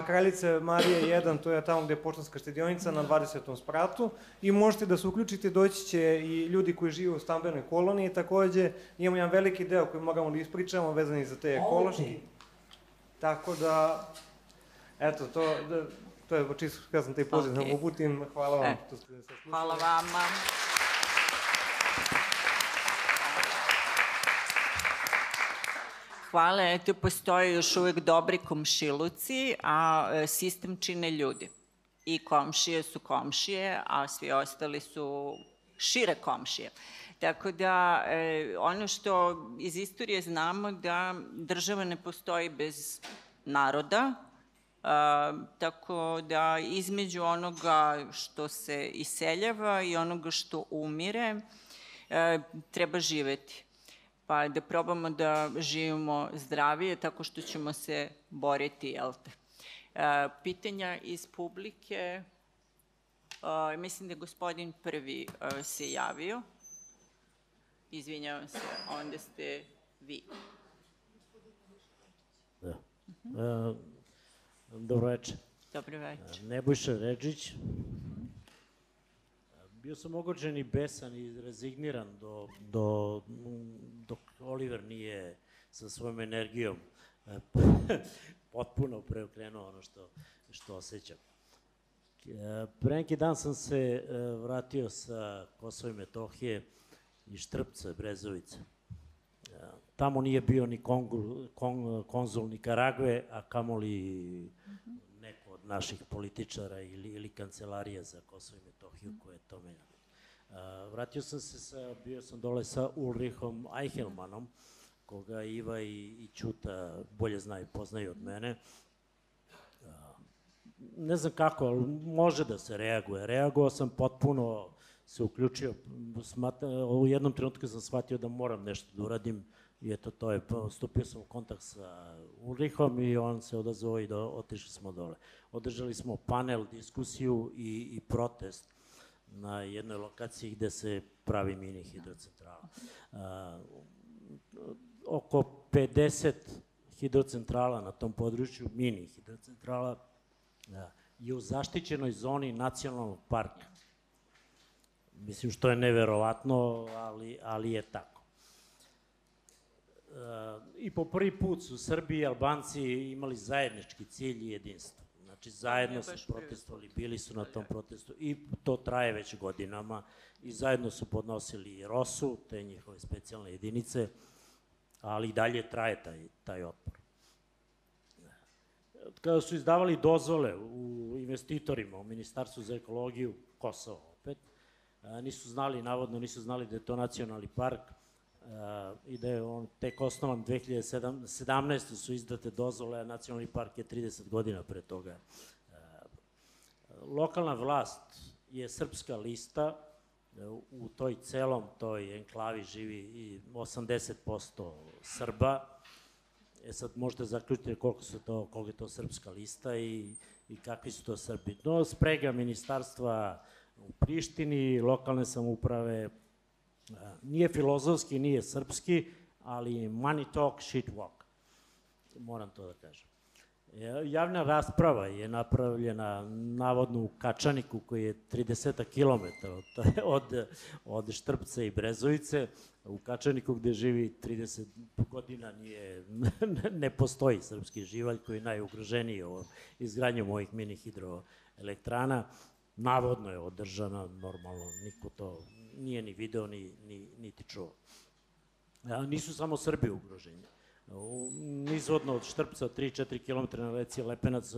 Kraljice Marije 1, to je tamo gde je poštanska štedionica na 20. spratu. I možete da se uključite, doći će i ljudi koji žive u stambenoj koloniji. Takođe, imamo jedan veliki deo koji moramo da ispričamo vezani za te ekološki. Tako da, eto, to, da, to je čisto kada sam te poziv okay. da uputim. Hvala vam e. Hvala vama. Hvala, eto, postoje još uvek dobri komšiluci, a e, sistem čine ljudi. I komšije su komšije, a svi ostali su šire komšije. Tako da, e, ono što iz istorije znamo da država ne postoji bez naroda, tako da između onoga što se iseljava i onoga što umire e, treba živeti. Pa da probamo da živimo zdravije tako što ćemo se boriti, jel te? E, pitanja iz publike, e, mislim da je gospodin prvi se javio. Izvinjavam se, onda ste vi. Da. Dobro večer. Dobro večer. Nebojša Ređić. Bio sam ogođen i besan i rezigniran do, do, dok Oliver nije sa svojom energijom e, potpuno preokrenuo ono što, što osjećam. E, pre neki dan sam se e, vratio sa Kosova i Metohije i Štrpca, Brezovice. Tamo nije bio ni kongul, kon, konzul Nikaragve, a kamoli naših političara ili, ili kancelarija za Kosovo i Metohiju koje je tome Uh, vratio sam se sa, bio sam dole sa Ulrichom Eichelmanom, koga Iva i, i Ćuta bolje znaju, poznaju od mene. Uh, ne znam kako, ali može da se reaguje. Reagovao sam potpuno, se uključio, smata, u jednom trenutku sam shvatio da moram nešto da uradim, I eto, to je, stupio sam u kontakt sa Ulrihom i on se odazvao i do, otišli smo dole. Održali smo panel, diskusiju i, i protest na jednoj lokaciji gde se pravi mini hidrocentrala. Uh, oko 50 hidrocentrala na tom području, mini hidrocentrala, uh, je u zaštićenoj zoni nacionalnog parka. Mislim što je neverovatno, ali, ali je tako i po prvi put su Srbi i Albanci imali zajednički cilj i jedinstvo. Znači, zajedno su protestovali, bili su na tom protestu i to traje već godinama i zajedno su podnosili i ROSU, te njihove specijalne jedinice, ali i dalje traje taj, taj otpor. Kada su izdavali dozvole u investitorima, u Ministarstvu za ekologiju, Kosovo opet, nisu znali, navodno nisu znali da je to nacionalni park, i da je on tek osnovan 2017. su izdate dozvole, a nacionalni park je 30 godina pre toga. Lokalna vlast je srpska lista, u toj celom toj enklavi živi i 80% Srba. E sad možete zaključiti koliko su to, koliko je to srpska lista i, i kakvi su to Srbi. No, sprega ministarstva u Prištini, lokalne samuprave, nije filozofski, nije srpski, ali money talk, shit walk. Moram to da kažem. Javna rasprava je napravljena navodno u Kačaniku koji je 30 km od, od, od Štrpca i Brezovice. U Kačaniku gde živi 30 godina nije, ne postoji srpski živalj koji je najugroženiji izgradnjom ovih mini hidroelektrana. Navodno je održana, normalno, niko to nije ni video, ni, ni, niti čuo. A, nisu samo Srbi ugroženi nizvodno od Štrpca 3-4 km na reci Lepenac e,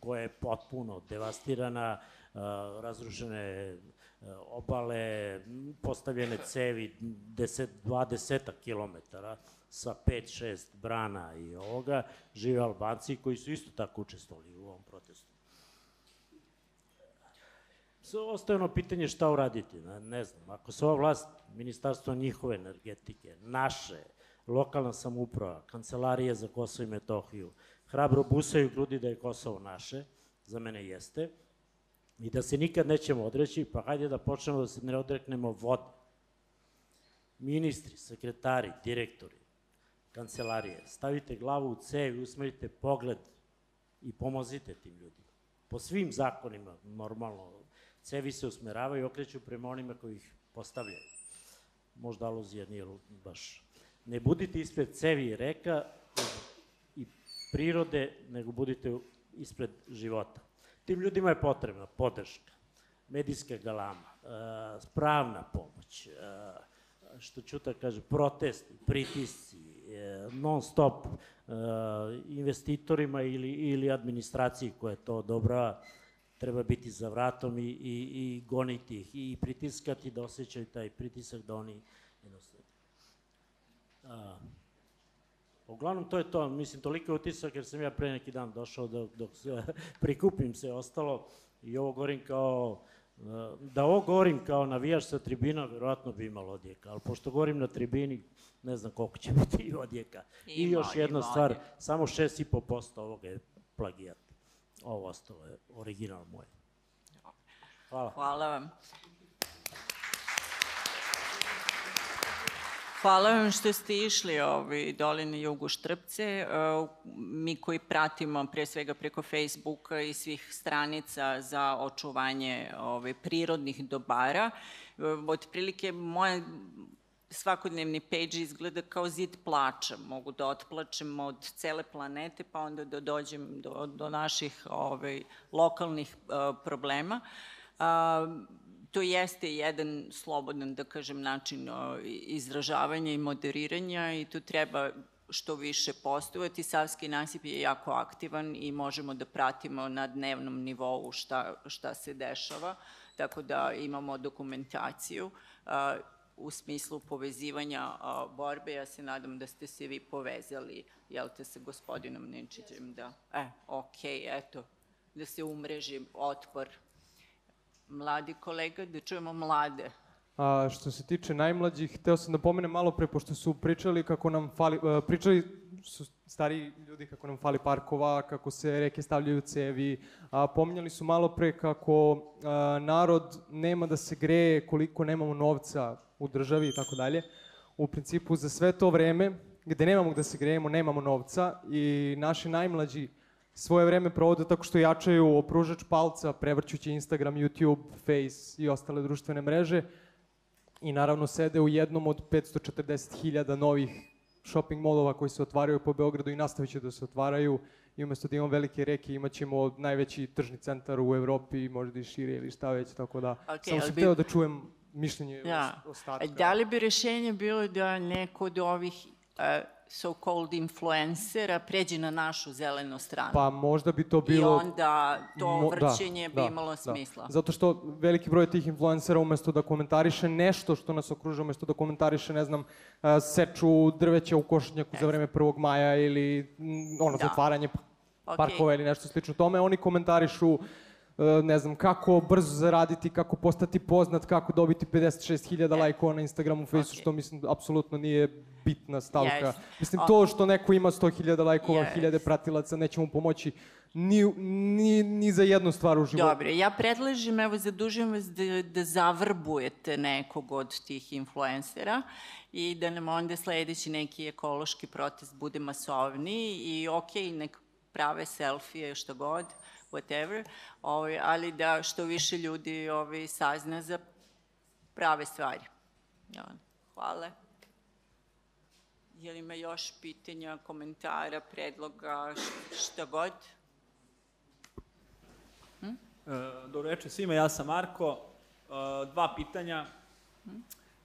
koja je potpuno devastirana, e, razrušene e, obale, postavljene cevi 10, 20 km sa 5-6 brana i ovoga, žive Albanci koji su isto tako učestvovali u ovom protestu. Ostaje ono pitanje šta uraditi, ne znam, ako se ova vlast, ministarstvo njihove energetike, naše, lokalna samuprava, kancelarije za Kosovo i Metohiju, hrabro busaju grudi da je Kosovo naše, za mene jeste, i da se nikad nećemo odreći, pa hajde da počnemo da se ne odreknemo vode. Ministri, sekretari, direktori, kancelarije, stavite glavu u cev usmerite pogled i pomozite tim ljudima. Po svim zakonima, normalno, cevi se usmeravaju i okreću prema onima koji ih postavljaju. Možda aluzija nije baš Ne budite ispred cevi i reka i prirode, nego budite ispred života. Tim ljudima je potrebna podrška, medijska galama, uh, pravna pomoć, uh, što Ćuta kaže, protesti, pritisci, uh, non stop investitorima ili, ili administraciji koja to dobra treba biti za vratom i, i, i goniti ih i pritiskati da osjećaju taj pritisak da oni jednostavno A, uglavnom to je to, mislim, toliko je utisak jer sam ja pre neki dan došao dok, dok se, prikupim se ostalo i ovo govorim kao, da ovo govorim kao navijač sa tribina, verovatno bi imalo odjeka, ali pošto govorim na tribini, ne znam koliko će biti odjeka. Ima, I još jedna ima stvar, odjeka. samo 6,5% ovoga je plagijat. Ovo ostalo je original moj. Hvala. Hvala vam. Hvala vam što ste išli ovaj, dole jugu Štrpce. Mi koji pratimo pre svega preko Facebooka i svih stranica za očuvanje ovaj, prirodnih dobara, otprilike moja svakodnevni page izgleda kao zid plača. Mogu da otplačem od cele planete, pa onda da dođem do, do naših ovaj, lokalnih uh, problema. Uh, to jeste jedan slobodan, da kažem, način izražavanja i moderiranja i tu treba što više postojati. Savski nasip je jako aktivan i možemo da pratimo na dnevnom nivou šta, šta se dešava, tako da imamo dokumentaciju u smislu povezivanja borbe. Ja se nadam da ste se vi povezali, jel te, sa gospodinom Ninčićem, da, e, okej, okay, eto, da se umreži otpor mladi kolega, da čujemo mlade. A što se tiče najmlađih, hteo sam da pomenem malo pre, pošto su pričali kako nam fali, uh, pričali su stari ljudi kako nam fali parkova, kako se reke stavljaju cevi, a pominjali su malo pre kako a, narod nema da se greje koliko nemamo novca u državi i tako dalje. U principu za sve to vreme gde nemamo da se grejemo, nemamo novca i naši najmlađi svoje vreme provode tako što jačaju opružač palca, prevrćući Instagram, YouTube, Face i ostale društvene mreže i naravno sede u jednom od 540.000 novih shopping molova koji se otvaraju po Beogradu i nastavit će da se otvaraju i umesto da imamo velike reke imat ćemo najveći tržni centar u Evropi, možda i šire ili šta već, tako da okay, samo sam bi... teo da čujem mišljenje ja. ostatka. Da li bi rešenje bilo da neko od ovih uh, so-called influencera pređe na našu zelenu stranu. Pa možda bi to bilo... I onda to Mo- vrćenje da, bi da, imalo da. smisla. Zato što veliki broj tih influencera umesto da komentariše nešto što nas okružuje, umesto da komentariše, ne znam, seču drveća u košnjaku za vreme 1. maja ili ono, Da. zatvaranje Okej. parkova ili nešto slično tome, oni komentarišu e, ne znam, kako brzo zaraditi, kako postati poznat, kako dobiti 56.000 lajkova na Instagramu, Facebooku, što mislim apsolutno nije bitna stavka. Jest. Mislim, to što neko ima 100.000 lajkova, Jest. 1000 pratilaca, neće mu pomoći ni, ni, ni za jednu stvar u životu. Dobro, ja predlažem, evo, zadužujem vas da, da zavrbujete nekog od tih influencera i da nam onda sledeći neki ekološki protest bude masovniji i okej, nek prave selfije, što god, whatever, ovaj, ali da što više ljudi ovaj, sazna za prave stvari. Ja, hvala. Je li ima još pitanja, komentara, predloga, šta god? E, Dobro večer svima, ja sam Marko. E, Dva pitanja.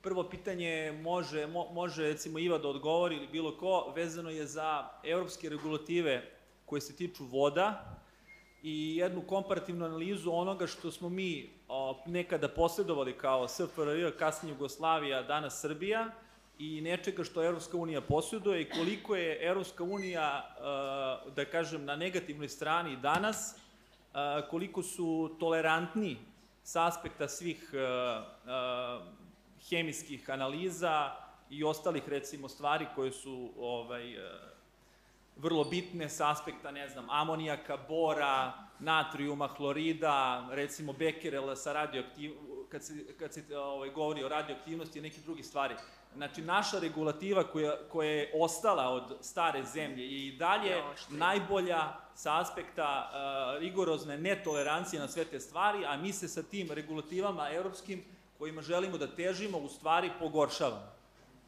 Prvo pitanje može, mo, može recimo Iva da odgovori ili bilo ko, vezano je za evropske regulative koje se tiču voda i jednu komparativnu analizu onoga što smo mi o, nekada posledovali kao SFRJ, kasnije Jugoslavija, danas Srbija i nečega što Evropska unija posjeduje i koliko je Evropska unija, da kažem, na negativnoj strani danas, koliko su tolerantni sa aspekta svih hemijskih analiza i ostalih recimo stvari koje su ovaj vrlo bitne sa aspekta, ne znam, amonijaka, bora, natrijuma, hlorida, recimo bekerela sa radioaktiv... kad se, kad se ovaj, govori o radioaktivnosti i nekih drugih stvari. Znači, naša regulativa koja, koja je ostala od stare zemlje je i dalje najbolja sa aspekta uh, rigorozne netolerancije na sve te stvari, a mi se sa tim regulativama evropskim kojima želimo da težimo, u stvari pogoršavamo.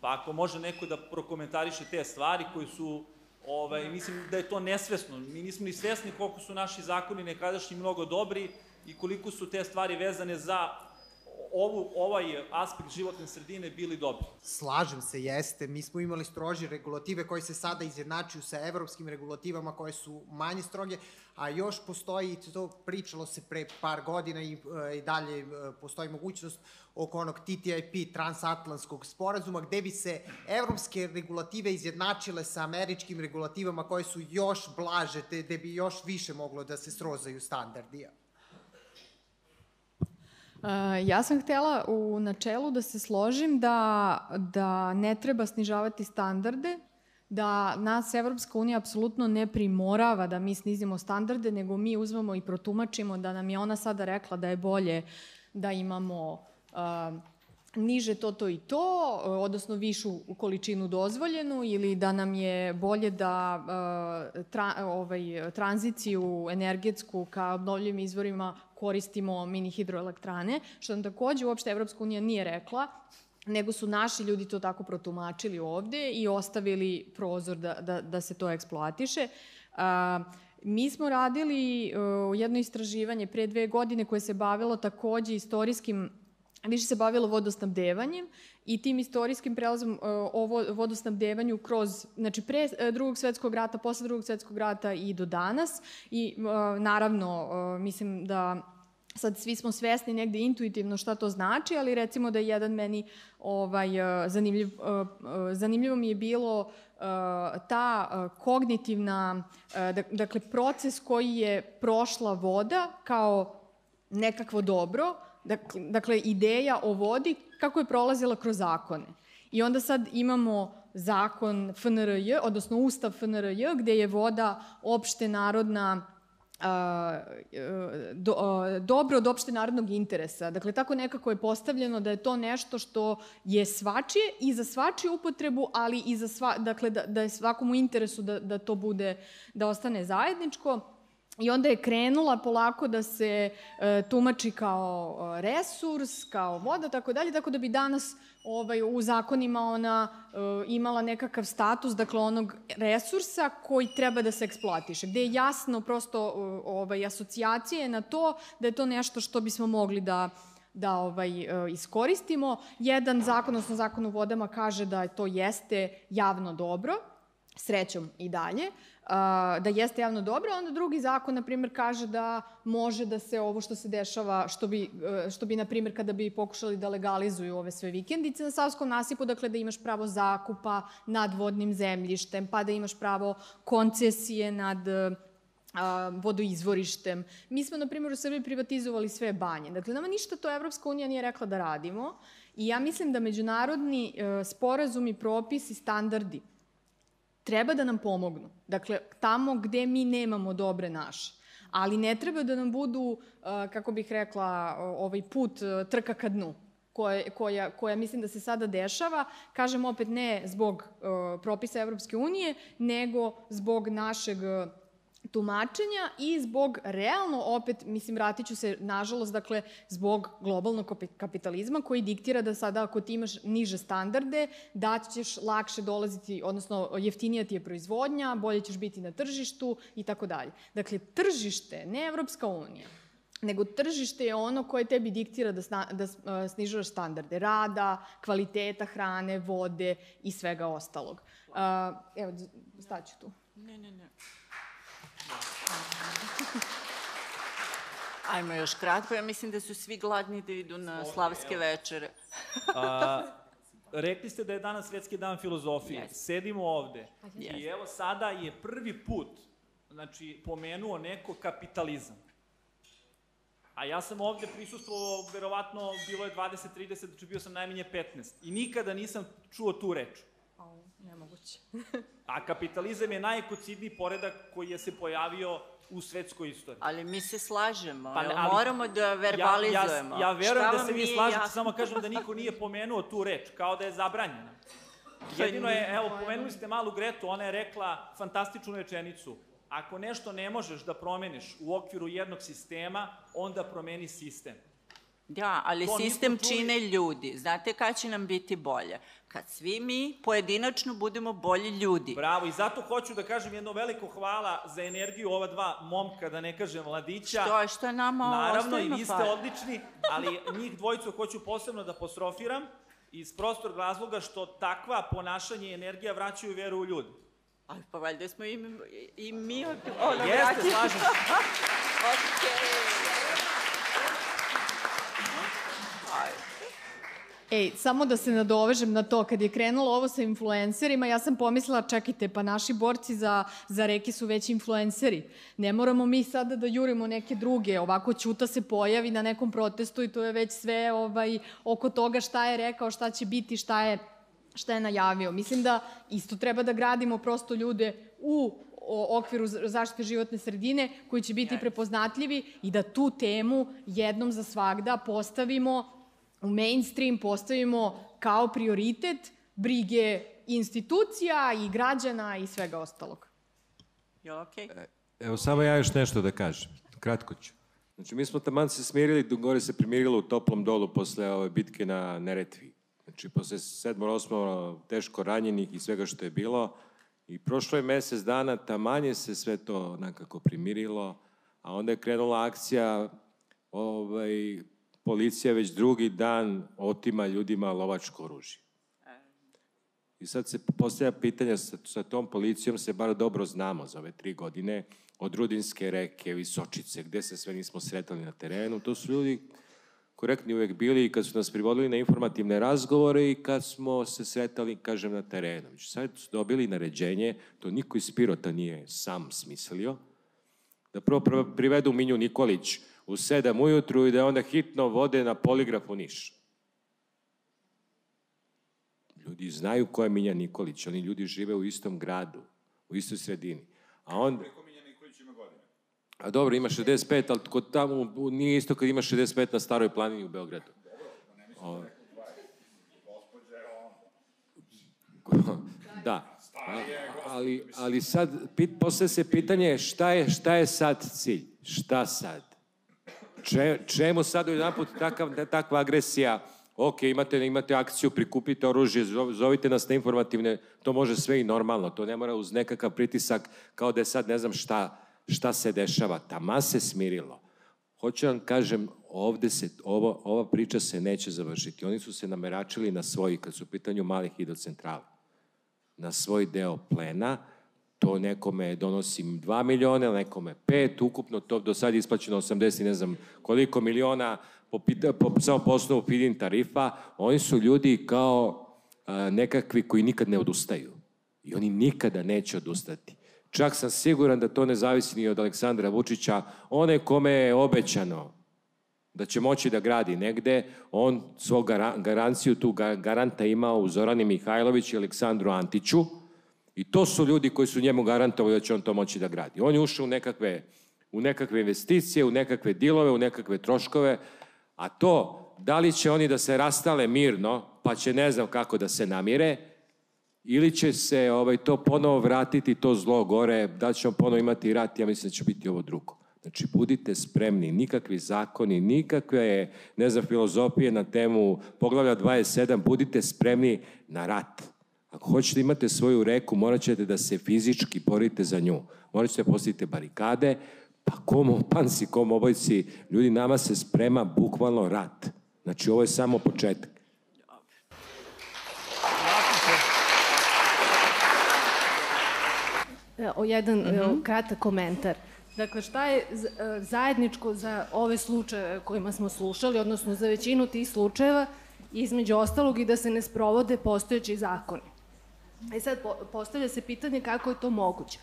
Pa ako može neko da prokomentariše te stvari koji su Ovaj, mislim da je to nesvesno. Mi nismo ni svesni koliko su naši zakoni nekadašnji mnogo dobri i koliko su te stvari vezane za ovu, ovaj aspekt životne sredine bili dobri. Slažem se, jeste. Mi smo imali strože regulative koje se sada izjednačuju sa evropskim regulativama koje su manje stroge, a još postoji, to pričalo se pre par godina i, e, i dalje e, postoji mogućnost oko onog TTIP, transatlantskog sporazuma, gde bi se evropske regulative izjednačile sa američkim regulativama koje su još blaže, gde bi još više moglo da se srozaju standardi. Uh, ja sam htela u načelu da se složim da, da ne treba snižavati standarde, da nas Evropska unija apsolutno ne primorava da mi snizimo standarde, nego mi uzmemo i protumačimo da nam je ona sada rekla da je bolje da imamo uh, niže to, to i to, uh, odnosno višu količinu dozvoljenu ili da nam je bolje da uh, tra, ovaj, tranziciju energetsku ka obnovljivim izvorima koristimo mini hidroelektrane, što nam takođe uopšte Evropska unija nije rekla, nego su naši ljudi to tako protumačili ovde i ostavili prozor da, da, da se to eksploatiše. A, mi smo radili uh, jedno istraživanje pre dve godine koje se bavilo takođe istorijskim više se bavilo vodosnabdevanjem i tim istorijskim prelazom uh, o vo- vodosnabdevanju kroz, znači pre uh, drugog svetskog rata, posle drugog svetskog rata i do danas. I uh, naravno mislim da sad svi smo svesni negde intuitivno šta to znači, ali recimo da je jedan meni ovaj, zanimljiv, zanimljivo mi je bilo ta kognitivna, dak- dakle proces koji je prošla voda kao nekakvo dobro, dakle, ideja o vodi kako je prolazila kroz zakone. I onda sad imamo zakon FNRJ, odnosno Ustav FNRJ, gde je voda opšte narodna a, e, do, a, dobro od opšte narodnog interesa. Dakle, tako nekako je postavljeno da je to nešto što je svačije i za svačiju upotrebu, ali i za sva, dakle, da, da je svakom u interesu da, da to bude, da ostane zajedničko. I onda je krenula polako da se e, tumači kao e, resurs, kao voda, tako dalje, tako da bi danas ovaj, u zakonima ona e, imala nekakav status, dakle onog resursa koji treba da se eksploatiše, gde je jasno prosto e, ovaj, asocijacije na to da je to nešto što bismo mogli da da ovaj, e, iskoristimo. Jedan zakon, odnosno zakon o vodama, kaže da to jeste javno dobro, srećom i dalje, da jeste javno dobro, onda drugi zakon, na primjer, kaže da može da se ovo što se dešava, što bi, e, što bi na primjer, kada bi pokušali da legalizuju ove sve vikendice na Savskom nasipu, dakle da imaš pravo zakupa nad vodnim zemljištem, pa da imaš pravo koncesije nad a, vodoizvorištem. Mi smo, na primjer, u Srbiji privatizovali sve banje. Dakle, nama ništa to Evropska unija nije rekla da radimo i ja mislim da međunarodni e, sporazumi, propisi, standardi treba da nam pomognu. Dakle, tamo gde mi nemamo dobre naše. Ali ne treba da nam budu, uh, kako bih rekla, ovaj put uh, trka ka dnu koja, koja, koja mislim da se sada dešava, kažem opet ne zbog uh, propisa Evropske unije, nego zbog našeg tumačenja i zbog realno opet, mislim, vratit ću se, nažalost, dakle, zbog globalnog kapitalizma koji diktira da sada ako ti imaš niže standarde, da ćeš lakše dolaziti, odnosno jeftinija ti je proizvodnja, bolje ćeš biti na tržištu i tako dalje. Dakle, tržište, ne Evropska unija, nego tržište je ono koje tebi diktira da, sna, da snižavaš standarde rada, kvaliteta hrane, vode i svega ostalog. Uh, evo, staću tu. Ne, ne, ne. Ajmo još kratko, ja mislim da su svi gladni da idu na slavske večere. A, rekli ste da je danas svetski dan filozofije. Yes. Sedimo ovde yes. i evo sada je prvi put znači, pomenuo neko kapitalizam. A ja sam ovde prisustvovao, verovatno bilo je 20-30, znači bio sam najmanje 15. I nikada nisam čuo tu reč. Nemoguće. A kapitalizam je najekocidniji poredak koji je se pojavio u svetskoj istoriji. Ali mi se slažemo, pa, ali, moramo da verbalizujemo. Ja, ja, ja verujem da se vi slažete, jasno? samo kažem da niko nije pomenuo tu reč, kao da je zabranjena. Jedino je, evo, pomenuli ste malu Gretu, ona je rekla fantastičnu rečenicu. Ako nešto ne možeš da promeniš u okviru jednog sistema, onda promeni sistem. Da, ali to sistem čine ljudi. Znate kada će nam biti bolje? Kad svi mi pojedinačno budemo bolji ljudi. Bravo, i zato hoću da kažem jedno veliko hvala za energiju ova dva momka, da ne kažem mladića. Što, što nama Naravno, i vi ste odlični, ali njih dvojicu hoću posebno da postrofiram iz prostor razloga što takva ponašanje i energija vraćaju veru u ljudi. Ali pa valjda smo i, i mi ono Jeste, slažem se. okay. Ej, samo da se nadovežem na to, kad je krenulo ovo sa influencerima, ja sam pomislila, čekajte, pa naši borci za, za reke su već influenceri. Ne moramo mi sada da jurimo neke druge, ovako Ćuta se pojavi na nekom protestu i to je već sve ovaj, oko toga šta je rekao, šta će biti, šta je, šta je najavio. Mislim da isto treba da gradimo prosto ljude u o okviru zaštite životne sredine koji će biti prepoznatljivi i da tu temu jednom za svagda postavimo u mainstream postavimo kao prioritet brige institucija i građana i svega ostalog. Je okej? Okay? Evo, samo ja još nešto da kažem. Kratko ću. Znači, mi smo taman se smirili, gore se primirilo u toplom dolu posle ove bitke na Neretvi. Znači, posle sedmo, osmo teško ranjenih i svega što je bilo. I prošlo je mesec dana, tamanje se sve to nekako primirilo, a onda je krenula akcija ovaj, policija već drugi dan otima ljudima lovačko oružje. I sad se postavlja pitanja sa, sa tom policijom, se bar dobro znamo za ove tri godine, od Rudinske reke, Visočice, gde se sve nismo sretali na terenu. To su ljudi korektni uvek bili i kad su nas privodili na informativne razgovore i kad smo se sretali, kažem, na terenu. Sad su dobili naređenje, to niko iz Pirota nije sam smislio, da prvo privedu Minju Nikolić, u sedam ujutru i da onda hitno vode na poligraf u Niš. Ljudi znaju ko je Minja Nikolić, oni ljudi žive u istom gradu, u istoj sredini. A on... Preko Minja Nikolić ima godine. A dobro, ima 65, ali kod tamo nije isto kad ima 65 na staroj planini u Beogradu. Dobro, pa ne da Da. Ali, ali sad, pit, posle se pitanje šta je, šta je sad cilj? Šta sad? Če, čemu sad jedan put takav, takva agresija? Ok, imate, imate akciju, prikupite oružje, zovite nas na informativne, to može sve i normalno, to ne mora uz nekakav pritisak kao da je sad ne znam šta, šta se dešava. Tama se smirilo. Hoću vam kažem, ovde se, ovo, ova priča se neće završiti. Oni su se nameračili na svoji, kad su u pitanju malih hidrocentrala. na svoj deo plena, to nekome donosim 2 miliona, nekome 5, ukupno to do sad isplaćeno 80, ne znam koliko miliona, po, po, samo po osnovu feed tarifa, oni su ljudi kao a, nekakvi koji nikad ne odustaju. I oni nikada neće odustati. Čak sam siguran da to ne zavisi ni od Aleksandra Vučića. One kome je obećano da će moći da gradi negde, on svog garanciju, tu garanta imao u Zorani Mihajlović i Aleksandru Antiću, I to su ljudi koji su njemu garantovali da će on to moći da gradi. On je ušao u nekakve, u nekakve investicije, u nekakve dilove, u nekakve troškove, a to da li će oni da se rastale mirno, pa će ne znam kako da se namire, ili će se ovaj, to ponovo vratiti, to zlo gore, da će on ponovo imati rat, ja mislim da će biti ovo drugo. Znači, budite spremni, nikakvi zakoni, nikakve, ne znam, filozofije na temu poglavlja 27, budite spremni na rat. Ako hoćete da imate svoju reku, morat ćete da se fizički borite za nju. Morat ćete da postavite barikade, pa komu, pansi, komu obojci, ljudi, nama se sprema bukvalno rat. Znači, ovo je samo početak. O jedan mm -hmm. kratak komentar. Dakle, šta je e, zajedničko za ove slučaje kojima smo slušali, odnosno za većinu tih slučajeva, između ostalog i da se ne sprovode postojeći zakoni. E sad, postavlja se pitanje kako je to moguće.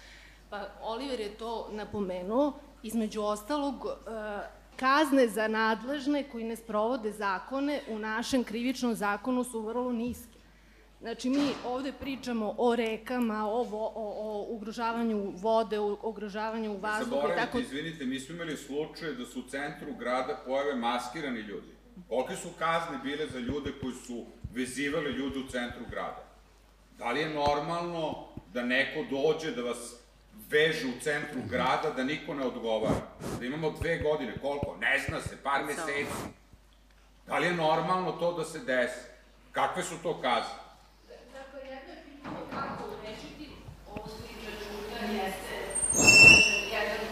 Pa Oliver je to napomenuo, između ostalog, e, kazne za nadležne koji ne sprovode zakone u našem krivičnom zakonu su vrlo niske. Znači, mi ovde pričamo o rekama, o, vo, o, o ugrožavanju vode, o ugrožavanju vazduha i tako... Izvinite, mi smo imali slučaje da su u centru grada pojave maskirani ljudi. Kolike su kazne bile za ljude koji su vezivali ljude u centru grada? Da li je normalno da neko dođe da vas veže u centru grada, da niko ne odgovara? Da imamo dve godine, koliko? Ne zna se, par meseci. Da li je normalno to da se desi? Kakve su to kazne? Dakle, jedno je pitanje kako urešiti ovo sliče čuda jeste jedan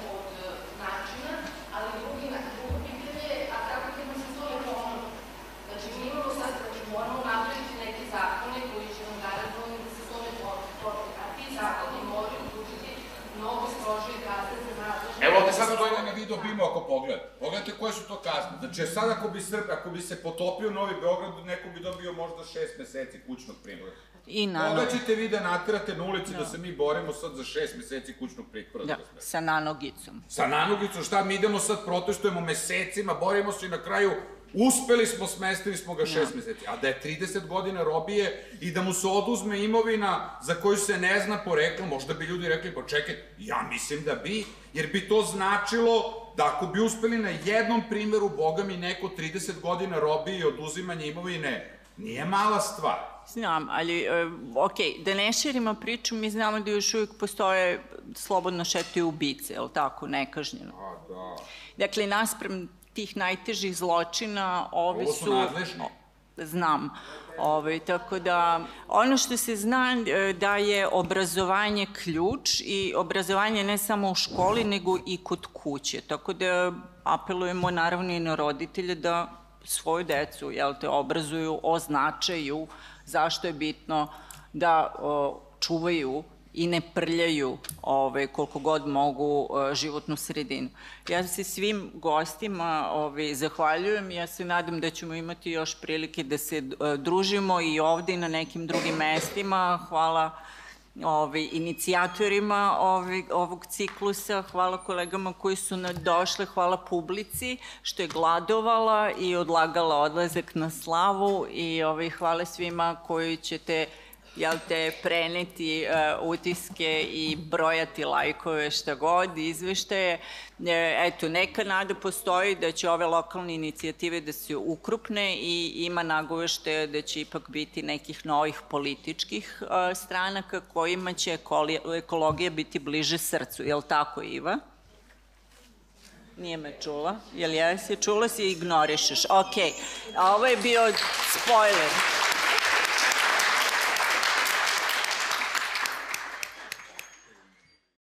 sad to na video bimo ako pogledate. Pogledajte koje su to kazne. Znači, sad ako bi, Srb, ako bi se potopio Novi Beograd, neko bi dobio možda šest meseci kućnog pritvora. I nanog... Koga ćete vi da naterate na ulici da. da se mi borimo sad za šest meseci kućnog pritvora? Da, sa nanogicom. Sa nanogicom, šta mi idemo sad, protestujemo mesecima, borimo se i na kraju Uspeli smo, smestili smo ga šest ja. meseci. A da je 30 godina robije i da mu se oduzme imovina za koju se ne zna poreklo, možda bi ljudi rekli, pa čekaj, ja mislim da bi, jer bi to značilo da ako bi uspeli na jednom primeru, boga mi neko 30 godina robije i oduzimanje imovine, nije mala stvar. Znam, ali, uh, ok, da ne širimo priču, mi znamo da još uvijek postoje slobodno šetaju ubice, je li tako, nekažnjeno? A, da. Dakle, nasprem tih najtežih zločina, ove su... Ovo su nadležni. Znam. Ovaj, tako da, ono što se zna e, da je obrazovanje ključ i obrazovanje ne samo u školi, nego i kod kuće. Tako da apelujemo naravno i na roditelje da svoju decu jel te, obrazuju o značaju, zašto je bitno da o, čuvaju i ne prljaju ove, koliko god mogu e, životnu sredinu. Ja se svim gostima ove, zahvaljujem ja se nadam da ćemo imati još prilike da se e, družimo i ovde i na nekim drugim mestima. Hvala ove, inicijatorima ove, ovog ciklusa, hvala kolegama koji su došle, hvala publici što je gladovala i odlagala odlazak na slavu i ove, hvala svima koji ćete jel te, preneti uh, utiske i brojati lajkove šta god, izveštaje. E, eto, neka nada postoji da će ove lokalne inicijative da se ukrupne i ima nagovešte da će ipak biti nekih novih političkih uh, stranaka kojima će ekologija biti bliže srcu. Je tako, Iva? Nije me čula. Jel jesi? Čula si i ignorišeš. Ok. A ovo je bio spoiler.